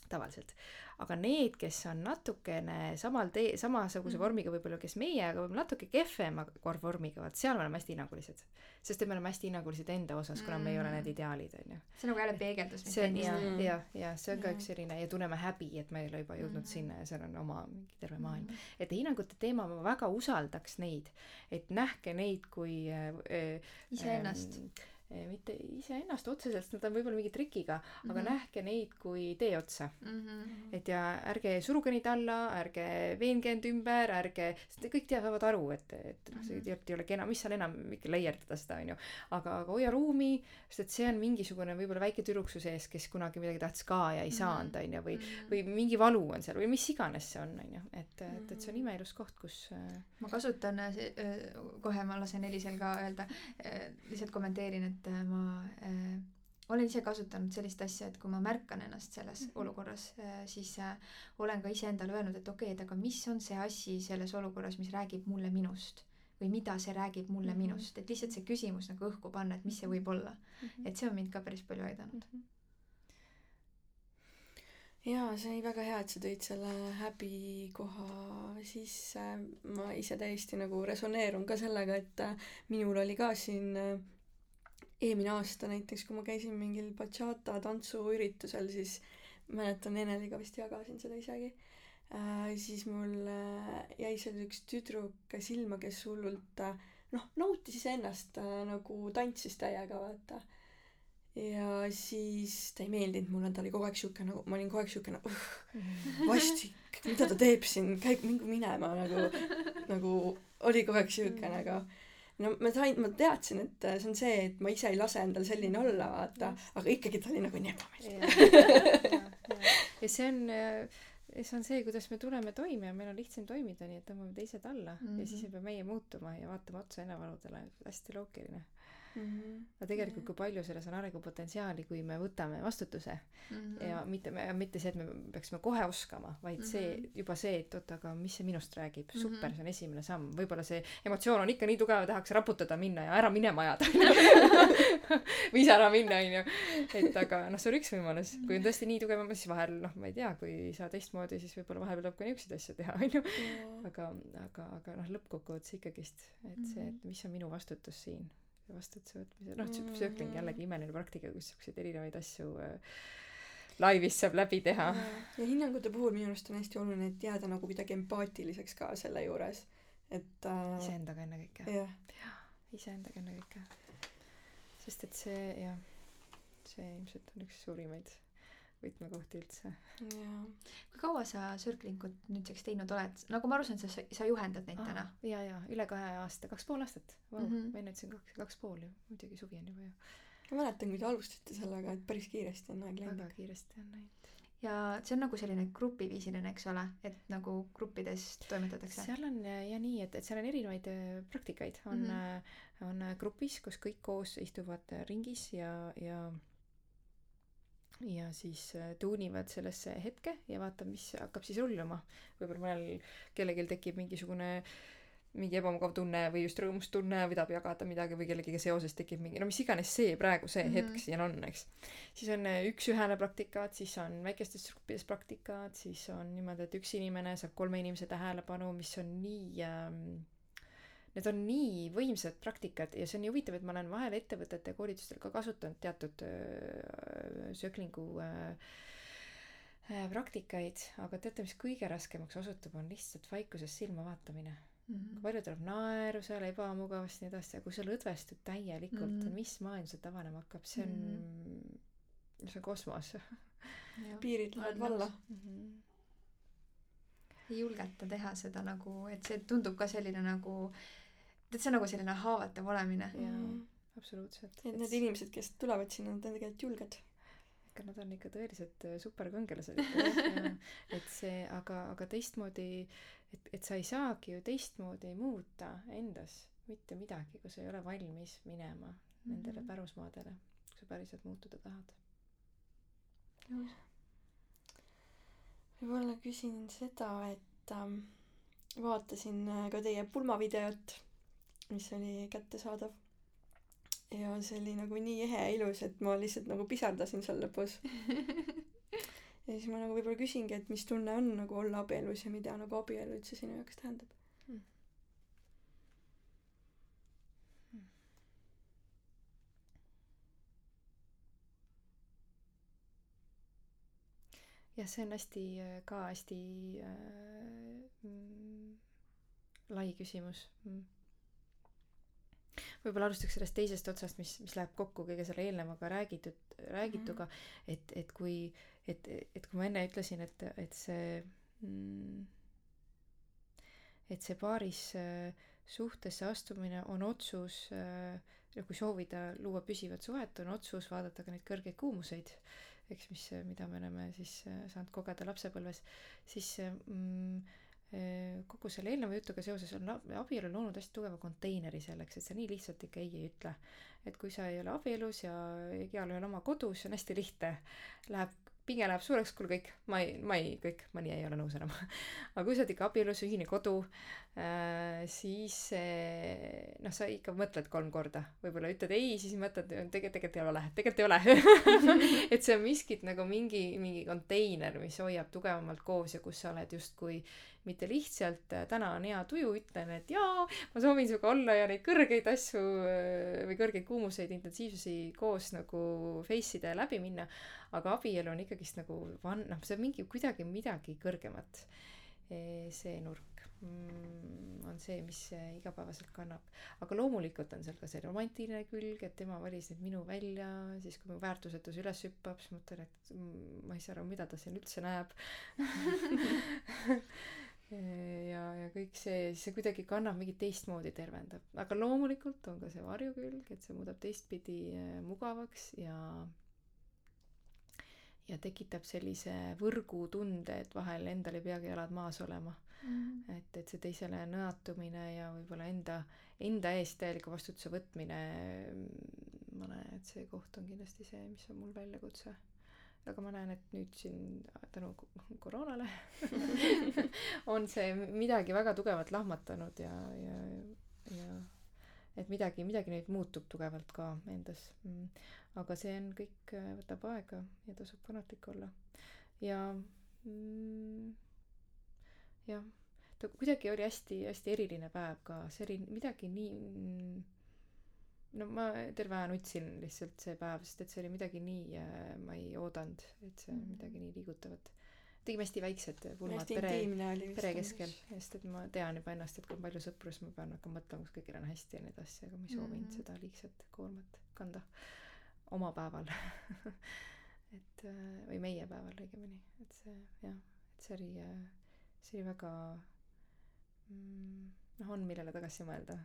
tavaliselt aga need kes on natukene samal tee samasuguse Mhm. vormiga võib-olla kes meie aga võib-olla natuke kehvema vormiga vaat seal me oleme hästi hinnangulised sest et me oleme hästi hinnangulised enda osas kuna me ei ole Mm. need ideaalid onju see on nagu jälle peegeldus see on meist ja Mm. ja ja see on ka Jah. üks selline ja tunneme häbi et me ei ole juba jõudnud Mhm. sinna ja seal on oma mingi terve maailm Mhm. et hinnangute teema ma väga usaldaks neid et nähke neid kui äh, äh, iseennast äh, mitte iseennast otseselt nad on võib-olla mingi trikiga aga Mhm. nähke neid kui tee otsa Mhm. et ja ärge suruge neid alla, ärge veenge end ümber, ärge, sest kõik teavad aru, et, et noh, see Mhm. tegelikult ei ole kena, mis seal enam ikka leierdada seda onju. aga, aga hoia ruumi, sest et see on mingisugune võib-olla väike tüdruk su sees, kes kunagi midagi tahtis ka ja ei saanud Mhm. onju või, Mhm. või mingi valu on seal või mis iganes see on onju, et, et, et see on Mhm. imeilus koht, kus äh, ma kasutan äh, äh, kohe ma lasen Elisel ka öelda lihtsalt kommenteerin et äh, ma äh, olen ise kasutanud sellist asja et kui ma märkan ennast selles Mhm. olukorras äh, siis äh, olen ka iseendale öelnud et okei okay, et aga mis on see asi selles olukorras mis räägib mulle minust või mida see räägib mulle Mhm. minust et lihtsalt see küsimus nagu õhku panna et mis see võib olla et see on mind ka päris palju aidanud jaa, see oli väga hea, et sa tõid selle häbikoha sisse. ma ise täiesti nagu resoneerun ka sellega, et minul oli ka siin eelmine aasta näiteks, kui ma käisin mingil bachata tantsuüritusel, siis mäletan, Eneliga vist jagasin seda isegi äh,. siis mul äh, jäi seal üks tüdruk silma, kes hullult äh, noh, nautis iseennast äh, nagu tantsis täiega, vaata ja siis ta ei meeldinud mulle, ta oli kogu aeg siuke nagu, ma olin kogu aeg siuke nagu uh, vastik, mida ta teeb siin, käib mingu minema nagu, nagu oli kogu aeg siuke Mm. No ma sain, ma teadsin, et see on see, et ma ise ei lase endal selline olla, vaata, aga ikkagi ta oli nagu nii ebameeldiv. [laughs] ja, see on äh, see on see, kuidas me tuleme toime ja meil on lihtsam toimida, nii et tõmbame teised alla mm -hmm. ja siis ei pea meie muutuma ja vaatama otsa enevaludele, hästi loogiline. Mhm. aga tegelikult, kui palju selles on arengupotentsiaali, kui me võtame vastutuse Mhm. ja mitte, mitte see, et me peaksime kohe oskama, vaid see, Mhm. juba see, et oot, aga mis see minust räägib, Mhm. super, see on esimene samm, võib-olla see emotsioon on ikka nii tugev, tahaks raputada minna ja ära minema ajada [laughs] või ise ära minna, onju. et aga noh, see on üks võimalus, kui on tõesti nii tugev, siis vahel noh, ma ei tea, kui ei saa teistmoodi, siis võib-olla vahepeal tuleb ka niisuguseid asju teha, onju. aga, aga, aga noh, lõppkokkuvõttes ikkagist, et see, et mis on minu vastutus siin vastutuse võtmisel, noh, tsükling jällegi imeline praktika, kus siukseid erinevaid asju äh, laivis saab läbi teha. ja hinnangute puhul minu arust on hästi oluline, et jääda nagu kuidagi empaatiliseks ka selle juures, et äh, iseendaga ennekõike. jah, iseendaga ennekõike. sest et see jah, see ilmselt on üks suurimaid võtmekohti üldse. jaa. kui kaua sa Circlingut nüüdseks teinud oled? nagu ma aru saan, sa, sa juhendad neid täna. ja, ja üle kahe aasta, kaks pool aastat. Mhm. mm. -hmm. ma enne ütlesin kaks, kaks pool ju, muidugi suvi on juba ju. ma mäletan, kui te alustasite sellega, et päris kiiresti on aeg läinud. väga kiiresti on läinud. ja see on nagu selline grupiviisiline, eks ole, et nagu gruppides toimetatakse. seal on ja nii, et, et seal on erinevaid äh, praktikaid, on mm, -hmm. on äh, grupis, kus kõik koos istuvad äh, ringis ja, ja ja siis äh, tuunivad sellesse hetke ja vaatavad, mis hakkab siis rulluma. võib-olla mõnel kellelgi tekib mingisugune mingi ebamugav tunne või just rõõmus tunne või tahab jagada midagi või kellegiga seoses tekib mingi no mis iganes see praegu see mm -hmm. hetk siin on, eks. siis on äh, üks-ühele praktikad, siis on väikestes gruppides praktikad, siis on niimoodi, et üks inimene saab kolme inimese tähelepanu, mis on nii ähm, Need on nii võimsad praktikad ja see on nii huvitav, et ma olen vahel ettevõtete koolitustel ka kasutanud teatud äh, sööklingu äh, äh, praktikaid, aga teate, mis kõige raskemaks osutub, on lihtsalt vaikuses silma vaatamine mm. -hmm. palju tuleb naeru seal, ebamugavust ja nii edasi, ja kui sa lõdvestud täielikult mm, -hmm. mis maailm sealt avanema hakkab, see on mm, -hmm. see on kosmos piirid lähevad valla mm. -hmm. ei julgeta teha seda nagu, et see tundub ka selline nagu, tead, see on nagu selline haavatav olemine. jaa mm., absoluutselt. et need inimesed, kes tulevad sinna, nad on tegelikult julged ikka nad on ikka tõelised superkangelased ikka [laughs] et see aga aga teistmoodi et et sa ei saagi ju teistmoodi muuta endas mitte midagi kui sa ei ole valmis minema mm -hmm. nendele pärusmaadele kui sa päriselt muutuda tahad võib-olla küsin seda et ähm, vaatasin ka teie pulmavideot mis oli kättesaadav. Ja see oli nagu nii ehe ja ilus, et ma lihtsalt nagu pisardasin seal lõpus. [laughs] ja siis ma nagu võib-olla küsingi, et mis tunne on nagu olla abielus ja mida nagu abielu üldse sinu jaoks tähendab? Mm.. jah, see on hästi, ka hästi äh, mm, lai küsimus. Mm võib-olla alustaks sellest teisest otsast, mis, mis läheb kokku kõige selle eelnevaga räägitud, räägituga mm, -hmm. et, et kui, et, et kui ma enne ütlesin, et, et see mm, et see paaris äh, suhtesse astumine on otsus äh,, kui soovida luua püsivat suhet, on otsus vaadata ka neid kõrgeid kuumuseid, eks, mis, mida me oleme siis äh, saanud kogeda lapsepõlves, siis mm, kogu selle eelneva jutuga seoses on abielu loonud hästi tugeva konteineri selleks, et sa nii lihtsalt ikka ei ei ütle. et kui sa ei ole abielus ja igalühel oma kodu, siis on hästi lihtne. Läheb, pinge läheb suureks, kuule kõik, ma ei, ma ei, kõik, ma nii ei ole nõus enam [laughs] aga kui sa oled ikka abielus, ühine kodu äh,, siis äh, noh, sa ikka mõtled kolm korda. võib-olla ütled ei, siis mõtled, tegelikult, tegelikult ei ole, tegelikult ei ole [laughs] et see on miskit nagu mingi, mingi konteiner, mis hoiab tugevamalt koos ja kus sa oled justkui mitte lihtsalt äh, täna on hea tuju, ütlen, et jaa, ma soovin sinuga olla ja neid kõrgeid asju äh, või kõrgeid kuumuseid intensiivsusi koos nagu face ida ja läbi minna, aga abielu on ikkagist nagu van-, noh, see on mingi, kuidagi midagi kõrgemat. see nurk mm, on see, mis äh, igapäevaselt kannab. aga loomulikult on seal ka see romantiline külg, et tema valis nüüd minu välja, siis kui mu väärtusetus üles hüppab, siis mõtlen, et mm, ma ei saa aru, mida ta siin üldse näeb [laughs] ja, ja kõik see, see kuidagi kannab mingit teistmoodi tervendab, aga loomulikult on ka see varjukülg, et see muudab teistpidi äh, mugavaks ja ja tekitab sellise võrgutunde, et vahel endal ei peagi jalad maas olema. Mm. et, et see teisele nõatumine ja võib-olla enda, enda eest täieliku vastutuse võtmine, ma näen, et see koht on kindlasti see, mis on mul väljakutse aga ma näen, et nüüd siin tänu koroonale [laughs] on see midagi väga tugevat lahmatanud ja, ja, ja et midagi, midagi nüüd muutub tugevalt ka endas. Mm.. aga see on kõik, võtab aega ja tasub kannatlik olla. ja mm, jah, ta kuidagi oli hästi-hästi eriline päev ka, see oli midagi nii mm, no ma terve aja nutsin lihtsalt see päev, sest et see oli midagi nii äh,, ma ei oodanud, et see on mm. midagi nii liigutavat. tegime hästi väiksed pulmad pere, pere keskel, sest et ma tean juba ennast, et kui on palju sõpru, siis ma pean hakkama mõtlema, kas kõigil on hästi ja nii edasi, aga ma ei soovinud mm. seda liigset koormat kanda oma päeval [laughs] et äh, või meie päeval õigemini, et see jah, et see oli, äh, see oli väga mm, noh, on millele tagasi mõelda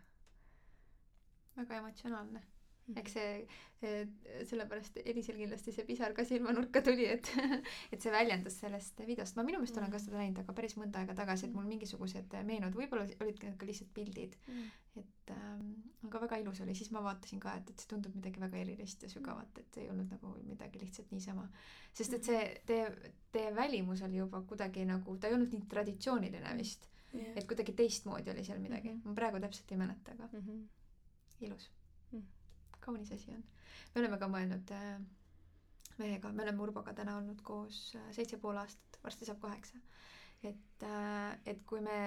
väga emotsionaalne. Mm. eks see, sellepärast Elisel kindlasti see pisar ka silmanurka tuli, et [laughs] et see väljendus sellest videost. ma minu meelest olen ka seda näinud, aga päris mõnda aega tagasi, et mul mingisugused meenud, võib-olla olidki need ka lihtsalt pildid. Mm.. et ähm, aga väga ilus oli, siis ma vaatasin ka, et, et see tundub midagi väga erilist ja sügavat, et ei olnud nagu midagi lihtsalt niisama. sest et see teie, teie välimus oli juba kuidagi nagu, ta ei olnud nii traditsiooniline vist. Yeah.. et kuidagi teistmoodi oli seal midagi. Mm, -hmm. ma praegu täpselt ei mäleta, aga mm. -hmm ilus mm.. kaunis asi on. me oleme ka mõelnud äh, mehega, me oleme Urboga täna olnud koos äh, seitse pool aastat, varsti saab kaheksa. et äh,, et kui me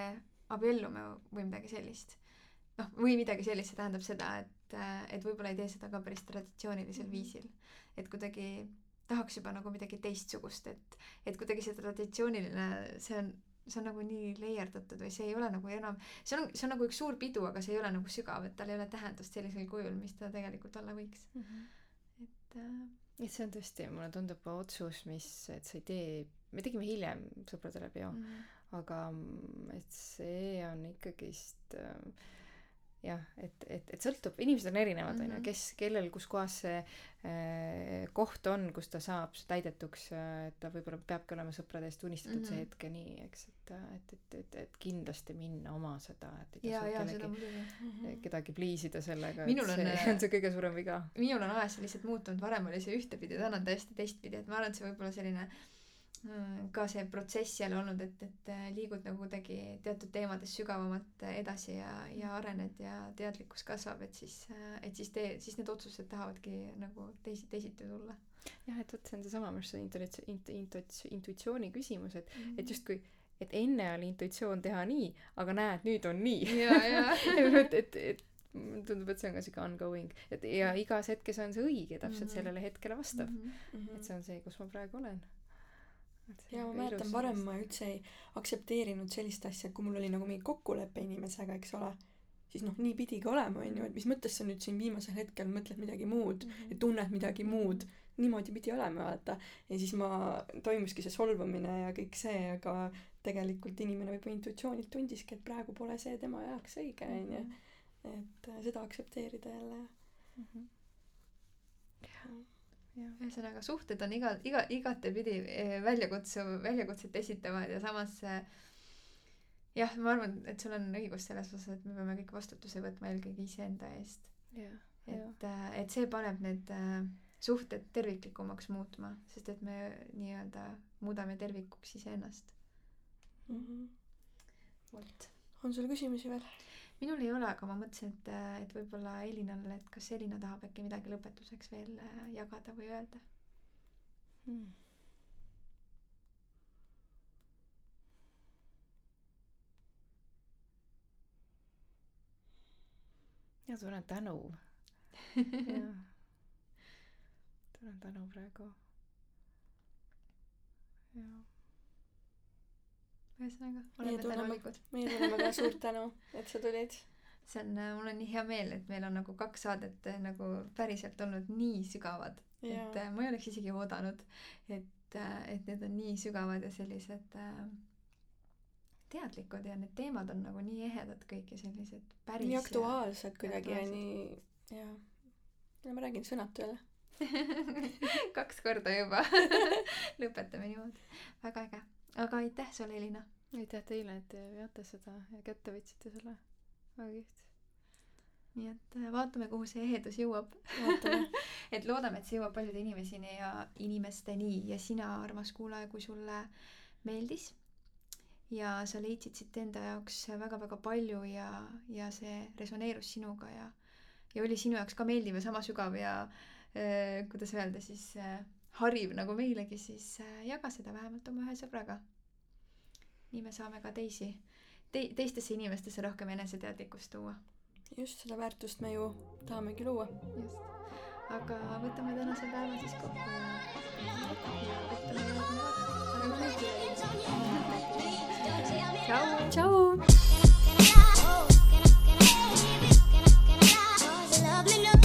abiellume või midagi sellist, noh, või midagi sellist, see tähendab seda, et äh,, et võib-olla ei tee seda ka päris traditsioonilisel mm -hmm. viisil. et kuidagi tahaks juba nagu midagi teistsugust, et, et kuidagi see traditsiooniline, see on see on nagu nii leierdatud või see ei ole nagu enam, see on, see on nagu üks suur pidu, aga see ei ole nagu sügav, et tal ei ole tähendust sellisel kujul, mis ta tegelikult olla võiks mm. -hmm. et äh, et see on tõesti, mulle tundub otsus, mis, et sa ei tee, me tegime hiljem sõpradele peo mm, -hmm. aga et see on ikkagist äh, jah, et, et, et sõltub, inimesed on erinevad, on ju, mhm. kes, kellel, kus kohas see äh, koht on, kus ta saab täidetuks äh,, et ta võib-olla peabki olema sõprade eest unistatud mm -hmm. see mhm. hetk ja nii, eks, et, et, et, et, et kindlasti minna oma seda, et ei tasu kellegi, mm -hmm. kedagi pliisida sellega, et see on, äh, [laughs] on see kõige suurem viga. minul on ajas lihtsalt muutunud, varem oli see ühtepidi, täna on täiesti teistpidi, et ma arvan, et see võib olla selline äh, ka see protsess jälle olnud, et, et äh, liigud nagu kuidagi teatud teemades sügavamalt edasi ja, ja arened ja teadlikkus kasvab, et siis, äh, et siis tee, siis need otsused tahavadki nagu teisi, teisiti tulla. jah et vot see on seesama minu arust see intuits- int- intuits- intuitsiooni küsimus et Mhm. et justkui et enne oli intuitsioon teha nii aga näed nüüd on nii [laughs] et et et tundub et see on ka siuke ongoing et ja igas hetkes on see õige täpselt Mhm. sellele hetkele vastav Mhm. et see on see kus ma praegu olen ja on ma mäletan varem ma üldse ei aktsepteerinud sellist asja, kui mul oli nagu mingi kokkulepe inimesega, eks ole, siis noh, nii pidigi olema, onju, et mis mõttes sa nüüd siin viimasel hetkel mõtled midagi muud Mhm. ja tunned midagi muud. niimoodi pidi olema, vaata. ja siis ma, toimuski see solvumine ja kõik see, aga tegelikult inimene võib-olla intuitsioonilt tundiski, et praegu pole see tema jaoks õige, onju. et äh, seda aktsepteerida jälle. Mhm. jah ühesõnaga suhted on iga iga igatepidi eh, väljakutsuv väljakutset esitavad ja samas eh, jah ma arvan et sul on õigus selles osas et me peame kõik vastutuse võtma eelkõige iseenda eest. Et äh, et see paneb need äh, suhted terviklikumaks muutma sest et me nii-öelda muudame tervikuks iseennast. Mm -hmm. vot. On sul küsimusi veel? Minul ei ole aga ma mõtlesin et äh, et võib-olla Elinale et kas Elina tahab äkki midagi lõpetuseks veel äh, jagada või öelda? Hmm. ja tunnen tänu. [laughs] Tunnen tänu praegu. Jah ühesõnaga oleme tänulikud. meie tunneme ka suurt tänu, et sa tulid. see on äh, mul on nii hea meel et meil on nagu kaks saadet äh, nagu päriselt olnud nii sügavad. Et äh, ma ei oleks isegi oodanud et et need on nii sügavad ja sellised äh, teadlikud ja need teemad on nagu nii ehedad kõik ja sellised päris nii aktuaalsed kuidagi ja nii, jaa. ja ma räägin sõnatu jälle. [laughs] kaks korda juba. [laughs] Lõpetame niimoodi. Väga äge aga aitäh sulle Elina. Aitäh teile et te veate seda ja kätte võtsite selle. Väga kihvt. Nii et äh, vaatame kuhu see ehedus jõuab. [laughs] Et loodame et see jõuab paljude inimesini ja inimesteni ja sina armas kuulaja kui sulle meeldis. Ja sa leidsid siit enda jaoks väga-väga palju ja ja see resoneerus sinuga ja ja oli sinu jaoks ka meeldiv ja sama sügav ja äh, kuidas öelda siis äh, hariv nagu meilegi, siis äh, jaga seda vähemalt oma ühe sõbraga. nii me saame ka teisi te, teistesse inimestesse rohkem eneseteadlikkust tuua. just, seda väärtust me ju tahamegi luua. just, aga võtame tänase päeva siis kokku ja, ja võtame järgmine kord. tšau. tšau. lovely look